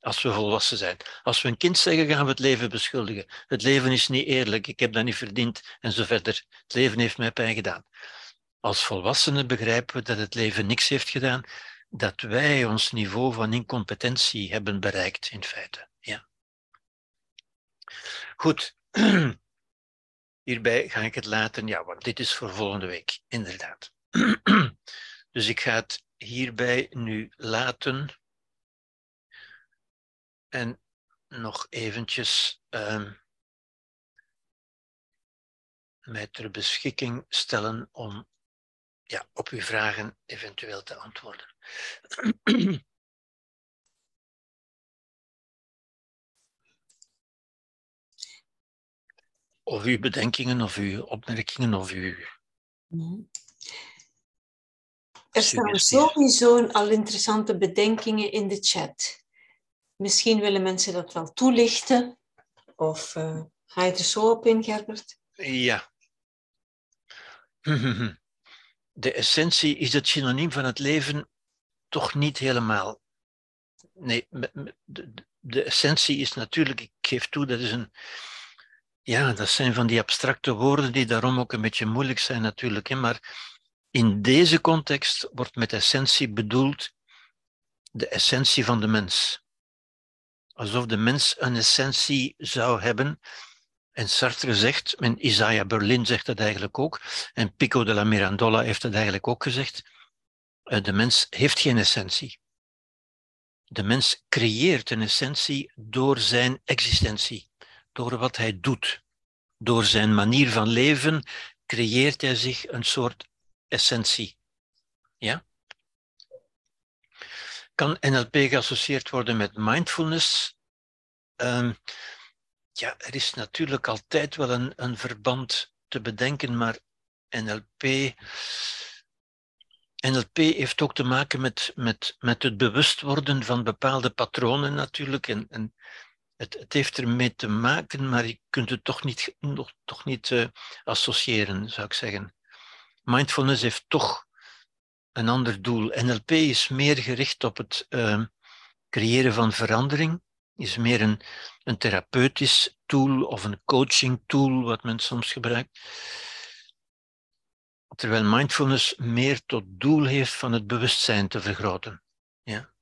Als we volwassen zijn. Als we een kind zeggen, gaan we het leven beschuldigen. Het leven is niet eerlijk, ik heb dat niet verdiend en zo verder. Het leven heeft mij pijn gedaan. Als volwassenen begrijpen we dat het leven niks heeft gedaan, dat wij ons niveau van incompetentie hebben bereikt, in feite. Ja. Goed. Hierbij ga ik het laten, ja, want dit is voor volgende week, inderdaad. Dus ik ga het hierbij nu laten. En nog eventjes um, mij ter beschikking stellen om ja, op uw vragen eventueel te antwoorden. of uw bedenkingen, of uw opmerkingen, of uw. Mhm. Er staan sowieso al interessante bedenkingen in de chat. Misschien willen mensen dat wel toelichten. Of uh, ga je er zo op in, Gerbert? Ja. De essentie is het synoniem van het leven toch niet helemaal. Nee, de, essentie is natuurlijk, ik geef toe, dat is een. Ja, dat zijn van die abstracte woorden die daarom ook een beetje moeilijk zijn natuurlijk. Hè, maar in deze context wordt met essentie bedoeld de essentie van de mens. Alsof de mens een essentie zou hebben. En Sartre zegt, en Isaiah Berlin zegt dat eigenlijk ook, en Pico de la Mirandola heeft het eigenlijk ook gezegd, eh, de mens heeft geen essentie. De mens creëert een essentie door zijn existentie, door wat hij doet. Door zijn manier van leven creëert hij zich een soort essentie. Ja? Kan NLP geassocieerd worden met mindfulness? Um, ja, er is natuurlijk altijd wel een, een verband te bedenken, maar NLP, NLP heeft ook te maken met, met, met het bewust worden van bepaalde patronen natuurlijk. En, en het, het heeft ermee te maken, maar je kunt het toch niet, nog, toch niet uh, associëren, zou ik zeggen mindfulness heeft toch een ander doel. NLP is meer gericht op het uh, creëren van verandering, is meer een, een therapeutisch tool of een coaching tool, wat men soms gebruikt. Terwijl mindfulness meer tot doel heeft van het bewustzijn te vergroten. Ja.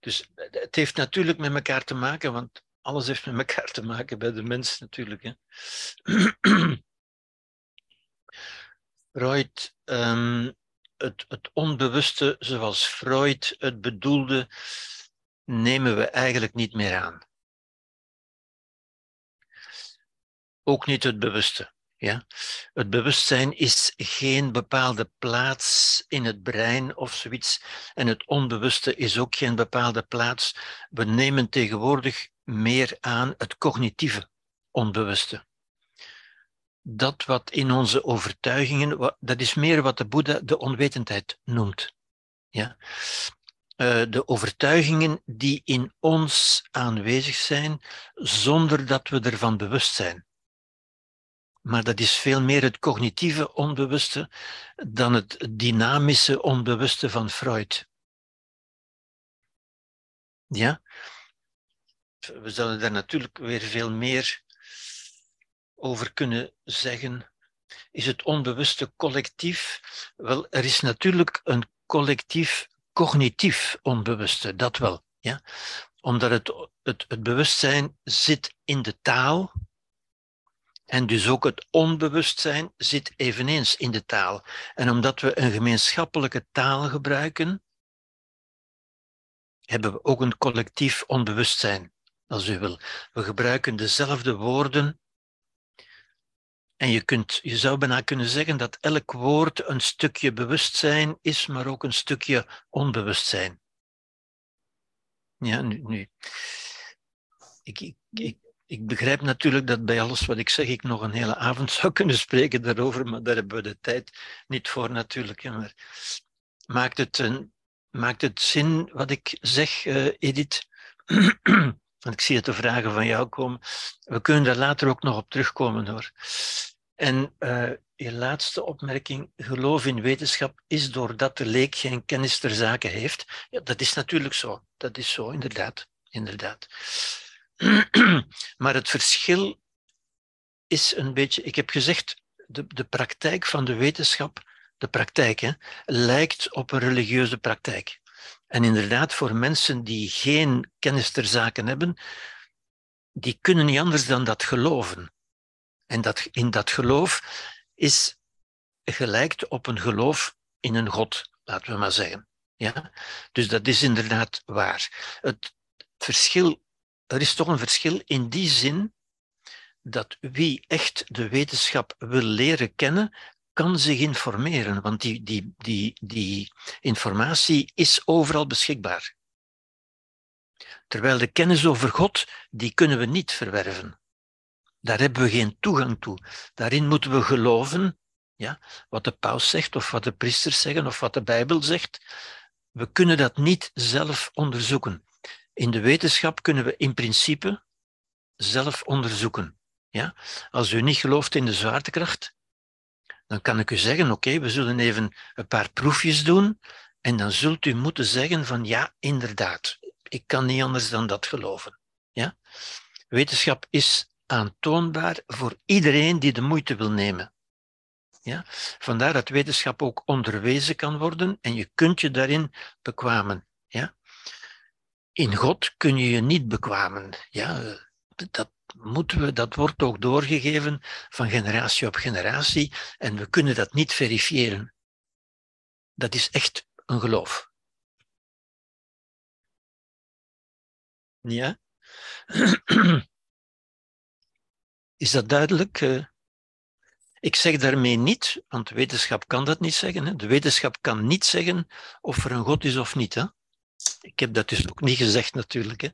Dus het heeft natuurlijk met elkaar te maken, want alles heeft met elkaar te maken bij de mens natuurlijk. Hè. Freud um, het, het onbewuste zoals Freud het bedoelde, nemen we eigenlijk niet meer aan. Ook niet het bewuste. Ja? Het bewustzijn is geen bepaalde plaats in het brein of zoiets. En het onbewuste is ook geen bepaalde plaats. We nemen tegenwoordig meer aan het cognitieve onbewuste dat wat in onze overtuigingen, dat is meer wat de Boeddha de onwetendheid noemt. Ja? Uh, de overtuigingen die in ons aanwezig zijn, zonder dat we ervan bewust zijn. Maar dat is veel meer het cognitieve onbewuste dan het dynamische onbewuste van Freud. Ja? We zullen daar natuurlijk weer veel meer over kunnen zeggen? Is het onbewuste collectief? Wel, er is natuurlijk een collectief cognitief onbewuste, dat wel. Ja? Omdat het, het, het bewustzijn zit in de taal, en dus ook het onbewustzijn zit eveneens in de taal. En omdat we een gemeenschappelijke taal gebruiken, hebben we ook een collectief onbewustzijn. als u wil. We gebruiken dezelfde woorden. En je, kunt, je zou bijna kunnen zeggen dat elk woord een stukje bewustzijn is, maar ook een stukje onbewustzijn. Ja, nu. ik, ik, ik begrijp natuurlijk dat bij alles wat ik zeg, ik nog een hele avond zou kunnen spreken daarover, maar daar hebben we de tijd niet voor natuurlijk. Maar maakt het, een, maakt het zin wat ik zeg, uh, Edith? Want ik zie het de vragen van jou komen. We kunnen daar later ook nog op terugkomen hoor. En uh, je laatste opmerking, geloof in wetenschap is doordat de leek geen kennis ter zake heeft. Ja, dat is natuurlijk zo. Dat is zo, inderdaad. inderdaad. Maar het verschil is een beetje, ik heb gezegd, de, de praktijk van de wetenschap, de praktijk, hè, lijkt op een religieuze praktijk. En inderdaad, voor mensen die geen kennis ter zake hebben, die kunnen niet anders dan dat geloven. En dat, in dat geloof is gelijkt op een geloof in een God, laten we maar zeggen. Ja? Dus dat is inderdaad waar. Het verschil, er is toch een verschil in die zin dat wie echt de wetenschap wil leren kennen, kan zich informeren, want die, die, die, die informatie is overal beschikbaar. Terwijl de kennis over God, die kunnen we niet verwerven. Daar hebben we geen toegang toe. Daarin moeten we geloven ja, wat de paus zegt, of wat de priesters zeggen, of wat de Bijbel zegt. We kunnen dat niet zelf onderzoeken. In de wetenschap kunnen we in principe zelf onderzoeken. Ja? Als u niet gelooft in de zwaartekracht, dan kan ik u zeggen, oké, we zullen even een paar proefjes doen en dan zult u moeten zeggen van ja, inderdaad, ik kan niet anders dan dat geloven. Ja? Wetenschap is aantoonbaar voor iedereen die de moeite wil nemen. Ja? Vandaar dat wetenschap ook onderwezen kan worden en je kunt je daarin bekwamen. Ja? In God kun je je niet bekwamen. Ja? Dat, moeten we, dat wordt ook doorgegeven van generatie op generatie en we kunnen dat niet verifiëren. Dat is echt een geloof. Ja? Is dat duidelijk? Eh, ik zeg daarmee niet, want wetenschap kan dat niet zeggen. De wetenschap kan niet zeggen of er een God is of niet. Ik heb dat dus ook niet gezegd natuurlijk. Hè?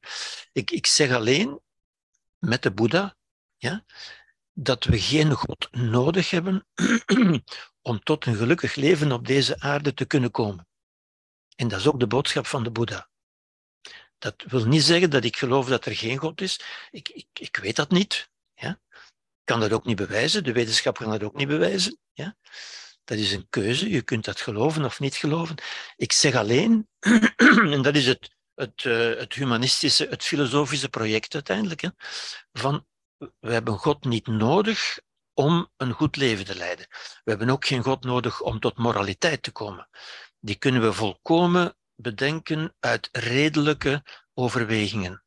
Ik, ik zeg alleen, met de Boeddha, ja, dat we geen God nodig hebben om tot een gelukkig leven op deze aarde te kunnen komen. En dat is ook de boodschap van de Boeddha. Dat wil niet zeggen dat ik geloof dat er geen God is. Ik, ik, ik weet dat niet. Ja? Ik kan dat ook niet bewijzen. De wetenschap kan dat ook niet bewijzen. Ja? Dat is een keuze. Je kunt dat geloven of niet geloven. Ik zeg alleen, en dat is het, het, uh, het humanistische, het filosofische project uiteindelijk, hè, van we hebben God niet nodig om een goed leven te leiden. We hebben ook geen God nodig om tot moraliteit te komen. Die kunnen we volkomen bedenken uit redelijke overwegingen.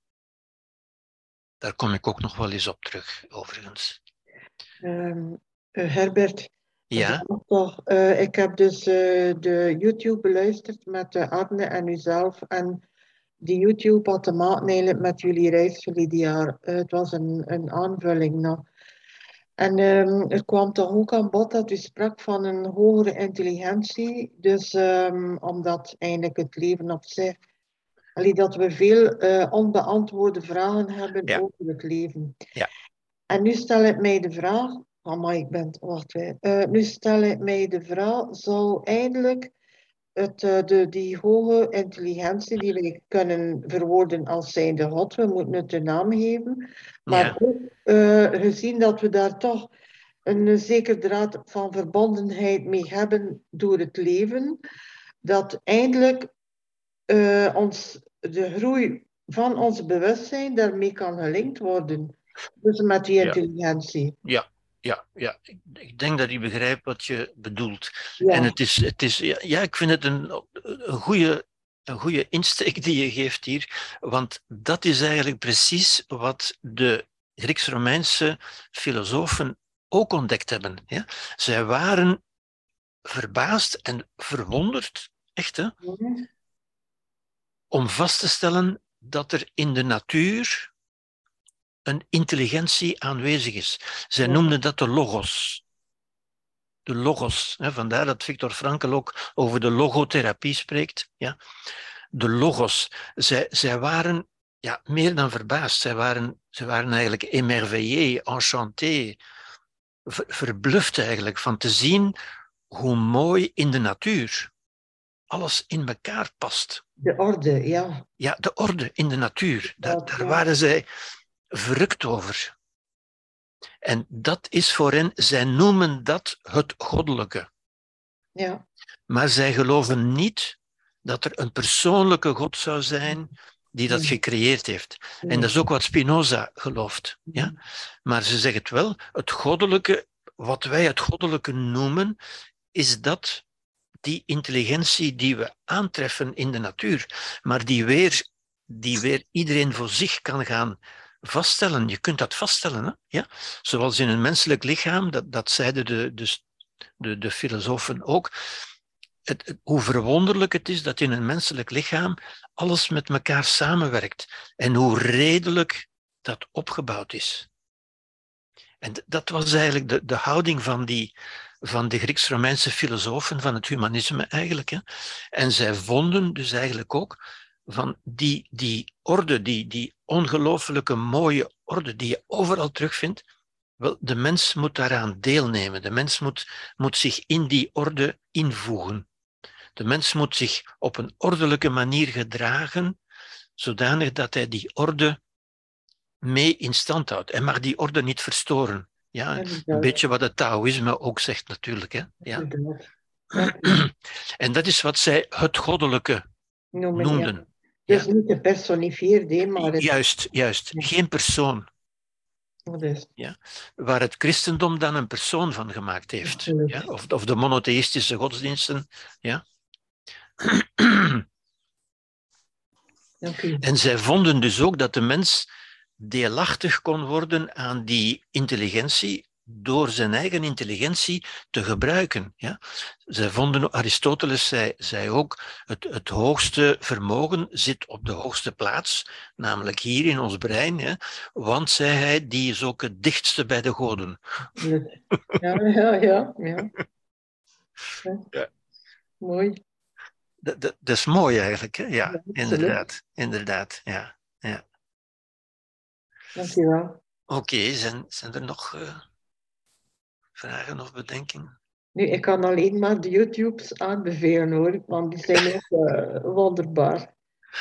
Daar kom ik ook nog wel eens op terug, overigens. Um, Herbert, ja? Toch, uh, ik heb dus uh, de YouTube beluisterd met uh, Arne en uzelf. En die YouTube had te maken eigenlijk met jullie reis voor dit jaar. het was een, een aanvulling nog. En um, er kwam toch ook aan bod dat u sprak van een hogere intelligentie. Dus um, omdat eigenlijk het leven op zich. Allee, dat we veel uh, onbeantwoorde vragen hebben Ja. over het leven. Ja. En nu stel ik mij de vraag. Maar ik ben. Wacht even. Eh, nu stel ik mij de vraag: zou eindelijk het, eh, de, die hoge intelligentie die we kunnen verwoorden als zijnde God, we moeten het een naam geven, maar Ja. ook eh, gezien dat we daar toch een zeker draad van verbondenheid mee hebben door het leven, dat eindelijk ons, de groei van ons bewustzijn daarmee kan gelinkt worden. Dus met die intelligentie. Ja, ja, ja. Ik, ik denk dat ik begrijp wat je bedoelt. Ja. En het is, het is ja, ja, ik vind het een, een, goede, een goede insteek die je geeft hier, want dat is eigenlijk precies wat de Grieks-Romeinse filosofen ook ontdekt hebben. Ja? Zij waren verbaasd en verwonderd, echt, hè, Mhm. om vast te stellen dat er in de natuur een intelligentie aanwezig is. Zij Ja. noemden dat de logos. De logos. Hè, vandaar dat Victor Frankl ook over de logotherapie spreekt. Ja. De logos. Zij, zij waren ja, meer dan verbaasd. Zij waren, zij waren eigenlijk émerveillés, enchantés, ver- verbluft eigenlijk van te zien hoe mooi in de natuur alles in elkaar past. De orde, ja. Ja, de orde in de natuur. Daar, daar waren zij verrukt over. En dat is voor hen, zij noemen dat het goddelijke. Ja, Maar zij geloven niet dat er een persoonlijke God zou zijn die dat gecreëerd heeft. En dat is ook wat Spinoza gelooft. Ja? Maar ze zeggen het wel, het goddelijke, wat wij het goddelijke noemen, is dat die intelligentie die we aantreffen in de natuur, maar die weer, die weer iedereen voor zich kan gaan vaststellen. Je kunt dat vaststellen, hè? Ja? zoals in een menselijk lichaam, dat, dat zeiden de, de, de, de filosofen ook. Het, hoe verwonderlijk het is dat in een menselijk lichaam alles met elkaar samenwerkt en hoe redelijk dat opgebouwd is. En dat was eigenlijk de, de houding van, die, van de Grieks-Romeinse filosofen, van het humanisme eigenlijk. Hè. En zij vonden dus eigenlijk ook van die, die orde, die, die ongelooflijke mooie orde die je overal terugvindt, wel, de mens moet daaraan deelnemen. De mens moet, moet zich in die orde invoegen. De mens moet zich op een ordelijke manier gedragen, zodanig dat hij die orde mee in stand houdt. Hij mag die orde niet verstoren. Ja, een beetje wat het Taoïsme ook zegt natuurlijk. Hè? Ja. En dat is wat zij het goddelijke noemden. Dus niet gepersonifieerd, maar het, Juist, juist. Ja. Geen persoon. is Waar het christendom dan een persoon van gemaakt heeft. Ja? Of, of de monotheïstische godsdiensten. Ja? En zij vonden dus ook dat de mens deelachtig kon worden aan die intelligentie door zijn eigen intelligentie te gebruiken. Ja? Zij vonden, Aristoteles zei, zei ook, het, het hoogste vermogen zit op de hoogste plaats, namelijk hier in ons brein, hè? want, zei hij, die is ook het dichtste bij de goden. Ja, ja, ja. ja. Ja. Ja. Mooi. Dat, dat, dat is mooi eigenlijk, hè? Ja, Ja, inderdaad. Inderdaad, ja. Dank u wel. Oké, zijn, zijn er nog eh, vragen of bedenkingen? Nu, ik kan alleen maar de YouTubes aanbevelen hoor, want die zijn eh, wonderbaar.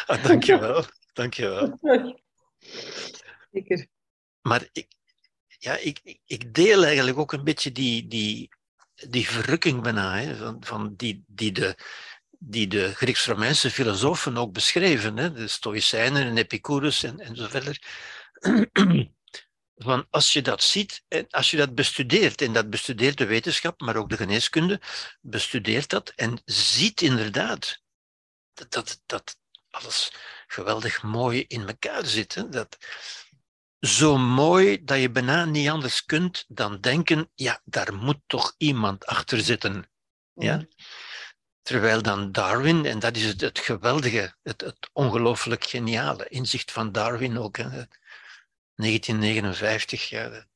Ah, dankjewel, dankjewel. Zeker. Maar ik, ja, ik, ik- ik deel eigenlijk ook een beetje die, die, die verrukking bijna, hè, van, van die, die de, die de Grieks-Romeinse filosofen ook beschreven, hè, de Stoïcijnen en Epicurus en, en zo verder. Van als je dat ziet en als je dat bestudeert, en dat bestudeert de wetenschap, maar ook de geneeskunde, bestudeert dat en ziet inderdaad dat, dat, dat alles geweldig mooi in elkaar zit. Hè? Dat, zo mooi dat je bijna niet anders kunt dan denken, ja, daar moet toch iemand achter zitten. Ja? Terwijl dan Darwin, en dat is het, het geweldige, het, het ongelooflijk geniale inzicht van Darwin ook, hè, 1959, ja,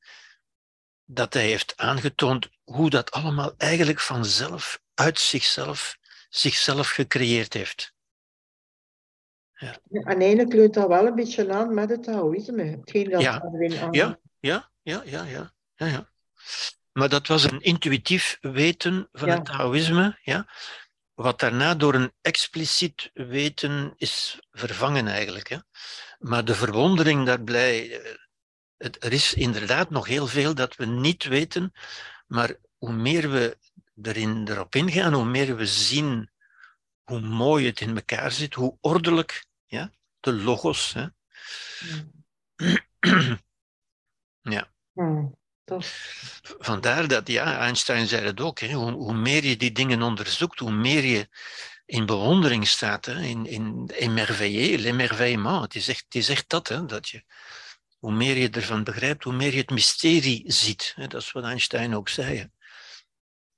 dat hij heeft aangetoond hoe dat allemaal eigenlijk vanzelf, uit zichzelf, zichzelf gecreëerd heeft. Ja, en eigenlijk leunt dat wel een beetje aan met het Taoïsme. Hetgeen dat Ja. Aan- Ja, ja, ja, ja, ja. ja, ja. Maar dat was een intuïtief weten van Ja. het Taoïsme, ja, wat daarna door een expliciet weten is vervangen eigenlijk. Hè. Maar de verwondering daarbij, eh, het, er is inderdaad nog heel veel dat we niet weten, maar hoe meer we erin, erop ingaan, hoe meer we zien hoe mooi het in elkaar zit, hoe ordelijk, ja, de logos. Hè. ja. Dat is- Vandaar dat, ja, Einstein zei het ook, hè, hoe, hoe meer je die dingen onderzoekt, hoe meer je in bewondering staat, hè, in, in l'émerveillement. Het is echt, het is echt dat, hè, dat je, hoe meer je ervan begrijpt, hoe meer je het mysterie ziet. Hè, dat is wat Einstein ook zei.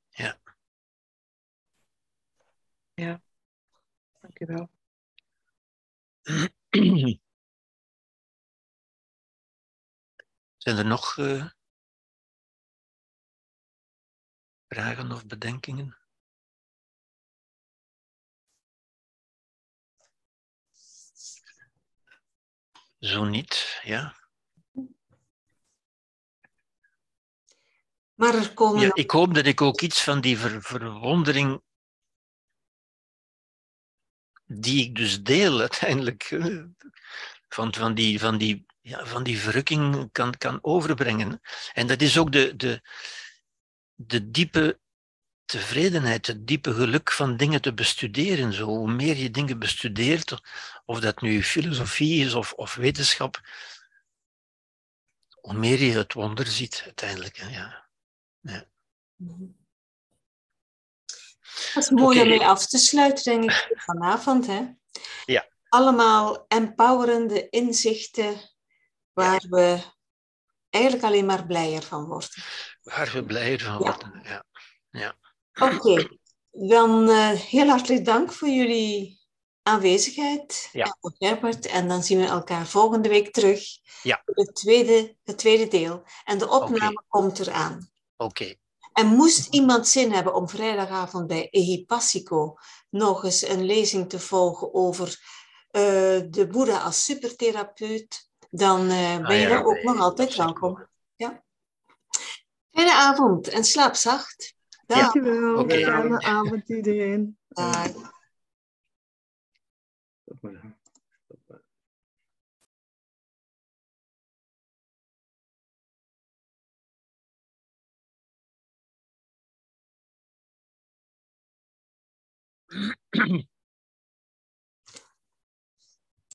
hè. dank u wel. Zijn er nog uh, vragen of bedenkingen? Zo niet, ja. Maar er komen. Ja, ik hoop dat ik ook iets van die ver verwondering, die ik dus deel uiteindelijk, van, van, die, van, die, ja, van die verrukking kan, kan overbrengen. En dat is ook de, de, de diepe tevredenheid, het diepe geluk van dingen te bestuderen. Zo, hoe meer je dingen bestudeert, of dat nu filosofie is of, of wetenschap, hoe meer je het wonder ziet uiteindelijk. Ja. ja. Dat is mooi okay. om mee af te sluiten, denk ik, vanavond. Hè? Ja. Allemaal empowerende inzichten waar ja. we eigenlijk alleen maar blijer van worden. Waar we blijer van Ja. worden, ja. ja. Oké, dan eh, heel hartelijk dank voor jullie aanwezigheid, Ja. voor Herbert. En dan zien we elkaar volgende week terug Ja. voor het tweede, het tweede deel. En de opname komt eraan. Oké. En moest iemand zin hebben om vrijdagavond bij Ehipassico nog eens een lezing te volgen over eh, de Boeddha als supertherapeut, dan eh, ben Ah, je ja, daar ook nee, nog altijd welkom. Ja. Fijne avond en slaap zacht. Dag. Dankjewel. Oké. Fijne avond iedereen. Dag.